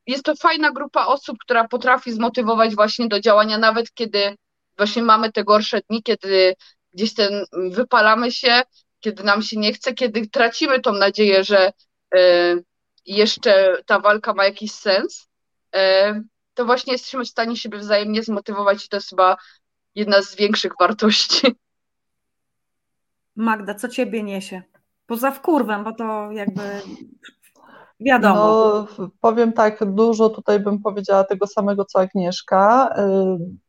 jest to fajna grupa osób, która potrafi zmotywować właśnie do działania, nawet kiedy właśnie mamy te gorsze dni, kiedy gdzieś ten wypalamy się, kiedy nam się nie chce, kiedy tracimy tą nadzieję, że e, jeszcze ta walka ma jakiś sens, e, to właśnie jesteśmy w stanie siebie wzajemnie zmotywować i to jest chyba jedna z większych wartości. Magda, co ciebie niesie? Poza wkurwem, bo to jakby wiadomo. No, powiem tak, dużo tutaj bym powiedziała tego samego, co Agnieszka. Y,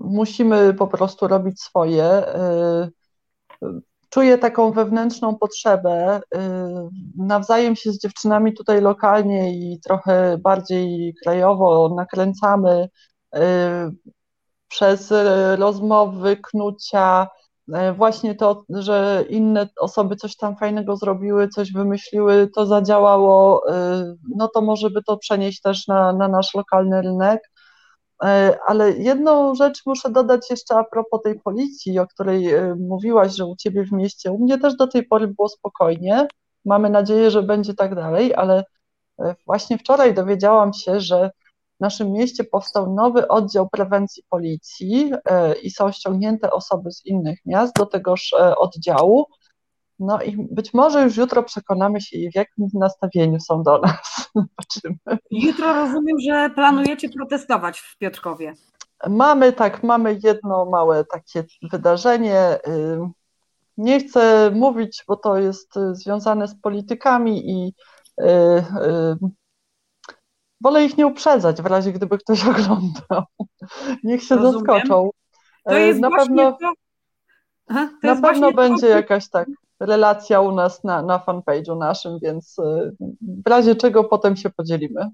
Musimy po prostu robić swoje. Y, Czuję taką wewnętrzną potrzebę. y, Nawzajem się z dziewczynami tutaj lokalnie i trochę bardziej krajowo nakręcamy przez y, rozmowy, knucia, E, Właśnie to, że inne osoby coś tam fajnego zrobiły, coś wymyśliły, to zadziałało, e, no to może by to przenieść też na, na nasz lokalny rynek. E, Ale jedną rzecz muszę dodać jeszcze a propos tej policji, o której e, mówiłaś, że u Ciebie w mieście, u mnie też do tej pory było spokojnie. Mamy nadzieję, że będzie tak dalej, ale e, właśnie wczoraj dowiedziałam się, że w naszym mieście powstał nowy oddział prewencji policji e, i są ściągnięte osoby z innych miast do tegoż e, oddziału. No i być może już jutro przekonamy się, w jakim nastawieniu są do nas. Zobaczymy. Jutro rozumiem, że planujecie protestować w Piotrkowie. Mamy tak, mamy jedno małe takie wydarzenie. Ym, Nie chcę mówić, bo to jest y, związane z politykami i y, y, wolę ich nie uprzedzać w razie, gdyby ktoś oglądał. Niech się Rozumiem. zaskoczą. To E, jest na pewno, to. To na pewno będzie to, jakaś tak relacja u nas na, na fanpage'u naszym, więc y, w razie czego potem się podzielimy.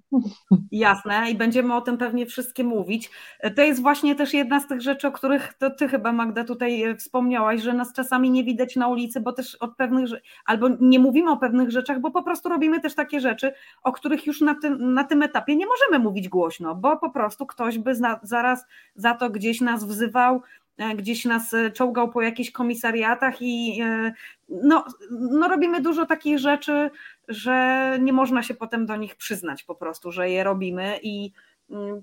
Jasne, i będziemy o tym pewnie wszystkie mówić. To jest właśnie też jedna z tych rzeczy, o których to ty chyba, Magda, tutaj e, wspomniałaś, że nas czasami nie widać na ulicy, bo też od pewnych, albo nie mówimy o pewnych rzeczach, bo po prostu robimy też takie rzeczy, o których już na tym, na tym etapie nie możemy mówić głośno, bo po prostu ktoś by zaraz za to gdzieś nas wzywał, gdzieś nas czołgał po jakichś komisariatach i no, no robimy dużo takich rzeczy, że nie można się potem do nich przyznać po prostu, że je robimy i mm,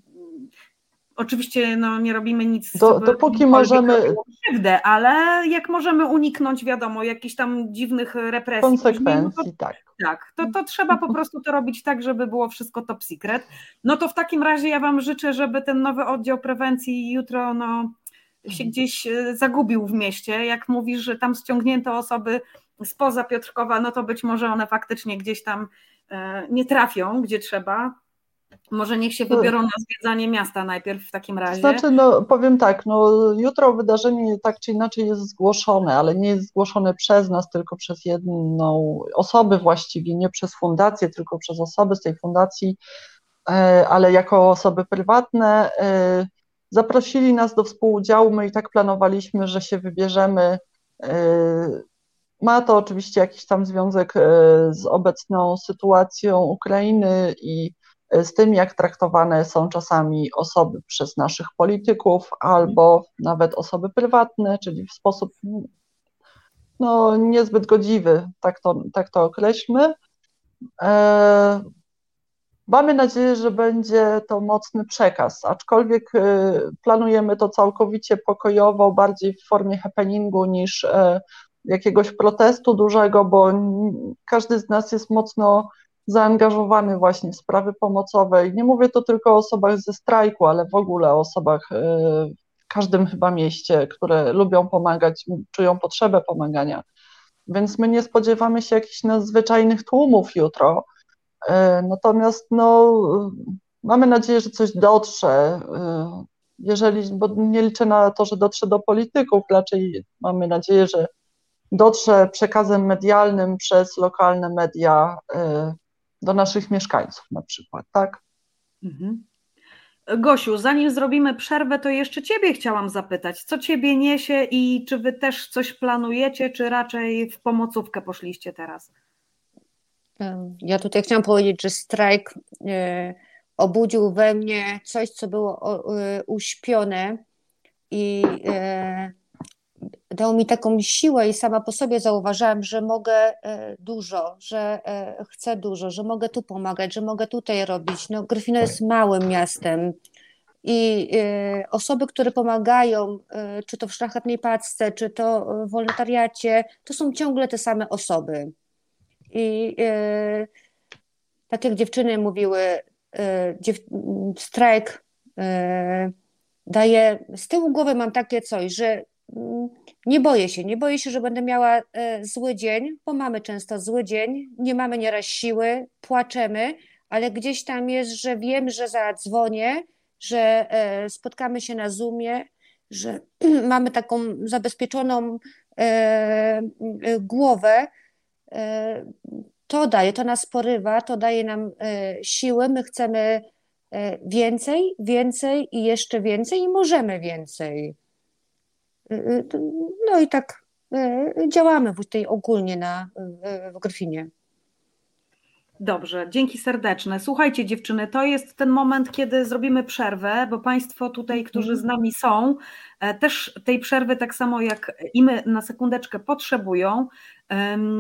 Oczywiście no, nie robimy nic, Do, dopóki możemy. Krzywdę, ale jak możemy uniknąć, wiadomo, jakichś tam dziwnych represji. Konsekwencji, no to, tak. Tak, to, to trzeba po prostu to robić tak, żeby było wszystko top secret. No to w takim razie ja Wam życzę, żeby ten nowy oddział prewencji jutro no, się gdzieś e, zagubił w mieście. Jak mówisz, że tam ściągnięte osoby spoza Piotrkowa, no to być może one faktycznie gdzieś tam e, nie trafią, gdzie trzeba. Może niech się wybiorą na zwiedzanie miasta najpierw w takim razie. Znaczy, no powiem tak, no jutro wydarzenie tak czy inaczej jest zgłoszone, ale nie jest zgłoszone przez nas, tylko przez jedną osobę właściwie, nie przez fundację, tylko przez osoby z tej fundacji, e, ale jako osoby prywatne. E, zaprosili nas do współudziału, my i tak planowaliśmy, że się wybierzemy. E, ma to oczywiście jakiś tam związek z obecną sytuacją Ukrainy i z tym, jak traktowane są czasami osoby przez naszych polityków albo nawet osoby prywatne, czyli w sposób no, niezbyt godziwy, tak to, tak to określmy. Mamy nadzieję, że będzie to mocny przekaz, aczkolwiek e, planujemy to całkowicie pokojowo, bardziej w formie happeningu niż e, jakiegoś protestu dużego, bo każdy z nas jest mocno zaangażowany właśnie w sprawy pomocowe. I nie mówię to tylko o osobach ze strajku, ale w ogóle o osobach e, w każdym chyba mieście, które lubią pomagać, czują potrzebę pomagania. Więc my nie spodziewamy się jakichś nadzwyczajnych tłumów jutro. E, natomiast no, mamy nadzieję, że coś dotrze. E, jeżeli, bo nie liczę na to, że dotrze do polityków, raczej mamy nadzieję, że dotrze przekazem medialnym przez lokalne media do naszych mieszkańców na przykład, tak? Mhm. Gosiu, zanim zrobimy przerwę, to jeszcze Ciebie chciałam zapytać, co Ciebie niesie i czy Wy też coś planujecie, czy raczej w pomocówkę poszliście teraz? Ja tutaj chciałam powiedzieć, że strajk e, obudził we mnie coś, co było e, uśpione i e, dał mi taką siłę i sama po sobie zauważyłam, że mogę dużo, że chcę dużo, że mogę tu pomagać, że mogę tutaj robić. No, Gryfino jest małym miastem i osoby, które pomagają, czy to w Szlachetnej Paczce, czy to w wolontariacie, to są ciągle te same osoby. I tak jak dziewczyny mówiły, strajk daje, z tyłu głowy mam takie coś, że nie boję się, nie boję się, że będę miała e, zły dzień, bo mamy często zły dzień, nie mamy nieraz siły, płaczemy, ale gdzieś tam jest, że wiem, że zadzwonię, że e, spotkamy się na Zoomie, że mamy taką zabezpieczoną e, głowę. To daje, to nas porywa, to daje nam siły. My chcemy więcej, więcej i jeszcze więcej i możemy więcej. Y, no i tak działamy tutaj ogólnie na, w Gryfinie. Dobrze, dzięki serdeczne. Słuchajcie, dziewczyny, to jest ten moment, kiedy zrobimy przerwę, bo Państwo tutaj, którzy z nami są, e, też tej przerwy, tak samo jak i my, na sekundeczkę potrzebują.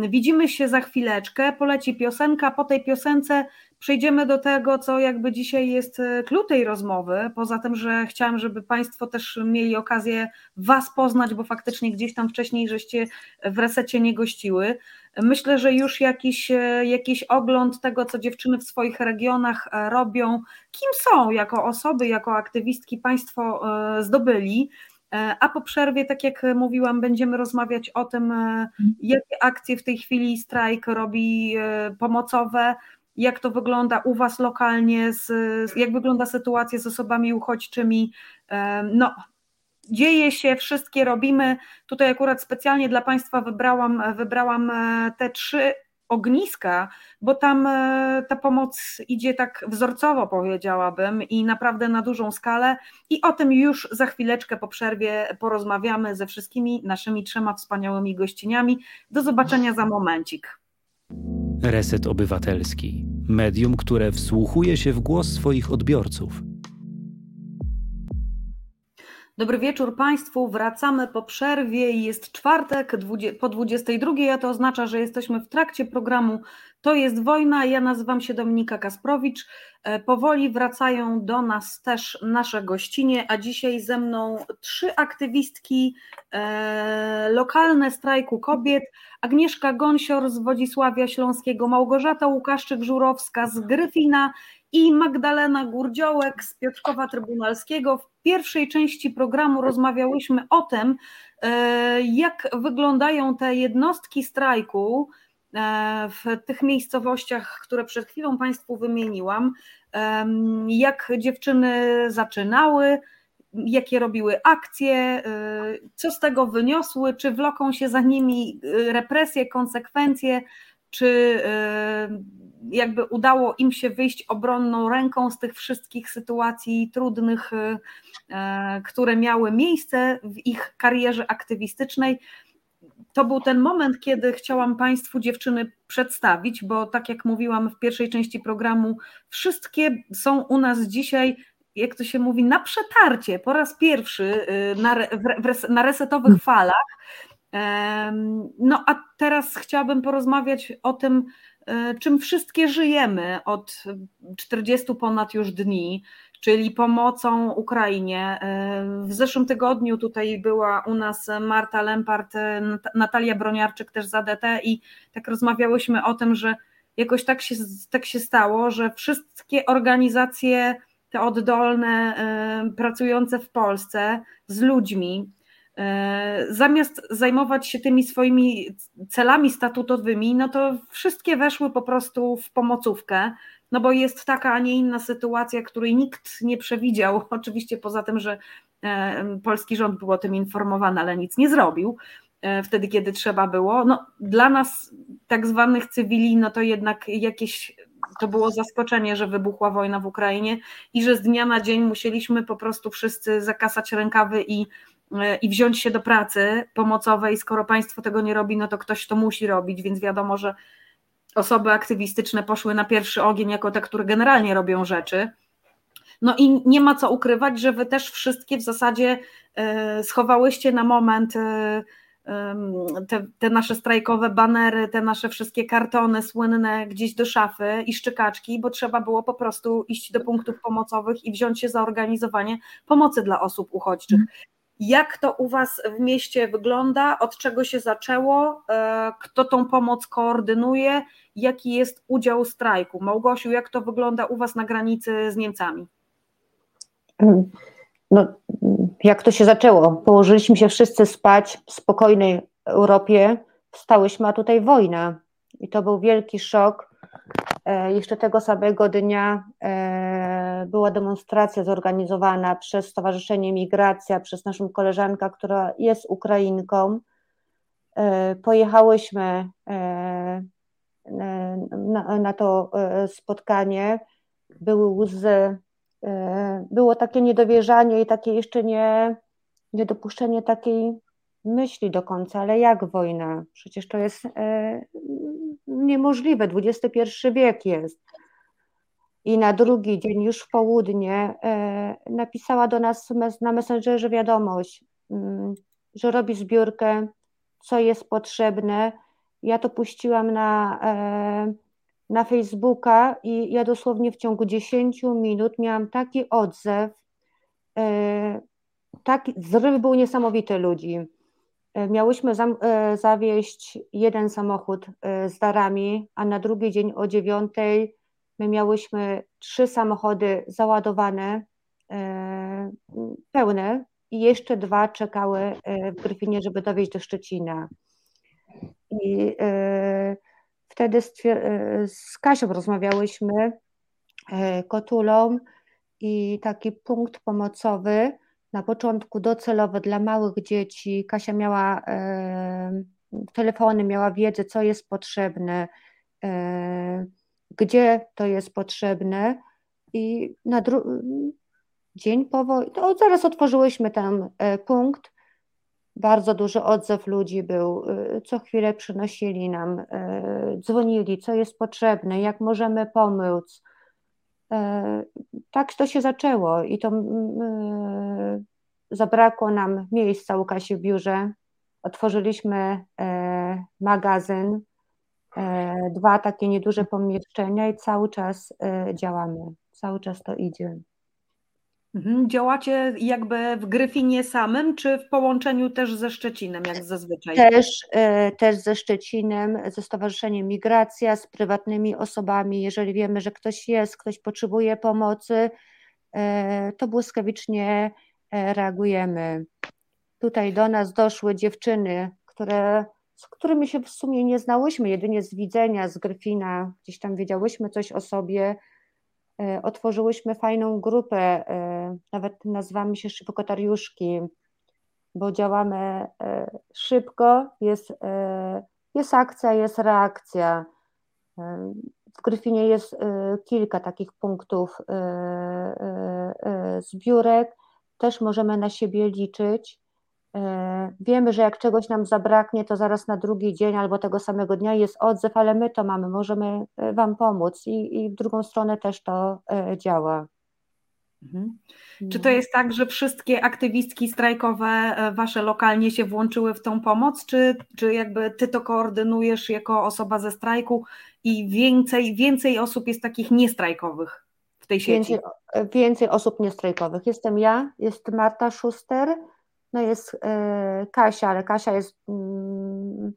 Widzimy się za chwileczkę, poleci piosenka, po tej piosence przejdziemy do tego, co jakby dzisiaj jest klucz e, tej rozmowy, poza tym, że chciałam, żeby Państwo też mieli okazję Was poznać, bo faktycznie gdzieś tam wcześniej żeście w resecie nie gościły. Myślę, że już jakiś, e, jakiś ogląd tego, co dziewczyny w swoich regionach e, robią, kim są jako osoby, jako aktywistki Państwo zdobyli. A po przerwie, tak jak mówiłam, będziemy rozmawiać o tym, jakie akcje w tej chwili strajk robi pomocowe, jak to wygląda u Was lokalnie, jak wygląda sytuacja z osobami uchodźczymi. No, dzieje się, wszystkie robimy. Tutaj akurat specjalnie dla Państwa wybrałam, wybrałam e, te trzy ogniska, bo tam e, ta pomoc idzie tak wzorcowo, powiedziałabym, i naprawdę na dużą skalę. I o tym już za chwileczkę po przerwie porozmawiamy ze wszystkimi naszymi trzema wspaniałymi gościniami. Do zobaczenia za momencik. Reset Obywatelski. Medium, które wsłuchuje się w głos swoich odbiorców. Dobry wieczór Państwu. Wracamy po przerwie jest czwartek po 22, a to oznacza, że jesteśmy w trakcie programu To jest wojna. Ja nazywam się Dominika Kasprowicz. E, powoli wracają do nas też nasze gościnie, a dzisiaj ze mną trzy aktywistki e, lokalne strajku kobiet. Agnieszka Gąsior z Wodzisławia Śląskiego, Małgorzata Łukaszczyk-Żurowska z Gryfina i Magdalena Gurdziołek z Piotrkowa Trybunalskiego. W pierwszej części programu rozmawiałyśmy o tym, e, jak wyglądają te jednostki strajku e, w tych miejscowościach, które przed chwilą Państwu wymieniłam, jak dziewczyny zaczynały, jakie robiły akcje, e, co z tego wyniosły, czy wloką się za nimi represje, konsekwencje, czy jakby udało im się wyjść obronną ręką z tych wszystkich sytuacji trudnych, e, które miały miejsce w ich karierze aktywistycznej. To był ten moment, kiedy chciałam Państwu dziewczyny przedstawić, bo tak jak mówiłam w pierwszej części programu, wszystkie są u nas dzisiaj jak to się mówi, na przetarcie po raz pierwszy y, na, na resetowych falach. No a teraz chciałabym porozmawiać o tym, czym wszystkie żyjemy od 40 ponad już dni, czyli pomocą Ukrainie. E, w zeszłym tygodniu tutaj była u nas Marta Lempart, e, Natalia Broniarczyk też z ADT i tak rozmawiałyśmy o tym, że jakoś tak się, tak się stało, że wszystkie organizacje te oddolne, pracujące w Polsce z ludźmi, E, zamiast zajmować się tymi swoimi celami statutowymi, no to wszystkie weszły po prostu w pomocówkę, no bo jest taka, a nie inna sytuacja, której nikt nie przewidział, oczywiście poza tym, że e, polski rząd był o tym informowany, ale nic nie zrobił e, wtedy, kiedy trzeba było. No, dla nas, tak zwanych cywili, no to jednak jakieś to było zaskoczenie, że wybuchła wojna w Ukrainie i że z dnia na dzień musieliśmy po prostu wszyscy zakasać rękawy i i wziąć się do pracy pomocowej, skoro państwo tego nie robi, no to ktoś to musi robić, więc wiadomo, że osoby aktywistyczne poszły na pierwszy ogień jako te, które generalnie robią rzeczy. No i nie ma co ukrywać, że wy też wszystkie w zasadzie e, schowałyście na moment e, te, te, nasze strajkowe banery, te nasze wszystkie kartony słynne gdzieś do szafy i szczekaczki, bo trzeba było po prostu iść do punktów pomocowych i wziąć się za organizowanie pomocy dla osób uchodźczych. Jak to u Was w mieście wygląda? Od czego się zaczęło? E, kto tą pomoc koordynuje? Jaki jest udział strajku? Małgosiu, jak to wygląda u Was na granicy z Niemcami? No, jak to się zaczęło? Położyliśmy się wszyscy spać w spokojnej Europie, wstałyśmy, a tutaj wojna. I to był wielki szok. E, jeszcze tego samego dnia e, była demonstracja zorganizowana przez Stowarzyszenie Migracja, przez naszą koleżankę, która jest Ukrainką. E, pojechałyśmy na, to spotkanie. Były łzy, było takie niedowierzanie i takie jeszcze nie, niedopuszczenie takiej myśli do końca, ale jak wojna? Przecież to jest e, niemożliwe, XXI wiek jest. I na drugi dzień, już w południe, e, napisała do nas na Messengerze wiadomość, mm, że robi zbiórkę, co jest potrzebne. Ja to puściłam na, e, na Facebooka i ja dosłownie w ciągu 10 minut miałam taki odzew, taki zryw był niesamowity ludzi miałyśmy e, zawieźć jeden samochód e, z darami, a na drugi dzień o dziewiątej my miałyśmy trzy samochody załadowane, pełne i jeszcze dwa czekały w Gryfinie, żeby dowieźć do Szczecina. I wtedy z Kasią rozmawiałyśmy, Kotulą i taki punkt pomocowy, na początku docelowe dla małych dzieci. Kasia miała e, telefony, miała wiedzę, co jest potrzebne, e, gdzie to jest potrzebne i na dzień po wojnie, to zaraz otworzyłyśmy tam e, punkt, bardzo duży odzew ludzi był, co chwilę przynosili nam, dzwonili, co jest potrzebne, jak możemy pomóc, tak to się zaczęło i to zabrakło nam miejsca u Kasi w biurze. Otworzyliśmy e, magazyn, e, dwa takie nieduże pomieszczenia i cały czas e, działamy. Cały czas to idzie. Mhm. Działacie jakby w Gryfinie samym, czy w połączeniu też ze Szczecinem, jak zazwyczaj? Też, e, też ze Szczecinem, ze Stowarzyszeniem Migracja, z prywatnymi osobami. Jeżeli wiemy, że ktoś jest, ktoś potrzebuje pomocy, e, to błyskawicznie e, reagujemy. Tutaj do nas doszły dziewczyny, które, z którymi się w sumie nie znałyśmy, jedynie z widzenia, z Gryfina, gdzieś tam wiedziałyśmy coś o sobie otworzyłyśmy fajną grupę, e, nawet nazywamy się Szybkotariuszki, bo działamy e, szybko, jest, jest akcja, jest reakcja. W Gryfinie jest kilka takich punktów zbiórek, też możemy na siebie liczyć. E, wiemy, że jak czegoś nam zabraknie, to zaraz na drugi dzień albo tego samego dnia jest odzew, ale my to mamy, możemy e, Wam pomóc i, i w drugą stronę też to e, działa. Mhm. Czy to jest tak, że wszystkie aktywistki strajkowe wasze lokalnie się włączyły w tą pomoc, czy, czy jakby ty to koordynujesz jako osoba ze strajku i więcej, więcej osób jest takich niestrajkowych w tej sieci? Więcej, więcej osób niestrajkowych. Jestem ja, jest Marta Schuster, no jest e, Kasia, ale Kasia jest, mm,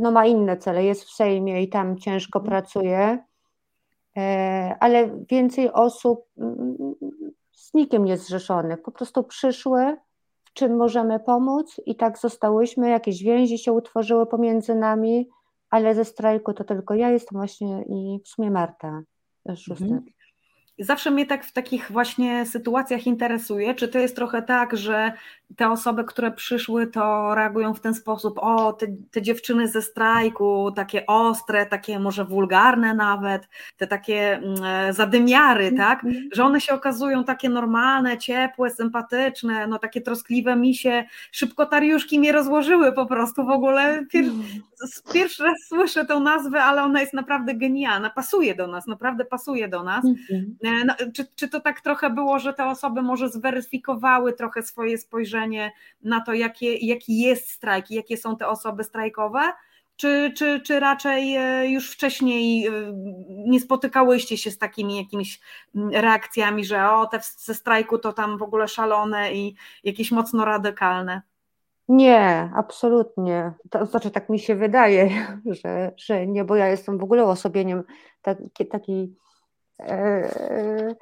no ma inne cele, jest w Sejmie i tam ciężko mhm. pracuje, e, ale więcej osób mm, z nikim nie zrzeszonych, po prostu przyszły, w czym możemy pomóc i tak zostałyśmy, jakieś więzi się utworzyły pomiędzy nami, ale ze strajku to tylko ja jestem właśnie i w sumie Marta Szuster. Mhm. Zawsze mnie tak w takich właśnie sytuacjach interesuje, czy to jest trochę tak, że te osoby, które przyszły, to reagują w ten sposób, o, te, te dziewczyny ze strajku, takie ostre, takie może wulgarne nawet, te takie mm, e, zadymiary, tak, mhm. że one się okazują takie normalne, ciepłe, sympatyczne, no takie troskliwe mi się, szybkotariuszki mnie rozłożyły po prostu w ogóle, Pier, mhm. pierwszy raz słyszę tę nazwę, ale ona jest naprawdę genialna, pasuje do nas, naprawdę pasuje do nas, mhm. e, no, czy, czy to tak trochę było, że te osoby może zweryfikowały trochę swoje spojrzenie spojrzenie na to, jakie, jaki jest strajk i jakie są te osoby strajkowe? Czy, czy, czy raczej e, już wcześniej e, nie spotykałyście się z takimi jakimiś reakcjami, że o, te ze strajku to tam w ogóle szalone i jakieś mocno radykalne? Nie, absolutnie. To znaczy, tak mi się wydaje, że, że nie, bo ja jestem w ogóle osobieniem takiej taki, e,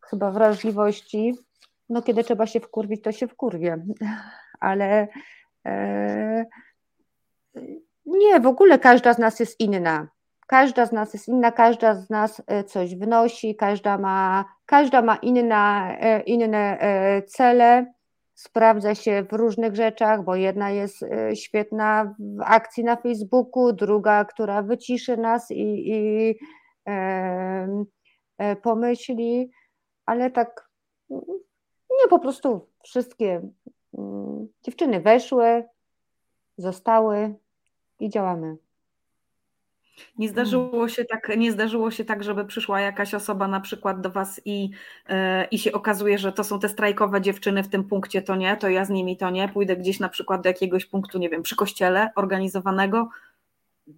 chyba wrażliwości no kiedy trzeba się wkurwić, to się wkurwie, ale e, nie, w ogóle każda z nas jest inna. Każda z nas jest inna, każda z nas e, coś wnosi, każda ma, każda ma inna, e, inne e, cele, sprawdza się w różnych rzeczach, bo jedna jest świetna w akcji na Facebooku, druga, która wyciszy nas i, i e, pomyśli, ale tak nie, po prostu wszystkie mm, dziewczyny weszły, zostały i działamy. Nie zdarzyło się tak, nie zdarzyło się tak, żeby przyszła jakaś osoba na przykład do Was i, yy, i się okazuje, że to są te strajkowe dziewczyny w tym punkcie, to nie, to ja z nimi to nie, pójdę gdzieś na przykład do jakiegoś punktu, nie wiem, przy kościele organizowanego?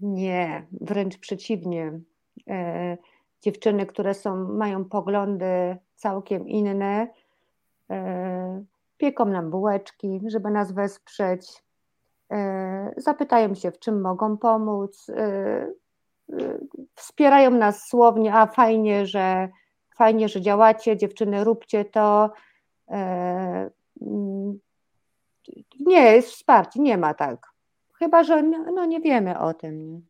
Nie, wręcz przeciwnie. E, dziewczyny, które są, mają poglądy całkiem inne, E, pieką nam bułeczki, żeby nas wesprzeć, e, zapytają się, w czym mogą pomóc, e, wspierają nas słownie, a fajnie, że fajnie, że działacie, dziewczyny, róbcie to. Mm, nie, jest wsparcie, nie ma tak. Chyba, że no, nie wiemy o tym.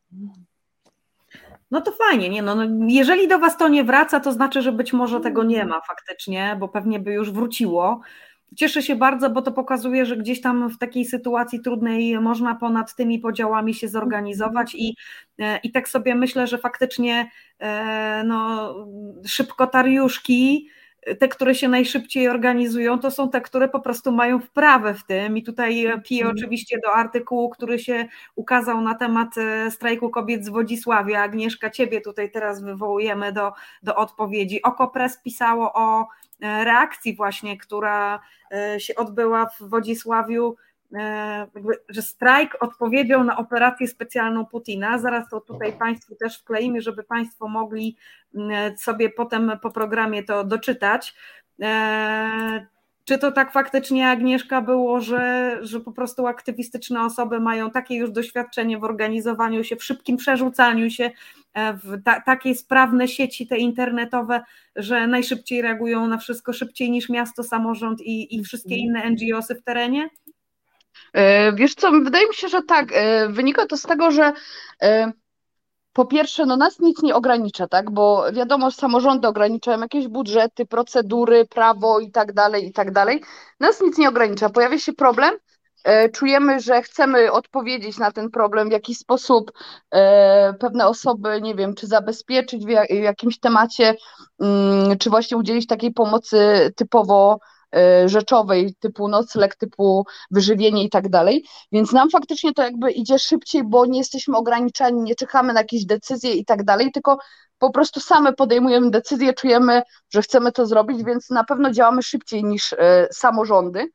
No to fajnie, nie? No, no, jeżeli do Was to nie wraca, to znaczy, że być może tego nie mm. ma faktycznie, bo pewnie by już wróciło. Cieszę się bardzo, bo to pokazuje, że gdzieś tam w takiej sytuacji trudnej można ponad tymi podziałami się zorganizować i, e, i tak sobie myślę, że faktycznie e, no, szybkotariuszki te, które się najszybciej organizują, to są te, które po prostu mają wprawę w tym. I tutaj piję Mhm. oczywiście do artykułu, który się ukazał na temat e, strajku kobiet z Wodzisławia. Agnieszka, ciebie tutaj teraz wywołujemy do, do odpowiedzi. Okopres pisało o e, reakcji właśnie, która e, się odbyła w Wodzisławiu że strajk odpowiedział na operację specjalną Putina. Zaraz to tutaj Państwu też wkleimy, żeby Państwo mogli sobie potem po programie to doczytać. E, Czy to tak faktycznie, Agnieszka, było, że, że po prostu aktywistyczne osoby mają takie już doświadczenie w organizowaniu się, w szybkim przerzucaniu się e, w ta, takie sprawne sieci te internetowe, że najszybciej reagują na wszystko, szybciej niż miasto, samorząd i, i wszystkie inne NGOsy w terenie? E, Wiesz co, wydaje mi się, że tak. E, Wynika to z tego, że e, po pierwsze, no nas nic nie ogranicza, tak? Bo wiadomo, samorządy ograniczają jakieś budżety, procedury, prawo i tak dalej, i tak dalej. Nas nic nie ogranicza. Pojawia się problem, czujemy, że chcemy odpowiedzieć na ten problem, w jakiś sposób pewne osoby, nie wiem, czy zabezpieczyć w ja- w jakimś temacie, mm, czy właśnie udzielić takiej pomocy typowo rzeczowej, typu nocleg, typu wyżywienie i tak dalej. Więc nam faktycznie to jakby idzie szybciej, bo nie jesteśmy ograniczani, nie czekamy na jakieś decyzje i tak dalej, tylko po prostu same podejmujemy decyzje, czujemy, że chcemy to zrobić, więc na pewno działamy szybciej niż e, samorządy,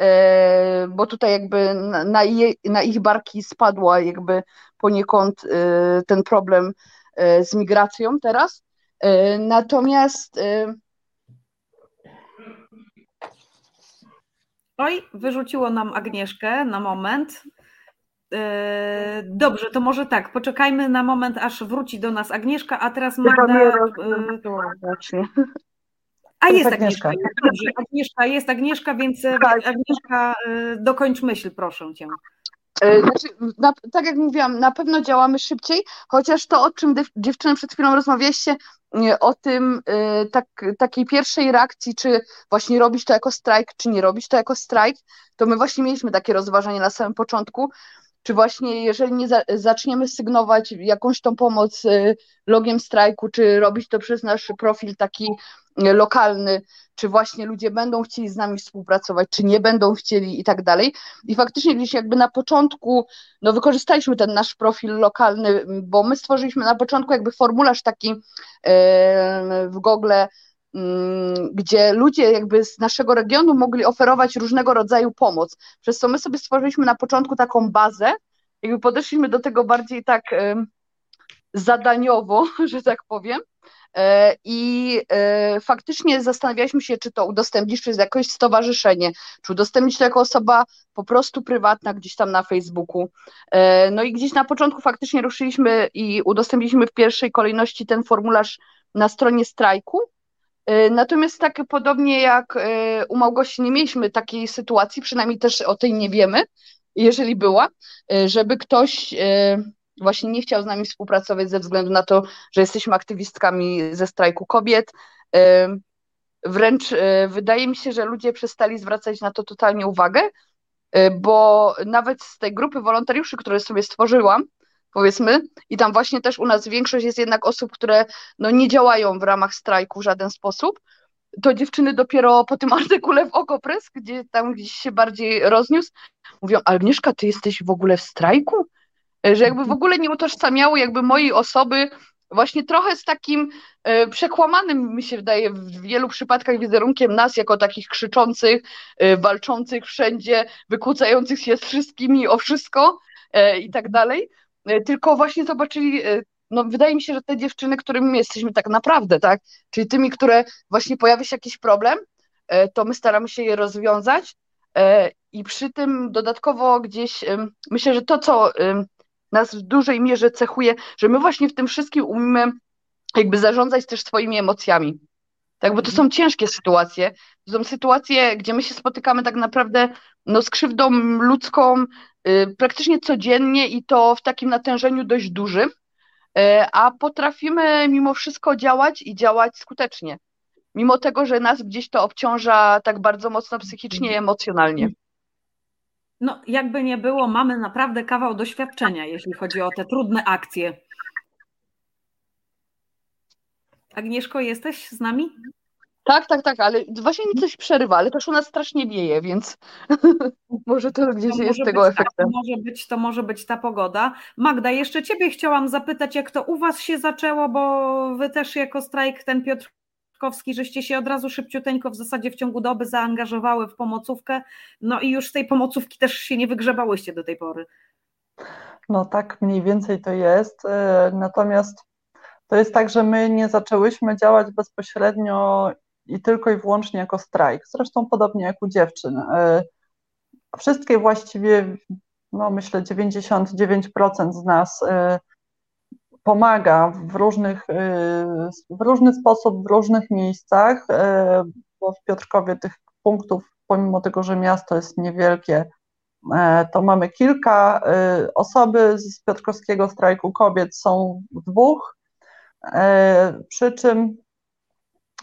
e, bo tutaj jakby na, je, na ich barki spadła jakby poniekąd e, ten problem e, z migracją teraz. E, Natomiast Oj, wyrzuciło nam Agnieszkę na moment. E, Dobrze, to może tak, poczekajmy na moment, aż wróci do nas Agnieszka, a teraz Magda. e, właśnie. A jest jest Agnieszka. Agnieszka. Dobrze, Agnieszka, jest Agnieszka, więc e. Agnieszka, dokończ myśl, proszę cię. E, Znaczy, na, tak jak mówiłam, na pewno działamy szybciej, chociaż to, o czym dziewczyny przed chwilą rozmawialiście, nie, o tym e, tak, takiej pierwszej reakcji, czy właśnie robić to jako strajk, czy nie robić to jako strajk, to my właśnie mieliśmy takie rozważanie na samym początku, czy właśnie jeżeli nie za, zaczniemy sygnować jakąś tą pomoc e, logiem strajku, czy robić to przez nasz profil taki e, lokalny, czy właśnie ludzie będą chcieli z nami współpracować, czy nie będą chcieli i tak dalej. I faktycznie gdzieś jakby na początku, no wykorzystaliśmy ten nasz profil lokalny, bo my stworzyliśmy na początku jakby formularz taki w Google, mm, gdzie ludzie jakby z naszego regionu mogli oferować różnego rodzaju pomoc. Przez co my sobie stworzyliśmy na początku taką bazę, jakby podeszliśmy do tego bardziej tak zadaniowo, że tak powiem. E, I e, faktycznie zastanawialiśmy się, czy to udostępnić przez jakieś stowarzyszenie, czy udostępnić to jako osoba po prostu prywatna gdzieś tam na Facebooku. E, No i gdzieś na początku faktycznie ruszyliśmy i udostępniliśmy w pierwszej kolejności ten formularz na stronie strajku. Natomiast tak podobnie jak u Małgosi nie mieliśmy takiej sytuacji, przynajmniej też o tej nie wiemy, jeżeli była, żeby ktoś właśnie nie chciał z nami współpracować ze względu na to, że jesteśmy aktywistkami ze strajku kobiet. Wręcz e, wydaje mi się, że ludzie przestali zwracać na to totalnie uwagę, e, bo nawet z tej grupy wolontariuszy, które sobie stworzyłam, powiedzmy, i tam właśnie też u nas większość jest jednak osób, które no, nie działają w ramach strajku w żaden sposób, to dziewczyny dopiero po tym artykule w Okopres, gdzie tam gdzieś się bardziej rozniósł, mówią, Agnieszka, ty jesteś w ogóle w strajku? Że jakby w ogóle nie utożsamiały jakby mojej osoby właśnie trochę z takim e, przekłamanym, mi się wydaje, w wielu przypadkach wizerunkiem nas jako takich krzyczących, e, walczących wszędzie, wykłócających się z wszystkimi o wszystko e, i tak dalej. Tylko właśnie zobaczyli, no wydaje mi się, że te dziewczyny, którymi my jesteśmy tak naprawdę, tak, czyli tymi, które właśnie pojawia się jakiś problem, to my staramy się je rozwiązać i przy tym dodatkowo gdzieś myślę, że to, co nas w dużej mierze cechuje, że my właśnie w tym wszystkim umiemy jakby zarządzać też swoimi emocjami. Tak, bo to są ciężkie sytuacje. To są sytuacje, gdzie my się spotykamy tak naprawdę no, z krzywdą ludzką y, praktycznie codziennie i to w takim natężeniu dość dużym, y, a potrafimy mimo wszystko działać i działać skutecznie. Mimo tego, że nas gdzieś to obciąża tak bardzo mocno psychicznie i emocjonalnie. No, jakby nie było, mamy naprawdę kawał doświadczenia, jeśli chodzi o te trudne akcje. Agnieszko, jesteś z nami? Tak, tak, tak, ale właśnie mi coś przerywa, ale też u nas strasznie wieje, więc może to gdzieś To jest tego tak, efektem. to może być, to może być ta pogoda. Magda, jeszcze Ciebie chciałam zapytać, jak to u Was się zaczęło, bo Wy też jako strajk ten Żeście się od razu szybciuteńko w zasadzie w ciągu doby zaangażowały w pomocówkę, no i już z tej pomocówki też się nie wygrzebałyście do tej pory. No tak mniej więcej to jest. e, Natomiast to jest tak, że my nie zaczęłyśmy działać bezpośrednio i tylko i wyłącznie jako strajk. Zresztą podobnie jak u dziewczyn. E, Wszystkie właściwie, no myślę 99% z nas e, pomaga w różnych, e, w różny sposób, w różnych miejscach, e, bo w Piotrkowie tych punktów, pomimo tego, że miasto jest niewielkie, E, to mamy kilka. e, Osoby z Piotrkowskiego Strajku Kobiet są dwóch, e, przy czym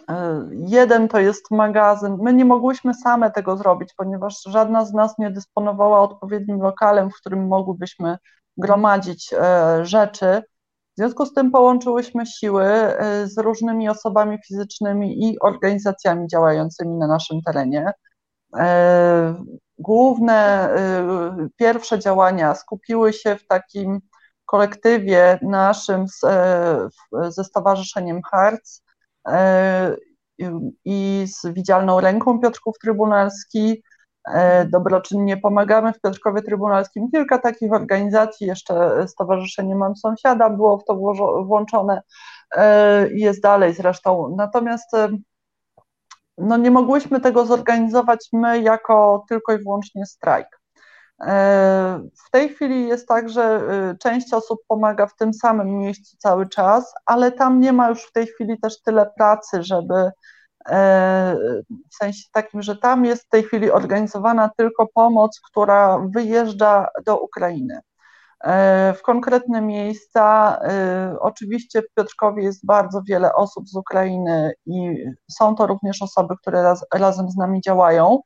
e, jeden to jest magazyn. My nie mogłyśmy same tego zrobić, ponieważ żadna z nas nie dysponowała odpowiednim lokalem, w którym mogłybyśmy gromadzić rzeczy. W związku z tym połączyłyśmy siły e, z różnymi osobami fizycznymi i organizacjami działającymi na naszym terenie. E, Główne e, pierwsze działania skupiły się w takim kolektywie naszym z, ze Stowarzyszeniem Harc i z Widzialną Ręką Piotrków Trybunalski. E, Dobroczynnie pomagamy w Piotrkowie Trybunalskim. Kilka takich organizacji, jeszcze Stowarzyszenie Mam Sąsiada było w to włączone e, i jest dalej zresztą. Natomiast e, no nie mogłyśmy tego zorganizować my jako tylko i wyłącznie strajk. W tej chwili jest tak, że część osób pomaga w tym samym miejscu cały czas, ale tam nie ma już w tej chwili też tyle pracy, żeby w sensie takim, że tam jest w tej chwili organizowana tylko pomoc, która wyjeżdża do Ukrainy. E, W konkretne miejsca, e, oczywiście w Piotrkowie jest bardzo wiele osób z Ukrainy i są to również osoby, które raz, razem z nami działają.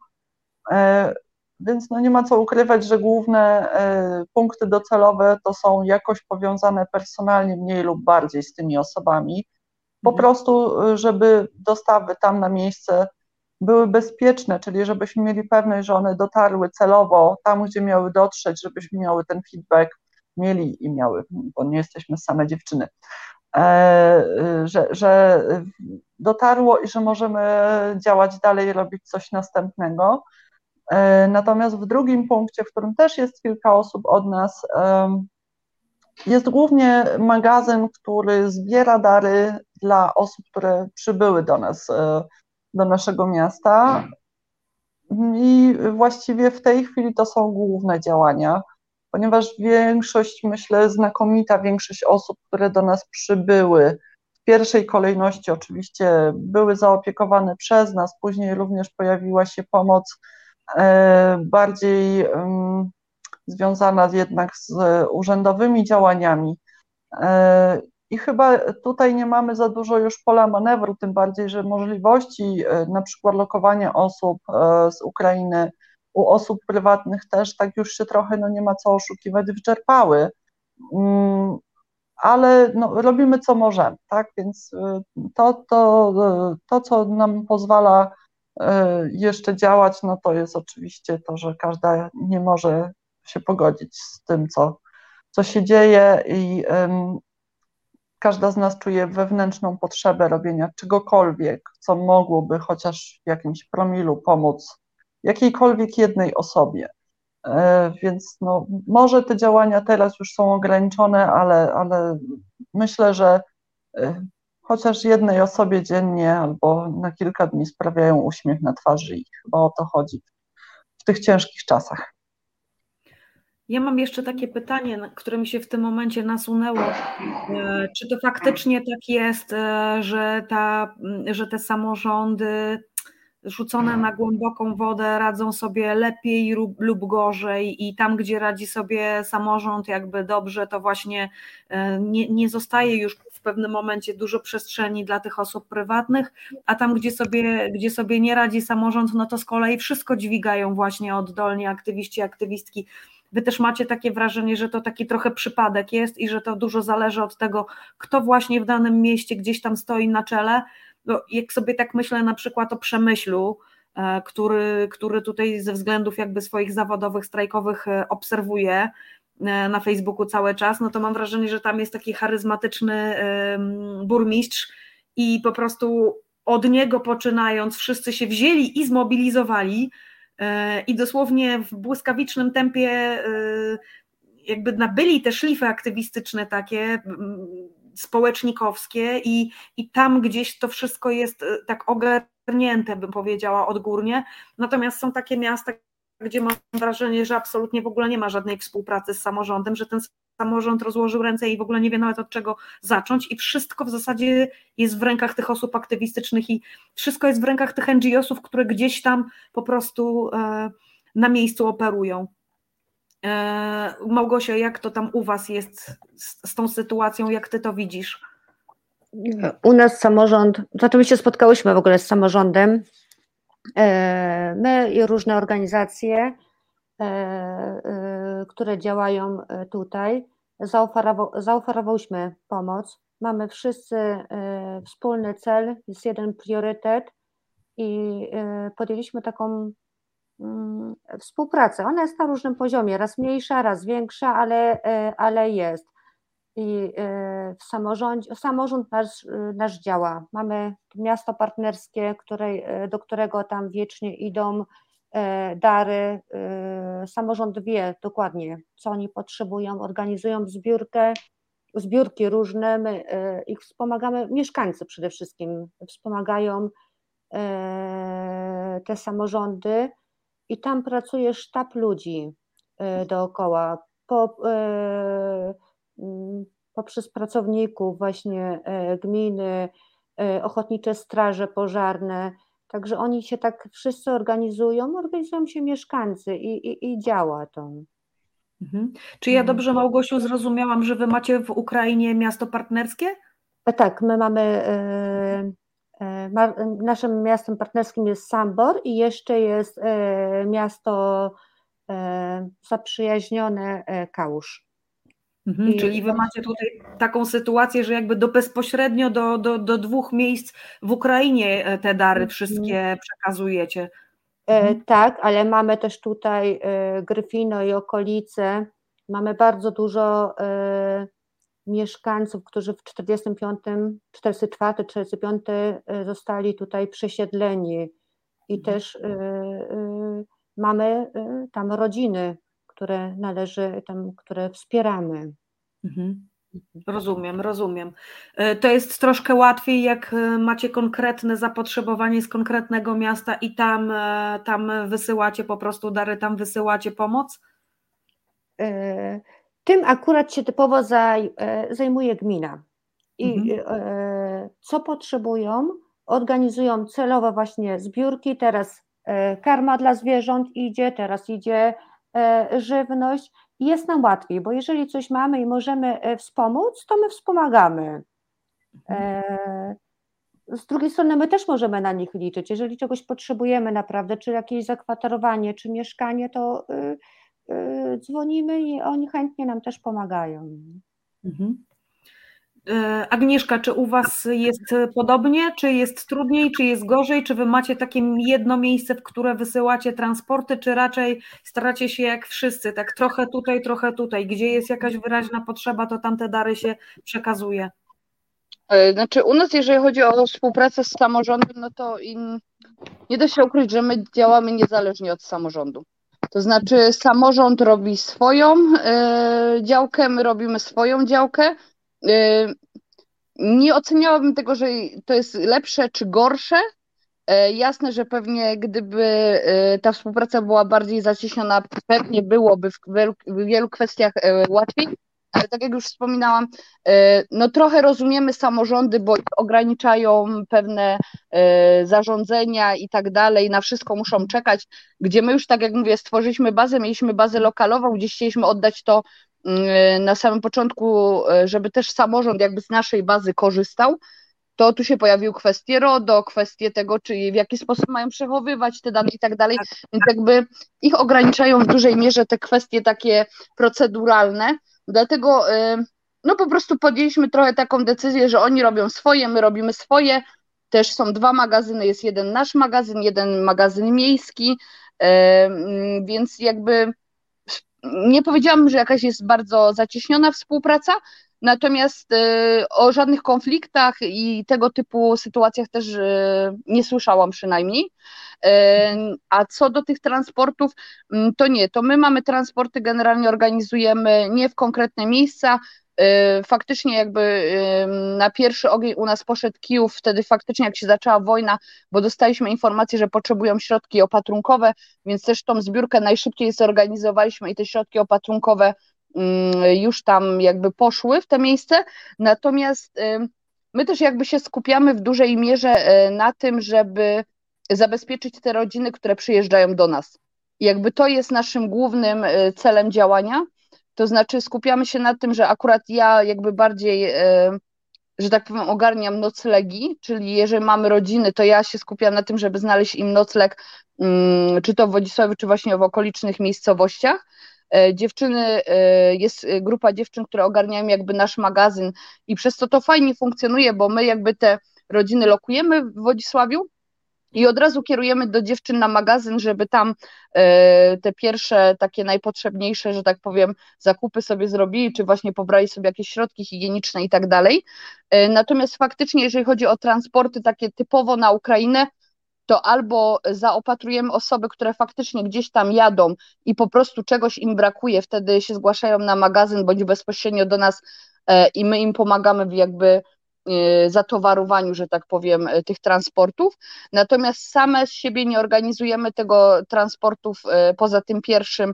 E, Więc no nie ma co ukrywać, że główne e, punkty docelowe to są jakoś powiązane personalnie mniej lub bardziej z tymi osobami. Po Mhm. prostu, e, żeby dostawy tam na miejsce były bezpieczne, czyli żebyśmy mieli pewność, że one dotarły celowo tam, gdzie miały dotrzeć, żebyśmy miały ten feedback, mieli i miały, bo nie jesteśmy same dziewczyny, e, że, że dotarło i że możemy działać dalej, robić coś następnego. E, Natomiast w drugim punkcie, w którym też jest kilka osób od nas, jest głównie magazyn, który zbiera dary dla osób, które przybyły do nas, e, do naszego miasta. I właściwie w tej chwili to są główne działania, ponieważ większość, myślę, znakomita większość osób, które do nas przybyły, w pierwszej kolejności oczywiście były zaopiekowane przez nas, później również pojawiła się pomoc e, bardziej związana jednak z urzędowymi działaniami. E, I chyba tutaj nie mamy za dużo już pola manewru, tym bardziej, że możliwości e, na przykład lokowania osób e, z Ukrainy u osób prywatnych też tak już się trochę, no nie ma co oszukiwać, wyczerpały. Mm, Ale no, robimy co możemy, tak? Więc e, to, to, e, to, co nam pozwala e, jeszcze działać, no to jest oczywiście to, że każda nie może się pogodzić z tym, co, co się dzieje i em, każda z nas czuje wewnętrzną potrzebę robienia czegokolwiek, co mogłoby chociaż w jakimś promilu pomóc jakiejkolwiek jednej osobie. E, Więc no, może te działania teraz już są ograniczone, ale, ale myślę, że e, chociaż jednej osobie dziennie albo na kilka dni sprawiają uśmiech na twarzy i chyba o to chodzi w tych ciężkich czasach. Ja mam jeszcze takie pytanie, które mi się w tym momencie nasunęło. E, Czy to faktycznie tak jest, e, że, ta, że te samorządy rzucone na głęboką wodę radzą sobie lepiej lub, lub gorzej i tam, gdzie radzi sobie samorząd jakby dobrze, to właśnie e, nie, nie zostaje już w pewnym momencie dużo przestrzeni dla tych osób prywatnych, a tam, gdzie sobie, gdzie sobie nie radzi samorząd, no to z kolei wszystko dźwigają właśnie oddolnie aktywiści, aktywistki. Wy też macie takie wrażenie, że to taki trochę przypadek jest i że to dużo zależy od tego, kto właśnie w danym mieście gdzieś tam stoi na czele, no, jak sobie tak myślę na przykład o Przemyślu, e, który, który tutaj ze względów jakby swoich zawodowych, strajkowych e, obserwuję na Facebooku cały czas, no to mam wrażenie, że tam jest taki charyzmatyczny burmistrz i po prostu od niego poczynając wszyscy się wzięli i zmobilizowali i dosłownie w błyskawicznym tempie jakby nabyli te szlify aktywistyczne takie społecznikowskie i, i tam gdzieś to wszystko jest e, tak ogarnięte, bym powiedziała, odgórnie. Natomiast są takie miasta, gdzie mam wrażenie, że absolutnie w ogóle nie ma żadnej współpracy z samorządem, że ten samorząd rozłożył ręce i w ogóle nie wie nawet od czego zacząć i wszystko w zasadzie jest w rękach tych osób aktywistycznych i wszystko jest w rękach tych NGO-sów, które gdzieś tam po prostu e, na miejscu operują. E, Małgosia, jak to tam u Was jest z, z tą sytuacją, jak Ty to widzisz? U nas samorząd, znaczy my się spotkałyśmy w ogóle z samorządem, e, my i różne organizacje, które działają tutaj, zaoferowałyśmy pomoc. Mamy wszyscy wspólny cel, jest jeden priorytet i podjęliśmy taką Mm, współpraca. Ona jest na różnym poziomie, raz mniejsza, raz większa, ale, e, ale jest. I w samorządzie, samorząd nasz, nasz działa. Mamy miasto partnerskie, której, e, do którego tam wiecznie idą dary. Samorząd wie dokładnie, co oni potrzebują, organizują zbiórkę, zbiórki różne. My ich wspomagamy, mieszkańcy przede wszystkim wspomagają te samorządy i tam pracuje sztab ludzi e, dookoła, po, e, poprzez pracowników właśnie e, gminy, ochotnicze straże pożarne, Także oni się tak wszyscy organizują, organizują się mieszkańcy i, i, i działa to. Mhm. Czy ja dobrze, Małgosiu, zrozumiałam, że wy macie w Ukrainie miasto partnerskie? Tak, my mamy E, naszym miastem partnerskim jest Sambor i jeszcze jest e, miasto e, zaprzyjaźnione Kałusz. Mhm. Czyli wy macie tutaj taką sytuację, że jakby do bezpośrednio do, do, do dwóch miejsc w Ukrainie te dary mhm. wszystkie przekazujecie. Mhm. Tak, ale mamy też tutaj Gryfino i okolice. Mamy bardzo dużo mieszkańców, którzy w 45, 44, 45 zostali tutaj przesiedleni i mhm. też mamy tam rodziny, które należy, tam, które wspieramy. Mhm. Rozumiem, rozumiem. E, to jest troszkę łatwiej, jak e, macie konkretne zapotrzebowanie z konkretnego miasta i tam, e, tam wysyłacie po prostu dary, tam wysyłacie pomoc? Tym akurat się typowo zaj, zajmuje gmina. I mhm. Co potrzebują, organizują celowo właśnie zbiórki. Teraz karma dla zwierząt idzie, teraz idzie żywność. Jest nam łatwiej, bo jeżeli coś mamy i możemy wspomóc, to my wspomagamy. Mhm. Z drugiej strony my też możemy na nich liczyć. Jeżeli czegoś potrzebujemy naprawdę, czy jakieś zakwaterowanie, czy mieszkanie, to dzwonimy i oni chętnie nam też pomagają. Mhm. E, Agnieszka, czy u Was jest podobnie, czy jest trudniej, czy jest gorzej, czy Wy macie takie jedno miejsce, w które wysyłacie transporty, czy raczej staracie się jak wszyscy, tak trochę tutaj, trochę tutaj, gdzie jest jakaś wyraźna potrzeba, to tamte dary się przekazuje? E, znaczy u nas, jeżeli chodzi o współpracę z samorządem, no to nie da się ukryć, że my działamy niezależnie od samorządu. To znaczy samorząd robi swoją y, działkę, my robimy swoją działkę. Y, nie oceniałabym tego, że to jest lepsze czy gorsze. Y, jasne, że pewnie gdyby ta współpraca była bardziej zacieśniona, pewnie byłoby w wielu, w wielu kwestiach łatwiej, ale tak jak już wspominałam, no trochę rozumiemy samorządy, bo ograniczają pewne zarządzenia i tak dalej, na wszystko muszą czekać, gdzie my już, tak jak mówię, stworzyliśmy bazę, mieliśmy bazę lokalową, gdzie chcieliśmy oddać to na samym początku, e, żeby też samorząd jakby z naszej bazy korzystał, to tu się pojawiły kwestie RODO, kwestie tego, czy w jaki sposób mają przechowywać te dane i tak dalej, tak, więc jakby ich ograniczają w dużej mierze te kwestie takie proceduralne, Dlatego y, no po prostu podjęliśmy trochę taką decyzję, że oni robią swoje, my robimy swoje. też są dwa magazyny, jest jeden nasz magazyn, jeden magazyn miejski, więc jakby nie powiedziałam, że jakaś jest bardzo zacieśniona współpraca, natomiast o żadnych konfliktach i tego typu sytuacjach też nie słyszałam przynajmniej. A co do tych transportów, to nie, to my mamy transporty, generalnie organizujemy nie w konkretne miejsca, Y, faktycznie jakby na pierwszy ogień u nas poszedł Kijów, wtedy faktycznie jak się zaczęła wojna, bo dostaliśmy informację, że potrzebują środki opatrunkowe, więc też tą zbiórkę najszybciej zorganizowaliśmy i te środki opatrunkowe już tam jakby poszły w te miejsce, natomiast my też jakby się skupiamy w dużej mierze y, na tym, żeby zabezpieczyć te rodziny, które przyjeżdżają do nas. jakby to jest naszym głównym y, celem działania, to znaczy skupiamy się na tym, że akurat ja jakby bardziej, e, że tak powiem, ogarniam noclegi, czyli jeżeli mamy rodziny, to ja się skupiam na tym, żeby znaleźć im nocleg, mm, czy to w Wodzisławiu, czy właśnie w okolicznych miejscowościach. E, dziewczyny, e, jest grupa dziewczyn, które ogarniają jakby nasz magazyn i przez to to fajnie funkcjonuje, bo my jakby te rodziny lokujemy w Wodzisławiu, i od razu kierujemy do dziewczyn na magazyn, żeby tam e, te pierwsze, takie najpotrzebniejsze, że tak powiem, zakupy sobie zrobili, czy właśnie pobrali sobie jakieś środki higieniczne i tak dalej. E, natomiast faktycznie, jeżeli chodzi o transporty takie typowo na Ukrainę, to albo zaopatrujemy osoby, które faktycznie gdzieś tam jadą i po prostu czegoś im brakuje, wtedy się zgłaszają na magazyn bądź bezpośrednio do nas e, i my im pomagamy jakby zatowarowaniu, że tak powiem, y, tych transportów. Natomiast same z siebie nie organizujemy tego transportów y, poza tym pierwszym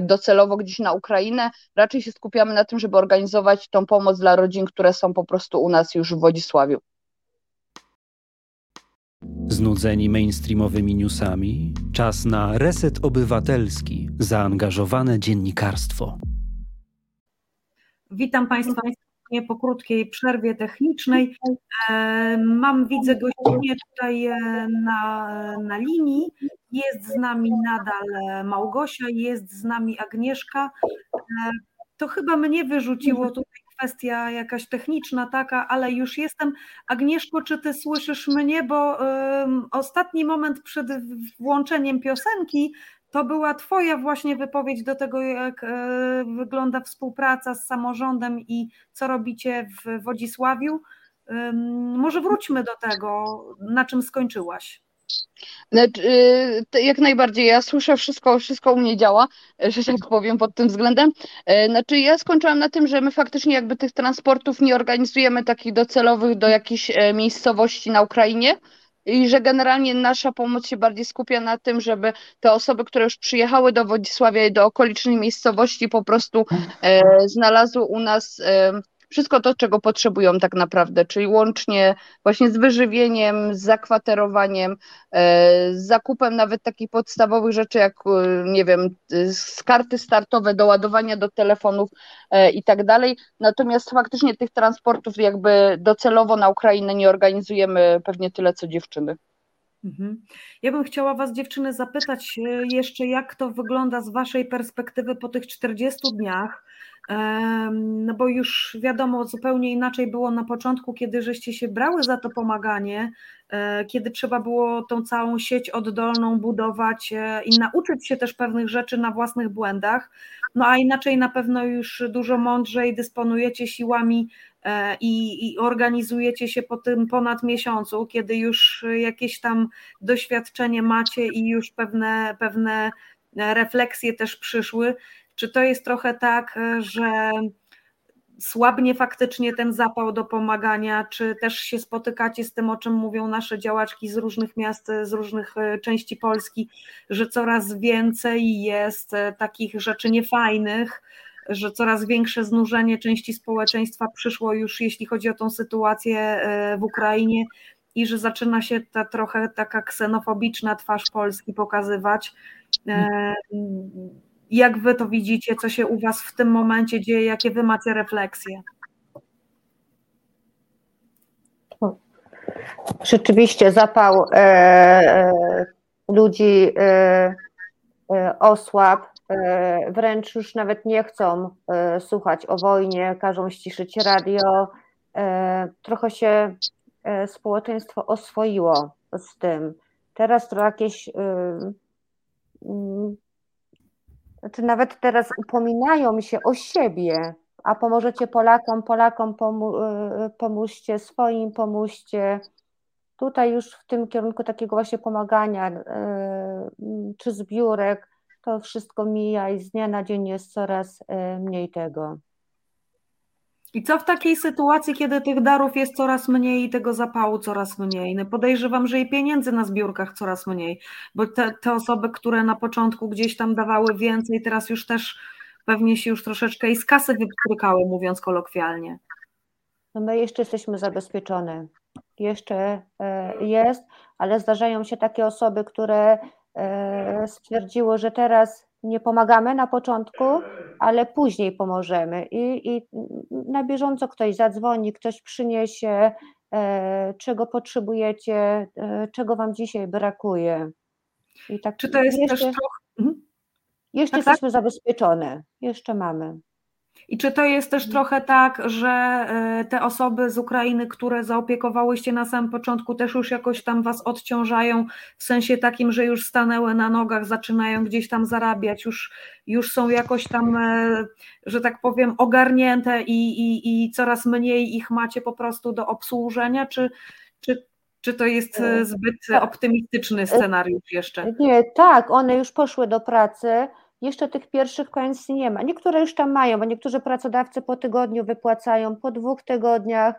docelowo gdzieś na Ukrainę. Raczej się skupiamy na tym, żeby organizować tą pomoc dla rodzin, które są po prostu u nas już w Wodzisławiu. Znudzeni mainstreamowymi newsami, czas na reset obywatelski, zaangażowane dziennikarstwo. Witam Państwa po krótkiej przerwie technicznej. E, mam, widzę gościnnie tutaj e, na, na linii. Jest z nami nadal Małgosia, jest z nami Agnieszka. E, to chyba mnie wyrzuciło tutaj kwestia jakaś techniczna taka, ale już jestem. Agnieszko, czy ty słyszysz mnie? Bo um, ostatni moment przed włączeniem piosenki to była Twoja właśnie wypowiedź do tego, jak e, wygląda współpraca z samorządem i co robicie w Wodzisławiu. Może wróćmy do tego, na czym skończyłaś. Znaczy, y, jak najbardziej, ja słyszę wszystko, wszystko u mnie działa, że tak powiem pod tym względem. E, znaczy ja skończyłam na tym, że my faktycznie jakby tych transportów nie organizujemy takich docelowych do jakiejś e, miejscowości na Ukrainie, i że generalnie nasza pomoc się bardziej skupia na tym, żeby te osoby, które już przyjechały do Wodzisławia i do okolicznych miejscowości po prostu e, znalazły u nas e, wszystko to, czego potrzebują tak naprawdę, czyli łącznie właśnie z wyżywieniem, z zakwaterowaniem, e, z zakupem nawet takich podstawowych rzeczy jak, e, nie wiem, z karty startowe do ładowania do telefonów e, i tak dalej. Natomiast faktycznie tych transportów jakby docelowo na Ukrainę nie organizujemy pewnie tyle co dziewczyny. Mhm. Ja bym chciała Was, dziewczyny, zapytać jeszcze, jak to wygląda z Waszej perspektywy po tych 40 dniach no bo już wiadomo, zupełnie inaczej było na początku, kiedy żeście się brały za to pomaganie, e, kiedy trzeba było tą całą sieć oddolną budować e, i nauczyć się też pewnych rzeczy na własnych błędach, no a inaczej na pewno już dużo mądrzej dysponujecie siłami e, i, i organizujecie się po tym ponad miesiącu, kiedy już jakieś tam doświadczenie macie i już pewne, pewne refleksje też przyszły, czy to jest trochę tak, e, że słabnie faktycznie ten zapał do pomagania, czy też się spotykacie z tym, o czym mówią nasze działaczki z różnych miast, z różnych e, części Polski, że coraz więcej jest e, takich rzeczy niefajnych, że coraz większe znużenie części społeczeństwa przyszło już, jeśli chodzi o tą sytuację w Ukrainie i że zaczyna się ta trochę taka ksenofobiczna twarz Polski pokazywać. Jak wy to widzicie, co się u was w tym momencie dzieje, jakie wy macie refleksje? Rzeczywiście zapał e, e, ludzi e, e osłab, e, wręcz już nawet nie chcą słuchać o wojnie, każą ściszyć radio, trochę się społeczeństwo oswoiło z tym. Teraz to jakieś znaczy nawet teraz upominają się o siebie, a pomożecie Polakom, Polakom pomóżcie, swoim pomóżcie. Tutaj już w tym kierunku takiego właśnie pomagania czy zbiórek, to wszystko mija i z dnia na dzień jest coraz mniej tego. I co w takiej sytuacji, kiedy tych darów jest coraz mniej i tego zapału coraz mniej? No podejrzewam, że i pieniędzy na zbiórkach coraz mniej, bo te, te osoby, które na początku gdzieś tam dawały więcej, teraz już też pewnie się już troszeczkę i z kasy wyprykały, mówiąc kolokwialnie. No my jeszcze jesteśmy zabezpieczone. Jeszcze e, jest, ale zdarzają się takie osoby, które e, stwierdziły, że teraz nie pomagamy na początku, ale później pomożemy i, i na bieżąco ktoś zadzwoni, ktoś przyniesie, e, czego potrzebujecie, e, czego wam dzisiaj brakuje. I tak Czy to jest jeszcze, też trochę... Mhm. Jeszcze tak, jesteśmy tak? zabezpieczone, jeszcze mamy. I czy to jest też trochę tak, że e, te osoby z Ukrainy, które zaopiekowałyście na samym początku, też już jakoś tam was odciążają, w sensie takim, że już stanęły na nogach, zaczynają gdzieś tam zarabiać, już, już są jakoś tam, e, że tak powiem, ogarnięte i, i, i coraz mniej ich macie po prostu do obsłużenia, czy, czy, czy to jest e, zbyt tak. optymistyczny scenariusz jeszcze? Nie, tak, one już poszły do pracy jeszcze tych pierwszych pensji nie ma. Niektóre już tam mają, bo niektórzy pracodawcy po tygodniu wypłacają, po dwóch tygodniach.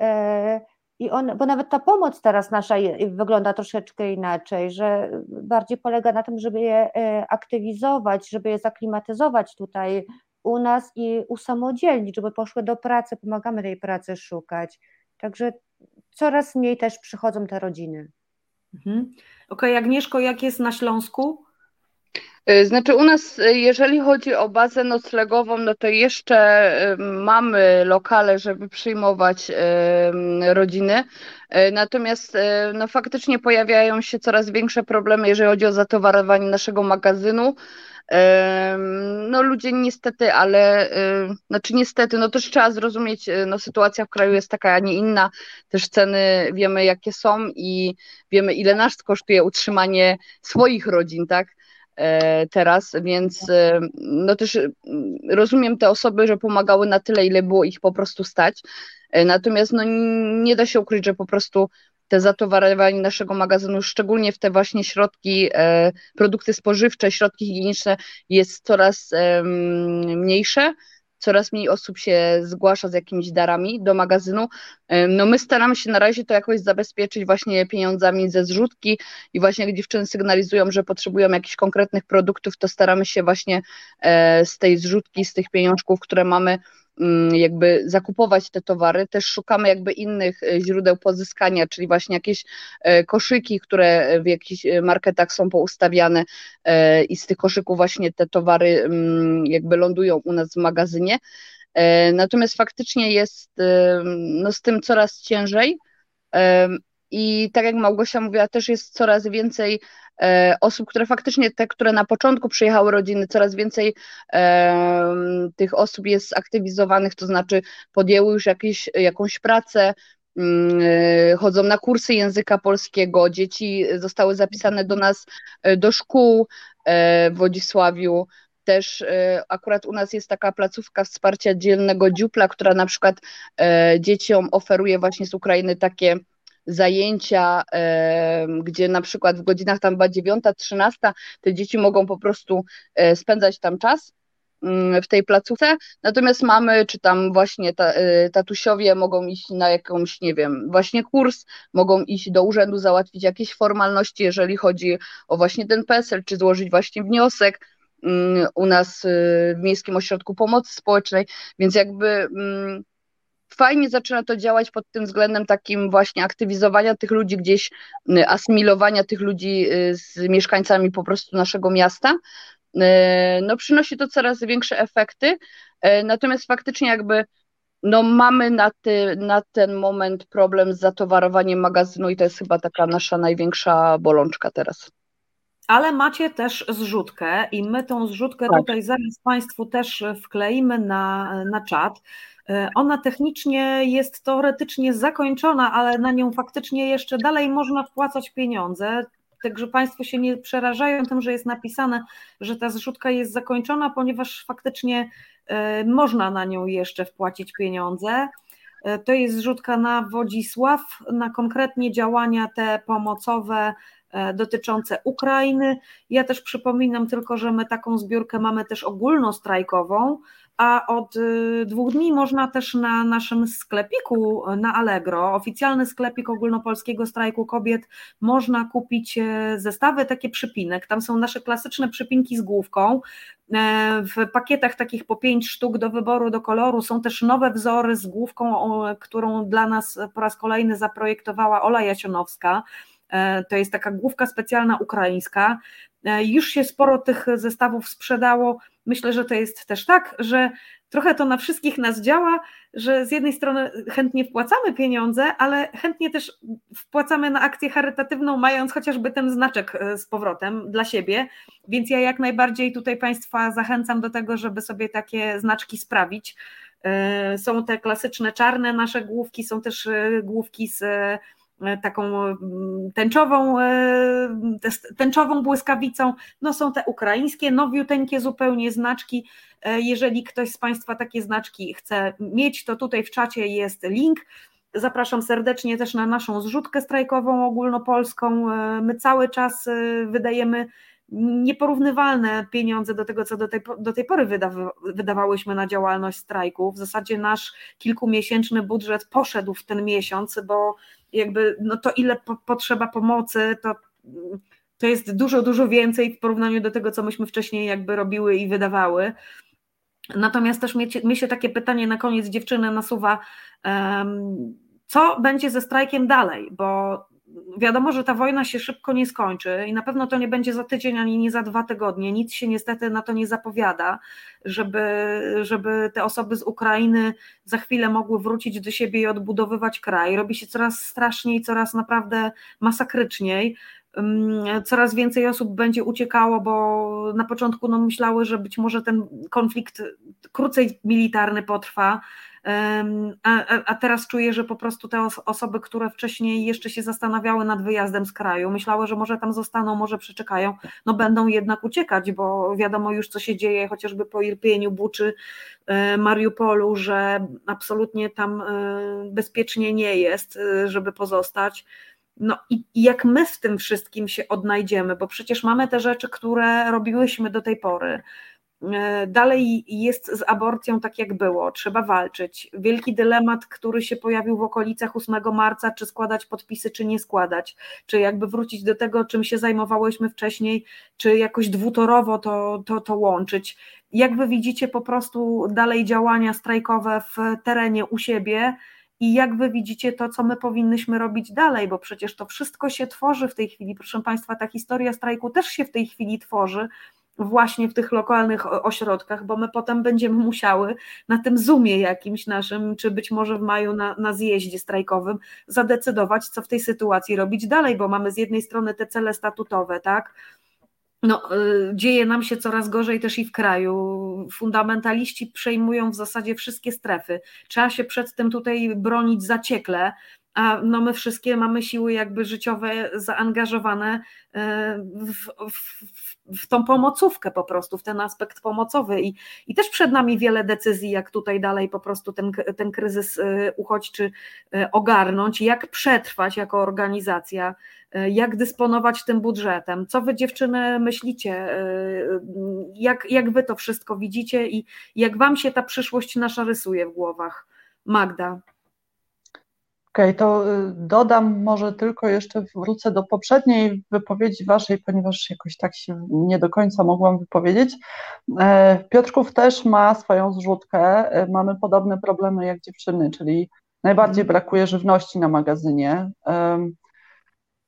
E, I on, bo nawet ta pomoc teraz nasza wygląda troszeczkę inaczej, że bardziej polega na tym, żeby je e, aktywizować, żeby je zaklimatyzować tutaj u nas i usamodzielnić, żeby poszły do pracy, pomagamy tej pracy szukać. Także coraz mniej też przychodzą te rodziny. Mhm. Okej, okay, Agnieszko, jak jest na Śląsku? Y, znaczy u nas, y, jeżeli chodzi o bazę noclegową, no to jeszcze y, mamy lokale, żeby przyjmować rodziny. Natomiast no faktycznie pojawiają się coraz większe problemy, jeżeli chodzi o zatowarowanie naszego magazynu. No ludzie niestety, ale znaczy niestety, no też trzeba zrozumieć, no sytuacja w kraju jest taka, a nie inna, też ceny wiemy jakie są i wiemy ile nas kosztuje utrzymanie swoich rodzin, tak? E, teraz, więc e, no też mm, rozumiem te osoby, że pomagały na tyle, ile było ich po prostu stać. E, natomiast no, nie da się ukryć, że po prostu te zatowarowanie naszego magazynu, szczególnie w te właśnie środki, produkty spożywcze, środki higieniczne jest coraz mniejsze coraz mniej osób się zgłasza z jakimiś darami do magazynu. No my staramy się na razie to jakoś zabezpieczyć właśnie pieniądzami ze zrzutki i właśnie jak dziewczyny sygnalizują, że potrzebują jakichś konkretnych produktów, to staramy się właśnie e, z tej zrzutki, z tych pieniążków, które mamy, jakby zakupować te towary, też szukamy jakby innych e, źródeł pozyskania, czyli właśnie jakieś e, koszyki, które w jakichś e, marketach są poustawiane i z tych koszyków właśnie te towary mm, jakby lądują u nas w magazynie. Natomiast faktycznie jest no, z tym coraz ciężej. I tak jak Małgosia mówiła, też jest coraz więcej e, osób, które faktycznie, te, które na początku przyjechały rodziny, coraz więcej e, tych osób jest aktywizowanych, to znaczy podjęły już jakieś, jakąś pracę, mm, e, chodzą na kursy języka polskiego, dzieci zostały zapisane do nas e, do szkół e, w Wodzisławiu. Też akurat u nas jest taka placówka wsparcia dzielnego dziupla, która na przykład dzieciom oferuje właśnie z Ukrainy takie zajęcia, gdzie na przykład w godzinach tam była 9, 13, te dzieci mogą po prostu e, spędzać tam czas mm, w tej placówce, natomiast mamy, czy tam właśnie ta, e, tatusiowie mogą iść na jakąś, nie wiem, właśnie kurs, mogą iść do urzędu, załatwić jakieś formalności, jeżeli chodzi o właśnie ten PESEL, czy złożyć właśnie wniosek mm, u nas e, w Miejskim Ośrodku Pomocy Społecznej, więc jakby mm, fajnie zaczyna to działać pod tym względem takim właśnie aktywizowania tych ludzi gdzieś, y, asymilowania tych ludzi y, z mieszkańcami po prostu naszego miasta. Y, no przynosi to coraz większe efekty, natomiast faktycznie jakby no mamy na, ty, na ten moment problem z zatowarowaniem magazynu i to jest chyba taka nasza największa bolączka teraz. Ale macie też zrzutkę i my tą zrzutkę Tak. tutaj zaraz Państwu też wkleimy na, na czat. E, Ona technicznie jest teoretycznie zakończona, ale na nią faktycznie jeszcze dalej można wpłacać pieniądze. Także Państwo się nie przerażają tym, że jest napisane, że ta zrzutka jest zakończona, ponieważ faktycznie e, można na nią jeszcze wpłacić pieniądze. E, To jest zrzutka na Wodzisław, na konkretnie działania te pomocowe dotyczące Ukrainy. Ja też przypominam tylko, że my taką zbiórkę mamy też ogólnostrajkową, a od y, dwóch dni można też na naszym sklepiku y, na Allegro, oficjalny sklepik ogólnopolskiego strajku kobiet, można kupić e, zestawy, takie przypinek. Tam są nasze klasyczne przypinki z główką. E, W pakietach takich po pięć sztuk do wyboru, do koloru są też nowe wzory z główką, którą dla nas po raz kolejny zaprojektowała Ola Jasionowska. E, To jest taka główka specjalna ukraińska. E, Już się sporo tych zestawów sprzedało. Myślę, że to jest też tak, że trochę to na wszystkich nas działa, że z jednej strony chętnie wpłacamy pieniądze, ale chętnie też wpłacamy na akcję charytatywną, mając chociażby ten znaczek e, z powrotem dla siebie. Więc ja jak najbardziej tutaj Państwa zachęcam do tego, żeby sobie takie znaczki sprawić. Są te klasyczne czarne nasze główki, są też główki z taką mm, tęczową, e, tęczową błyskawicą, no są te ukraińskie, nowiuteńkie zupełnie znaczki. E, Jeżeli ktoś z Państwa takie znaczki chce mieć, to tutaj w czacie jest link. Zapraszam serdecznie też na naszą zrzutkę strajkową ogólnopolską. E, My cały czas e, wydajemy nieporównywalne pieniądze do tego, co do tej, do tej pory wydawa, wydawałyśmy na działalność strajku. W zasadzie nasz kilkumiesięczny budżet poszedł w ten miesiąc, bo jakby no to ile po, potrzeba pomocy, to, to jest dużo, dużo więcej w porównaniu do tego, co myśmy wcześniej jakby robiły i wydawały. Natomiast też mnie się takie pytanie na koniec dziewczyny nasuwa, em, co będzie ze strajkiem dalej, bo wiadomo, że ta wojna się szybko nie skończy i na pewno to nie będzie za tydzień ani nie za dwa tygodnie. Nic się niestety na to nie zapowiada, żeby, żeby te osoby z Ukrainy za chwilę mogły wrócić do siebie i odbudowywać kraj. Robi się coraz straszniej, coraz naprawdę masakryczniej. Coraz więcej osób będzie uciekało, bo na początku no, myślały, że być może ten konflikt krócej militarny potrwa. A, a- teraz czuję, że po prostu te os- osoby, które wcześniej jeszcze się zastanawiały nad wyjazdem z kraju, myślały, że może tam zostaną, może przeczekają, no będą jednak uciekać, bo wiadomo już, co się dzieje, chociażby po Irpieniu, Buczy, e, Mariupolu, że absolutnie tam e, bezpiecznie nie jest, e, żeby pozostać. No i i jak my w tym wszystkim się odnajdziemy, bo przecież mamy te rzeczy, które robiłyśmy do tej pory. E, Dalej jest z aborcją tak, jak było, trzeba walczyć. Wielki dylemat, który się pojawił w okolicach 8 marca, czy składać podpisy, czy nie składać, czy jakby wrócić do tego, czym się zajmowałyśmy wcześniej, czy jakoś dwutorowo to, to, to łączyć. Jak wy widzicie po prostu dalej działania strajkowe w terenie u siebie i jak wy widzicie to, co my powinnyśmy robić dalej, bo przecież to wszystko się tworzy w tej chwili. Proszę Państwa, ta historia strajku też się w tej chwili tworzy właśnie w tych lokalnych ośrodkach, bo my potem będziemy musiały na tym Zoomie jakimś naszym, czy być może w maju na, na zjeździe strajkowym, zadecydować, co w tej sytuacji robić dalej, bo mamy z jednej strony te cele statutowe, tak? No, y, dzieje nam się coraz gorzej też i w kraju. Fundamentaliści przejmują w zasadzie wszystkie strefy. Trzeba się przed tym tutaj bronić zaciekle, a no my wszystkie mamy siły jakby życiowe zaangażowane y, w, w, w tą pomocówkę po prostu, w ten aspekt pomocowy i, i też przed nami wiele decyzji, jak tutaj dalej po prostu ten, ten kryzys y, uchodźczy y, ogarnąć, jak przetrwać jako organizacja, jak dysponować tym budżetem. Co wy dziewczyny myślicie, jak, jak wy to wszystko widzicie i jak wam się ta przyszłość nasza rysuje w głowach? Magda. Okej, to y, dodam może tylko jeszcze wrócę do poprzedniej wypowiedzi waszej, ponieważ jakoś tak się nie do końca mogłam wypowiedzieć. E, Piotrków też ma swoją zrzutkę. E, Mamy podobne problemy jak dziewczyny, czyli najbardziej brakuje żywności na magazynie. Em,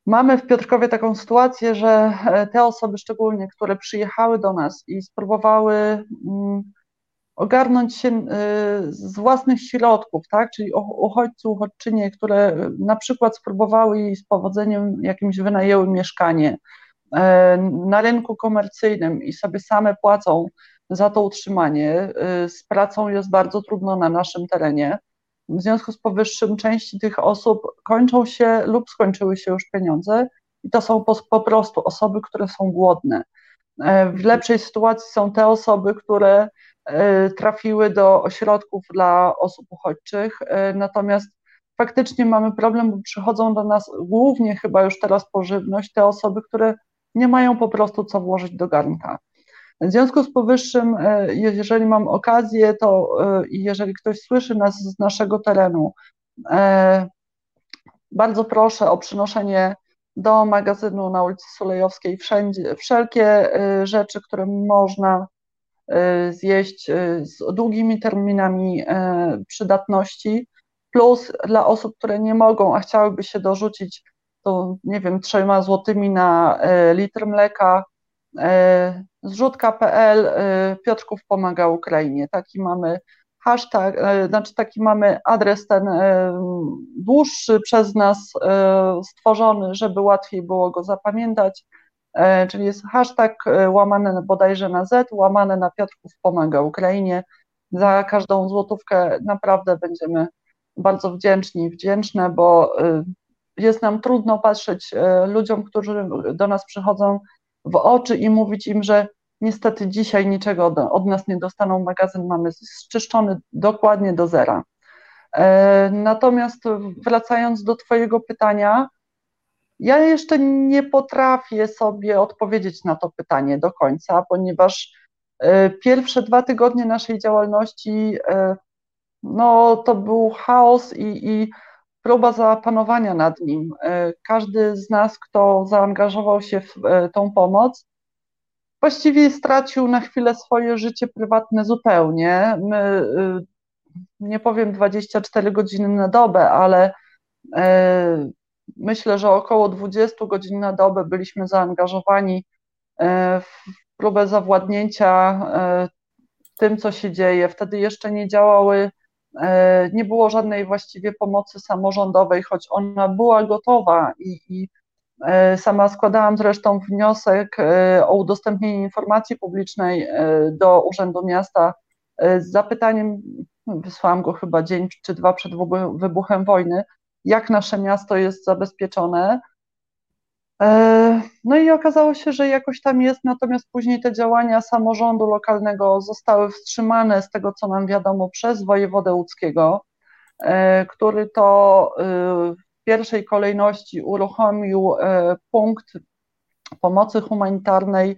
Mamy w Piotrkowie taką sytuację, że e, te osoby szczególnie, które przyjechały do nas i spróbowały mm, ogarnąć się y, z własnych środków, tak? Czyli uchodźcy, uchodźczynie, które y, na przykład spróbowały i z powodzeniem jakimś wynajęły mieszkanie, na rynku komercyjnym i sobie same płacą za to utrzymanie. Z pracą jest bardzo trudno na naszym terenie. W związku z powyższym części tych osób kończą się lub skończyły się już pieniądze i to są po, po prostu osoby, które są głodne. W lepszej sytuacji są te osoby, które trafiły do ośrodków dla osób uchodźczych, natomiast faktycznie mamy problem, bo przychodzą do nas głównie chyba już teraz po żywność te osoby, które nie mają po prostu co włożyć do garnka. W związku z powyższym, e, jeżeli mam okazję, to e, jeżeli ktoś słyszy nas z naszego terenu, e, bardzo proszę o przynoszenie do magazynu na ulicy Sulejowskiej wszędzie, wszelkie rzeczy, które można zjeść z długimi terminami przydatności, plus dla osób, które nie mogą, a chciałyby się dorzucić, to nie wiem, trzema złotymi na e, litr mleka, e, zrzutka.pl e, Piotrków pomaga Ukrainie. Taki mamy hashtag, znaczy taki mamy adres ten dłuższy przez nas stworzony, żeby łatwiej było go zapamiętać, czyli jest hashtag łamane bodajże na Z, łamane na Piotrków pomaga Ukrainie. Za każdą złotówkę naprawdę będziemy bardzo wdzięczni wdzięczne, bo y, jest nam trudno patrzeć ludziom, którzy do nas przychodzą w oczy i mówić im, że niestety dzisiaj niczego od, nas nie dostaną. Magazyn mamy zczyszczony dokładnie do zera. E, natomiast wracając do Twojego pytania, ja jeszcze nie potrafię sobie odpowiedzieć na to pytanie do końca, ponieważ y, pierwsze dwa tygodnie naszej działalności no to był chaos i, i próba zapanowania nad nim. E, każdy z nas, kto zaangażował się w e, tą pomoc, właściwie stracił na chwilę swoje życie prywatne zupełnie. My, e, nie powiem 24 godziny na dobę, ale myślę, że około 20 godzin na dobę byliśmy zaangażowani w próbę zawładnięcia tym, co się dzieje. Wtedy jeszcze nie działały E, nie było żadnej właściwie pomocy samorządowej, choć ona była gotowa i, i e, sama składałam zresztą wniosek e, o udostępnienie informacji publicznej do Urzędu Miasta z zapytaniem, wysłałam go chyba dzień czy dwa przed wybuchem wojny, jak nasze miasto jest zabezpieczone. E, no i okazało się, że jakoś tam jest, natomiast później te działania samorządu lokalnego zostały wstrzymane z tego, co nam wiadomo, przez wojewodę łódzkiego, e, który to e, w pierwszej kolejności uruchomił punkt pomocy humanitarnej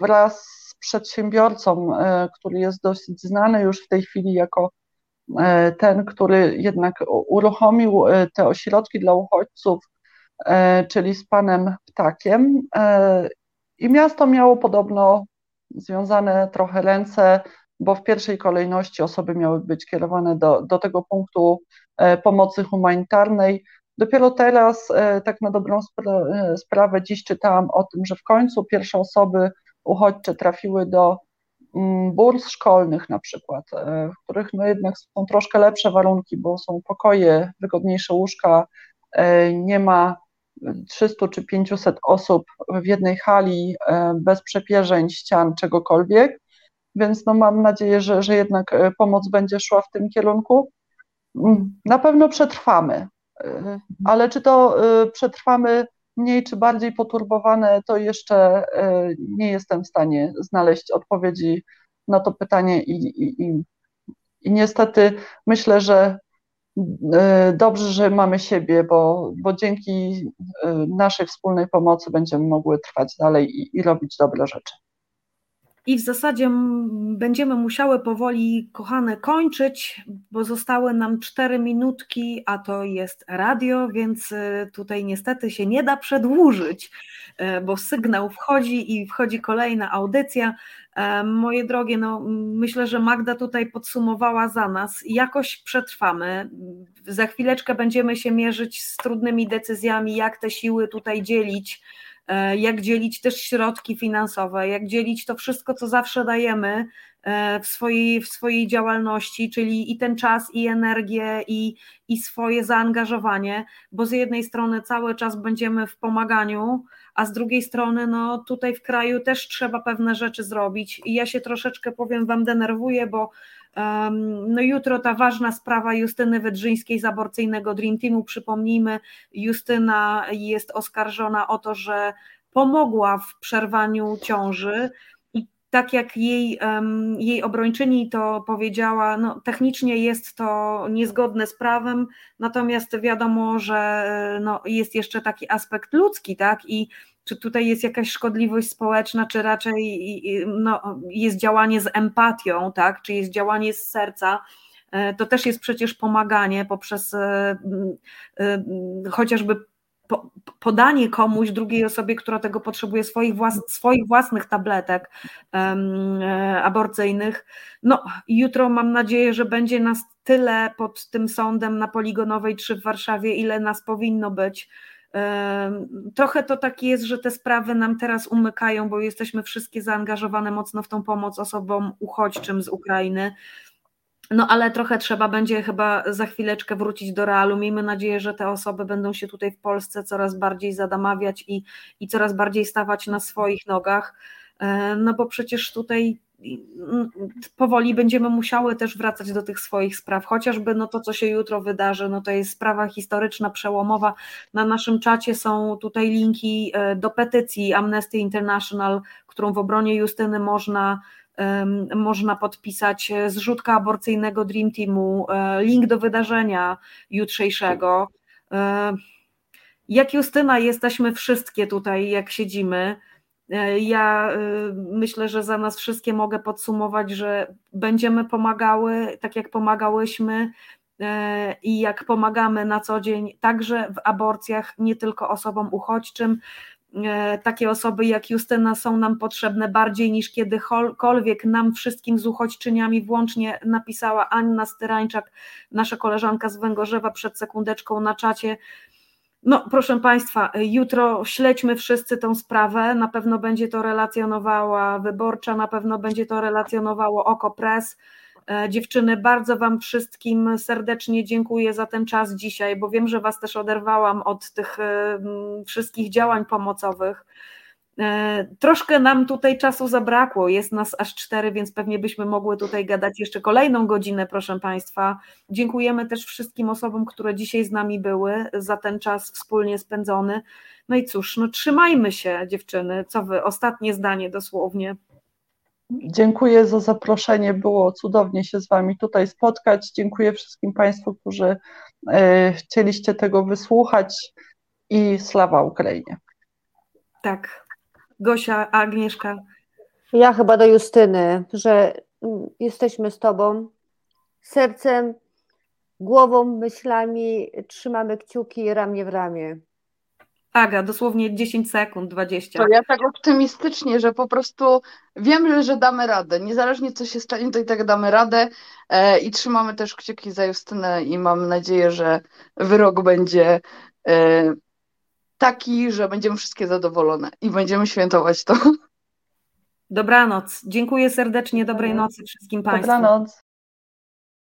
wraz z przedsiębiorcą, który jest dosyć znany już w tej chwili jako ten, który jednak uruchomił te ośrodki dla uchodźców E, czyli z panem Ptakiem. E, I miasto miało podobno związane trochę ręce, bo w pierwszej kolejności osoby miały być kierowane do, do tego punktu e, pomocy humanitarnej. Dopiero teraz, tak na dobrą sprawę, dziś czytałam o tym, że w końcu pierwsze osoby uchodźcze trafiły do burs szkolnych na przykład, w których no jednak są troszkę lepsze warunki, bo są pokoje, wygodniejsze łóżka, nie ma 300 czy 500 osób w jednej hali e, bez przepierzeń, ścian, czegokolwiek. Więc no mam nadzieję, że, że jednak e, pomoc będzie szła w tym kierunku. Mm, na pewno przetrwamy, e, ale czy to przetrwamy mniej czy bardziej poturbowane, to jeszcze nie jestem w stanie znaleźć odpowiedzi na to pytanie i, i, i, i niestety myślę, że E, dobrze, że mamy siebie, bo, bo dzięki e, naszej wspólnej pomocy będziemy mogły trwać dalej i, i robić dobre rzeczy. I w zasadzie będziemy musiały powoli, kochane, kończyć, bo zostały nam cztery minutki, a to jest radio, więc e, tutaj niestety się nie da przedłużyć, bo sygnał wchodzi i wchodzi kolejna audycja. Moje drogie, no myślę, że Magda tutaj podsumowała za nas. Jakoś przetrwamy. Za chwileczkę będziemy się mierzyć z trudnymi decyzjami, jak te siły tutaj dzielić e, jak dzielić też środki finansowe, jak dzielić to wszystko, co zawsze dajemy w swojej, w swojej działalności, czyli i ten czas, i energię, i, i swoje zaangażowanie, bo z jednej strony cały czas będziemy w pomaganiu, a z drugiej strony, no tutaj w kraju też trzeba pewne rzeczy zrobić. I ja się troszeczkę powiem Wam denerwuję, bo no jutro ta ważna sprawa Justyny Wydrzyńskiej z aborcyjnego Dream Teamu. Przypomnijmy, Justyna jest oskarżona o to, że pomogła w przerwaniu ciąży. Tak jak jej, jej obrończyni to powiedziała, no, technicznie jest to niezgodne z prawem, natomiast wiadomo, że no, jest jeszcze taki aspekt ludzki, tak? I czy tutaj jest jakaś szkodliwość społeczna, czy raczej no, jest działanie z empatią, tak? czy jest działanie z serca. E, to też jest przecież pomaganie poprzez e, chociażby podanie komuś, drugiej osobie, która tego potrzebuje, swoich, włas swoich własnych tabletek um, aborcyjnych. No, jutro mam nadzieję, że będzie nas tyle pod tym sądem na Poligonowej 3 w Warszawie, ile nas powinno być Trochę to tak jest, że te sprawy nam teraz umykają, bo jesteśmy wszystkie zaangażowane mocno w tą pomoc osobom uchodźczym z Ukrainy. No ale trochę trzeba będzie chyba za chwileczkę wrócić do realu. Miejmy nadzieję, że te osoby będą się tutaj w Polsce coraz bardziej zadamawiać i, i coraz bardziej stawać na swoich nogach. No bo przecież tutaj powoli będziemy musiały też wracać do tych swoich spraw, chociażby no to, co się jutro wydarzy, no to jest sprawa historyczna, przełomowa. Na naszym czacie są tutaj linki e, do petycji Amnesty International, którą w obronie Justyny można można podpisać zrzutka aborcyjnego Dream Teamu, e, link do wydarzenia jutrzejszego. E, jak Justyna jesteśmy wszystkie tutaj, jak siedzimy, E, ja myślę, że za nas wszystkie mogę podsumować, że będziemy pomagały, tak jak pomagałyśmy e, i jak pomagamy na co dzień, także w aborcjach, nie tylko osobom uchodźczym. E, takie osoby jak Justyna są nam potrzebne bardziej niż kiedykolwiek nam wszystkim z uchodźczyniami, włącznie napisała Anna Styrańczak, nasza koleżanka z Węgorzewa przed sekundeczką na czacie, no, proszę Państwa, jutro śledźmy wszyscy tą sprawę. Na pewno będzie to relacjonowała wyborcza, na pewno będzie to relacjonowało Oko Press. E, dziewczyny, bardzo Wam wszystkim serdecznie dziękuję za ten czas dzisiaj, bo wiem, że Was też oderwałam od tych e, wszystkich działań pomocowych. E, troszkę nam tutaj czasu zabrakło, jest nas aż cztery, więc pewnie byśmy mogły tutaj gadać jeszcze kolejną godzinę, proszę Państwa. Dziękujemy też wszystkim osobom, które dzisiaj z nami były za ten czas wspólnie spędzony. No i cóż, no trzymajmy się dziewczyny, co Wy, ostatnie zdanie dosłownie. Dziękuję za zaproszenie, było cudownie się z Wami tutaj spotkać. Dziękuję wszystkim Państwu, którzy e, chcieliście tego wysłuchać i slawa Ukrainie. Tak, Gosia, Agnieszka? Ja chyba do Justyny, że jesteśmy z Tobą sercem, głową, myślami, trzymamy kciuki ramię w ramię. Aga, dosłownie 10 sekund, 20. To ja tak optymistycznie, że po prostu wiemy, że damy radę. Niezależnie co się stanie, to i tak damy radę e, i trzymamy też kciuki za Justynę i mam nadzieję, że wyrok będzie e, taki, że będziemy wszystkie zadowolone i będziemy świętować to. Dobranoc. Dziękuję serdecznie. Dobrej nocy wszystkim Państwu. Dobranoc.